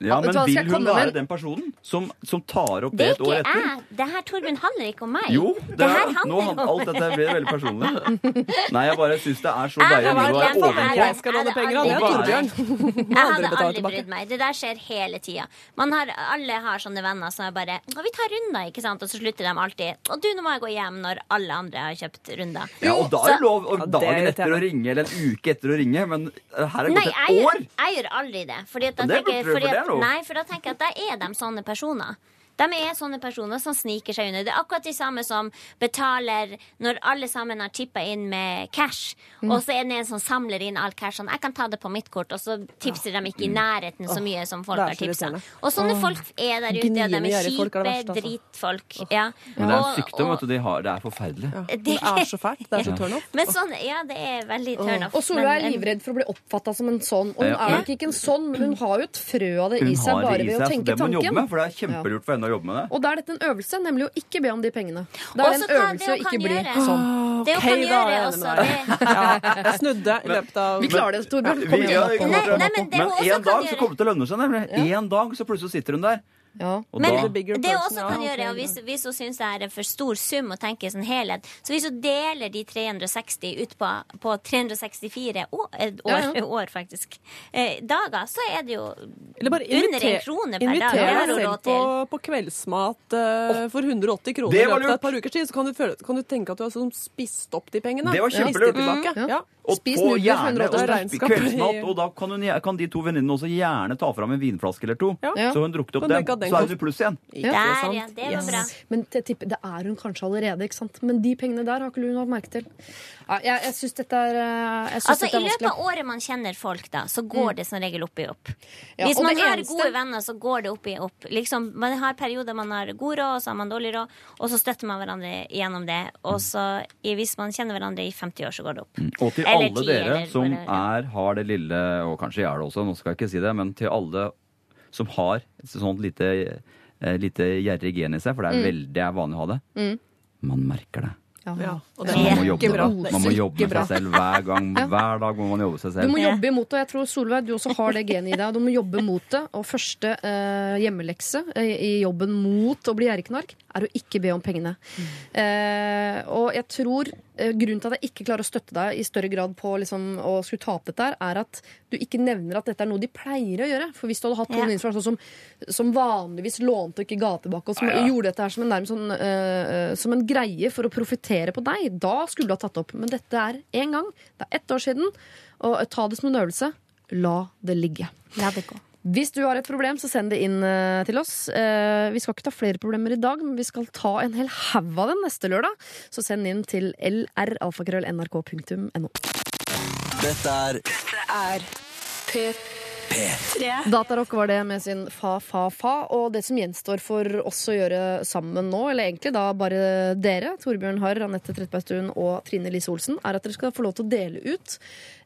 Ja, men vil hun være med- den personen som, som tar opp Det det er et år ikke etter? jeg. Det her, Torbjørn, handler ikke om meg. Jo, det Det er, her nå handler om alt dette blir veldig personlig. Nei, jeg bare syns det er så Jeg deilig å er hjemme ovenpå. Jeg skal låne penger av det, er Torbjørn. Jeg hadde aldri brydd meg. Det der skjer hele tida. Man har, alle har sånne venner som er bare «Å, Vi tar runder, ikke sant? Og så slutter de alltid. Og du, nå må jeg gå hjem når alle andre har kjøpt runder. Ja, og da er det lov det er dagen etter å ringe, eller en uke etter å ringe, men eh, her er det gått et år. Nei, jeg gjør aldri det. Fordi at da det tenker, fordi det at, nei, for da tenker jeg at da er de sånne personer. De er sånne personer som sniker seg under. Det er akkurat de samme som betaler når alle sammen har chippa inn med cash, Mm. og så er det en som samler inn all cashen. Jeg kan ta det på mitt kort, og så tipser de ikke i nærheten så mye som folk har så tipsa. Og sånne folk er der ute, og de er kjipe det verste, altså. Ja. Men det er en sykdom, vet du. De har, det er forferdelig. Det er så fælt. Det er så turn off. Men sånn, ja, det er veldig turn off. Og Solveig er livredd for å bli oppfatta som en sånn. Og hun er nok ikke en sånn, men hun har jo et frø av det i seg bare det ved å tenke tanken. det må hun jobbe med, for det er kjempelurt for henne å jobbe med det. Og da er dette en øvelse, nemlig å ikke be om de pengene. Det er også en øvelse det å ikke bli gjøre- sånn. Det hun kan da gjøre også, det. Ja, jeg snudde i løpet av Vi klarer det, Torbjørn. Kom igjen. å- men en dag så kommer det til å lønne seg, nemlig. En dag så plutselig sitter hun der. Ja. Og Men da, det også kan gjøre, og hvis, hvis hun syns det er en for stor sum å tenke sånn helhet, så hvis hun deler de 360 ut på, på 364 år, eh, år, Ja, ja. år faktisk, eh, dager, så er det jo bare under inviter, en krone per dag. Inviter deg selv på, på kveldsmat eh, for 180 kroner i løpet av et par ukers tid. Så kan du, føle, kan du tenke at du har sånn spist opp de pengene. Det var kjempelurt. Mm, Ja. Og Spis på gjerne og kveldsmat, og da kan, hun, kan de to venninnene også gjerne ta fram en vinflaske eller to. Ja. Så hun drukket opp den, den så er hun i pluss igjen. Ja. Der, ja. Det var Yes. bra. Men det, det er hun kanskje allerede, ikke sant? Men de pengene der har ikke hun hatt merke til. Ja, jeg jeg syns dette er, eh, jeg synes Altså, dette I er løpet av året man kjenner folk, da, så går det som regel opp i opp. Ja, Hvis man har eneste- gode venner, så går det opp i opp. Liksom, man har perioder man har god råd, og så har man dårlig råd, og så støtter man hverandre gjennom det. Og så, hvis man kjenner hverandre i 50 år, så går det opp. Og til Eller alle dere som er, har det lille, og kanskje jeg er det også, nå skal jeg ikke si det, men til alle som har et sånt lite, eh, lite gjerrig gen i seg, for det er veldig er vanlig å ha det, man merker det. Ja, og det man må jobbe, man må jobbe med seg selv hver gang. Hver dag må man jobbe seg selv. Du må jobbe imot det. Jeg tror Solveig, du også har det genet i deg. Du må jobbe mot det. Og første eh, hjemmelekse eh, i jobben mot å bli gjerrigknark er å ikke be om pengene. Eh, og jeg tror grunnen til at jeg ikke klarer å støtte deg i større grad på liksom, å skulle ta opp dette, her, er at du ikke nevner at dette er noe de pleier å gjøre. For hvis du hadde hatt noen Ja. sånn som, som vanligvis lånte og ikke ga tilbake, og som Ja, ja. gjorde dette her som en, nærmest sånn, uh, som en greie for å profitere på deg, da skulle du ha tatt opp. Men dette er én gang. Det er ett år siden. Og eh, ta det som en øvelse. La det ligge. La det gå. Hvis du har et problem, så send det inn eh, til oss. Eh, vi skal ikke ta flere problemer i dag, men vi skal ta en hel haug av dem neste lørdag. Så send inn til lralfakrøll.nrk.no. Dette er er P3. Datarock var det med sin fa, fa, fa. Og det som gjenstår for oss å gjøre sammen nå, eller egentlig da bare dere, Torbjørn Harr, Anette Trettebergstuen og Trine Lise Olsen, er at dere skal få lov til å dele ut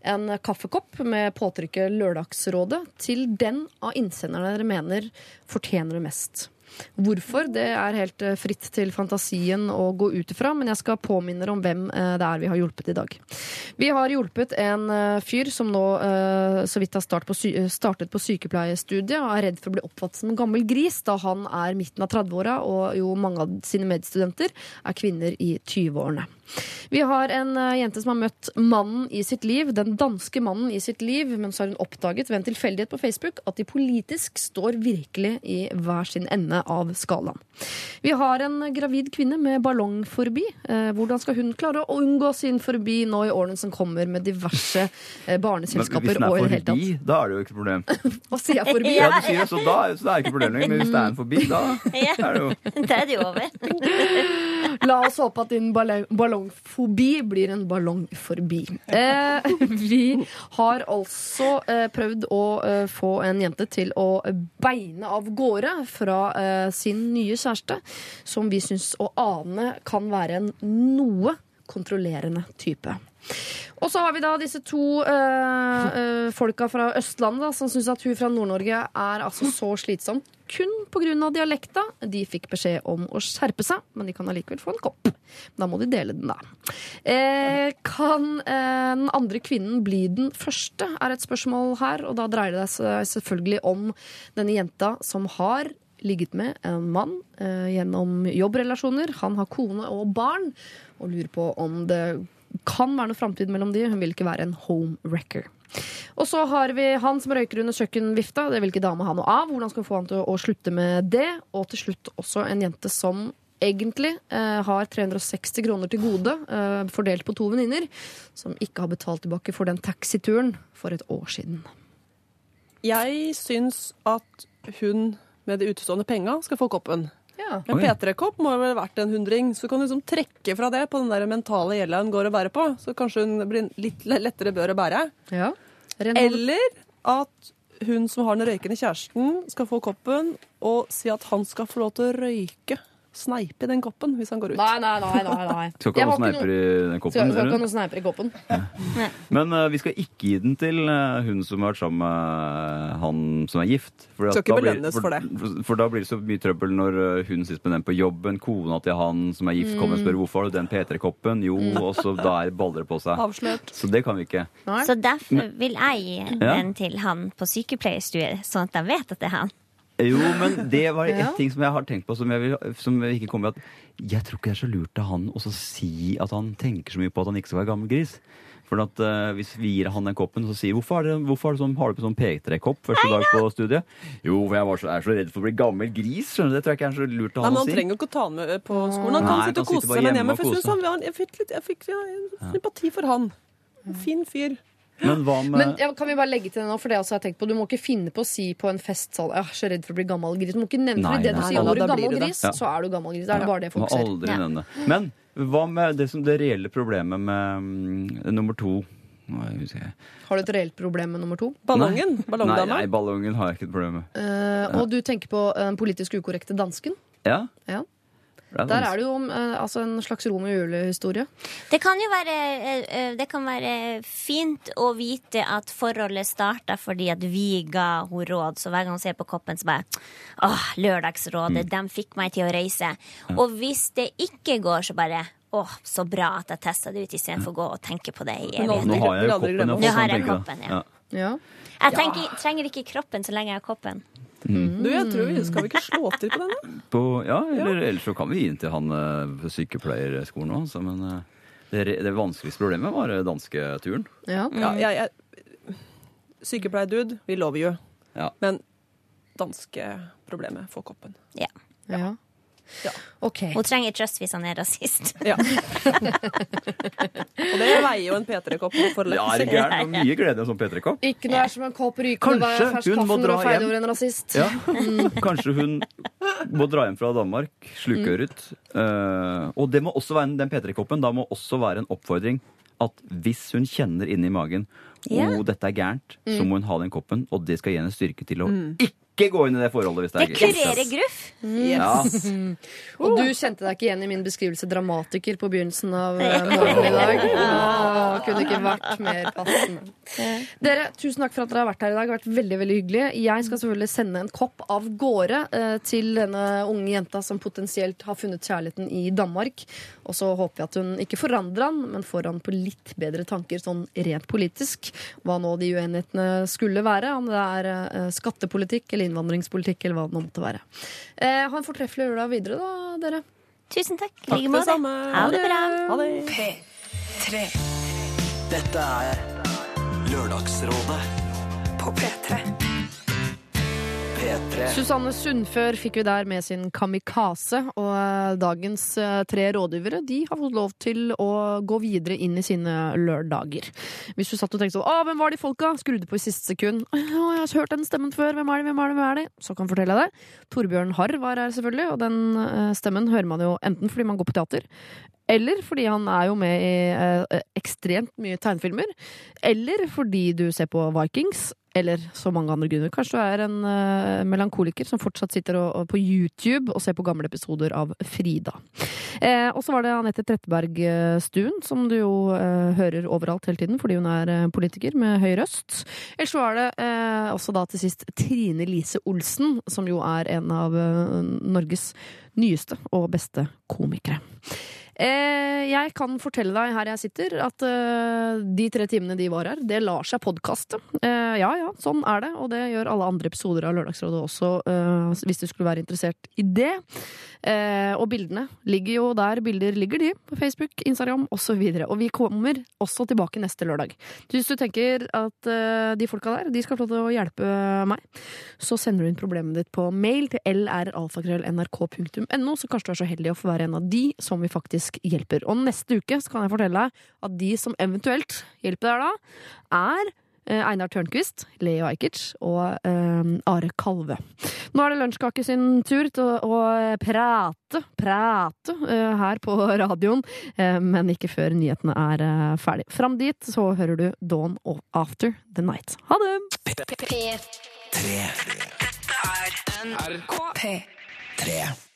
en kaffekopp med påtrykket Lørdagsrådet til den av innsenderne dere mener fortjener det mest. Hvorfor? Det er helt eh, fritt til fantasien å gå ut ifra, men jeg skal påminne om hvem eh, det er vi har hjulpet i dag. Vi har hjulpet en eh, fyr som nå så vidt har start på startet på sykepleiestudiet og er redd for å bli oppfattet som en gammel gris da han er midten av 30-åra og jo mange av sine medstudenter er kvinner i 20-årene. Vi har en eh, jente som har møtt mannen i sitt liv, den danske mannen i sitt liv, men så har hun oppdaget ved en tilfeldighet på Facebook at de politisk står virkelig i hver sin ende. av skalaen. Vi har en gravid kvinne med ballongforbi. forbi hvordan skal hun klare å unngå sin forbi nå i årene som kommer med diverse eh, Men hvis barneselskaper den og i er det hele tatt? forbi, da er det jo ikke problem. Hva sier jeg forbi? Ja, du sier det, så da, så det er det ikke problem lenger. Men hvis det er en forbi, da er det jo Da er det jo over. La oss håpe at din ballongfobi blir en ballong forbi. Eh, vi har altså eh, prøvd å eh, få en jente til å beine av gårde fra eh, sin nye kjæreste, som vi syns å ane kan være en noe kontrollerende type. Og så har vi da disse to eh, eh, folka fra Østlandet som syns at hun fra Nord-Norge er altså så slitsom kun pga. dialekta. De fikk beskjed om å skjerpe seg, men de kan allikevel få en kopp. Da må de dele den, da. Eh, kan eh, den andre kvinnen bli den første, er et spørsmål her. Og da dreier det seg selvfølgelig om denne jenta som har ligget med en mann eh, gjennom jobbrelasjoner. Han har kone og barn, og lurer på om det kan være noe framtid mellom de. Hun vil ikke være en homewrecker. Og så har vi han som røyker under kjøkkenvifta. Det vil ikke dame ha noe av. Hvordan skal vi få han til å slutte med det? Og til slutt også en jente som egentlig eh, har 360 kroner til gode, eh, fordelt på to venninner, som ikke har betalt tilbake for den taxituren for et år siden. Jeg syns at hun med de utestående penga skal få koppen. Ja. En P3-kopp må vel vært en hundring, så kan du liksom trekke fra det på den der mentale gjelda hun går og bærer på. Så kanskje hun blir litt lettere bør å bære. Ja. Eller at hun som har den røykende kjæresten, skal få koppen og si at han skal få lov til å røyke. Sneipe i den koppen hvis han går ut. Nei, nei, nei. nei, nei. Skal ikke ha noe sneiper i den koppen. skal ikke ha sneiper i koppen. Men uh, vi skal ikke gi den til eh, hun som har vært sammen med han som er gift. For Skal ikke da blir- belønnes for det. For, for da blir det så mye trøbbel når eh, hun sitter med den på jobben, kona til han som er gift, kommer og Mm. spør hvorfor har du den P3-koppen. Jo, og så der baller det på seg. Avslørt. Så det kan vi ikke. Nei. Så derfor vil jeg gi den til han på sykepleierstudiet, sånn at de vet at det er han. Jo, men det var Ja. ting som jeg har tenkt på som jeg, vil, som jeg ikke kom med. At jeg tror ikke det er så lurt av han å si at han tenker så mye på at han ikke skal være gammel gris. For at uh, Hvis vi gir han den koppen så sier hvorfor, det, hvorfor sånn, har du på sånn P3-kopp første dag på studiet? Jo, for jeg var så, er så redd for å bli gammel gris. skjønner du? Det tror jeg ikke er så lurt av Nei, han men å Han trenger jo ikke å ta den med på skolen. Han kan Nei, sitte og kose seg med hjemme. For jeg, synes han, jeg fikk litt jeg fikk, ja, sympati for han. Fin fyr. Men hva med Men ja, kan vi bare legge til det nå, for det også har jeg tenkt på. Du må ikke finne på å si på en fest sånn Jeg er så redd for å bli gammel gris. Du må ikke nevne Nei, for nei, du nei, sier nei, ordet gammel det det. gris, Ja. så er du gammel gris. Da er det bare det folk ser. aldri nevne. Men hva med det, som det reelle problemet med um, nummer to? Nei. Har du et reelt problem med nummer to? Ballongen. Nei, Ballongdama. nei, ballongen har jeg ikke et problem med. Uh, og du tenker på eh, den politisk ukorrekte dansken? Ja? Ja. Der er det jo eh, altså en slags Romeo og Julie-historie. Det kan jo være, eh, eh, det kan være fint å vite at forholdet starta fordi at vi ga henne råd. Så hver gang hun ser på koppen, så bare Åh, Lørdagsrådet, de fikk meg til å reise. Og hvis det ikke går, så bare Åh, så bra at jeg testa det ut istedenfor å gå og tenke på det i evigheter. Nå har jeg jo koppen. jeg har jeg koppen, ja. Ja. Jeg tenker, trenger ikke kroppen så lenge jeg har koppen. Du, jeg tror vi Skal vi ikke slå til på denne? På, ja, eller ellers så kan vi gi den til han eh, på sykepleierskolen òg. Altså, men eh, det, det vanskeligste problemet var eh, dansketuren. Ja. Ja, jeg, jeg, Sykepleierdude, we love you. Ja. Men danske problemet får koppen. Ja. ja. Ja. Okay. Hun trenger trøst hvis han er rasist. Ja. Og det veier jo en P3-kopp for lett. Ja, er det gærent? Det var mye glede en sånn P3-kopp. Ikke noe er som en kopp rykende fersk kaffe når dra du er over en rasist. Ja. Kanskje hun må dra hjem fra Danmark, slukøret. Eh, og det må også være en, den P3-koppen da må også være en oppfordring at hvis hun kjenner inni magen yeah. oh, dette er gærent, så må hun ha den koppen, og det skal gi henne styrke til å ikke gå inn i det forholdet hvis det Det er kurerer gruff. Yes. Og du kjente deg ikke igjen i min beskrivelse dramatiker på begynnelsen av eh, morgenen i dag. Åh, kunne ikke vært mer passende. Dere, tusen takk for at dere har vært her i dag. Det har vært veldig, veldig hyggelig. Jeg skal selvfølgelig sende en kopp av gårde eh, til denne unge jenta som potensielt har funnet kjærligheten i Danmark. Og så håper jeg at hun ikke forandrer han, men får han på litt bedre tanker sånn rent politisk. Hva nå de uenighetene skulle være, om det er eh, skattepolitikk eller innvandringspolitikk eller hva det nå måtte være. Eh, ha en fortreffelig lørdag videre, da, dere. Tusen takk. I Takk like måte. Ha det bra. Ha det. P3 Dette er Lørdagsrådet på P3. P3 Susanne Sundfør fikk vi der med sin Kamikaze, og eh, dagens eh, tre rådgivere de har fått lov til å gå videre inn i sine lørdager. Hvis du satt og tenkte sånn 'Å, hvem var de folka?' skrudde på i siste sekund. 'Å, jeg har hørt den stemmen før. Hvem er de, hvem er de, hvem er de?' Så kan jeg fortelle deg. Torbjørn Harr var her, selvfølgelig, og den eh, stemmen hører man jo enten fordi man går på teater, eller fordi han er jo med i eh, ekstremt mye tegnefilmer. Eller fordi du ser på Vikings. Eller så mange andre grunner. Kanskje du er en eh, melankoliker som fortsatt sitter og, og på YouTube og ser på gamle episoder av Frida. Eh, og så var det Anette Trettebergstuen, som du jo eh, hører overalt hele tiden fordi hun er eh, politiker med høy røst. Eller så var det eh, også da til sist Trine Lise Olsen, som jo er en av Norges nyeste og beste komikere. Eh, jeg kan fortelle deg her jeg sitter, at eh, de tre timene de var her, det lar seg podkaste. Eh, ja ja, sånn er det, og det gjør alle andre episoder av Lørdagsrådet også, hvis du skulle være interessert i det. Og bildene ligger jo der bilder ligger, de. På Facebook, Instagram osv. Og, så og vi kommer også tilbake neste lørdag. Hvis du tenker at de folka der de skal få lov til å hjelpe meg, så sender du inn problemet ditt på mail til lralfakrøll.nrk.no, så kanskje du er så heldig å få være en av de som vi faktisk hjelper. Og neste uke så kan jeg fortelle deg at de som eventuelt hjelper deg da, er eh, Einar Tørnquist, Leo Ajkic og eh, Are Kalve. Nå er det Lunsjkake sin tur til å, å prate, prate eh, her på radioen, eh, men ikke før nyhetene er uh, ferdig. Fram dit så hører du Dawn of After the Night. Ha det! Dette er NRK P3.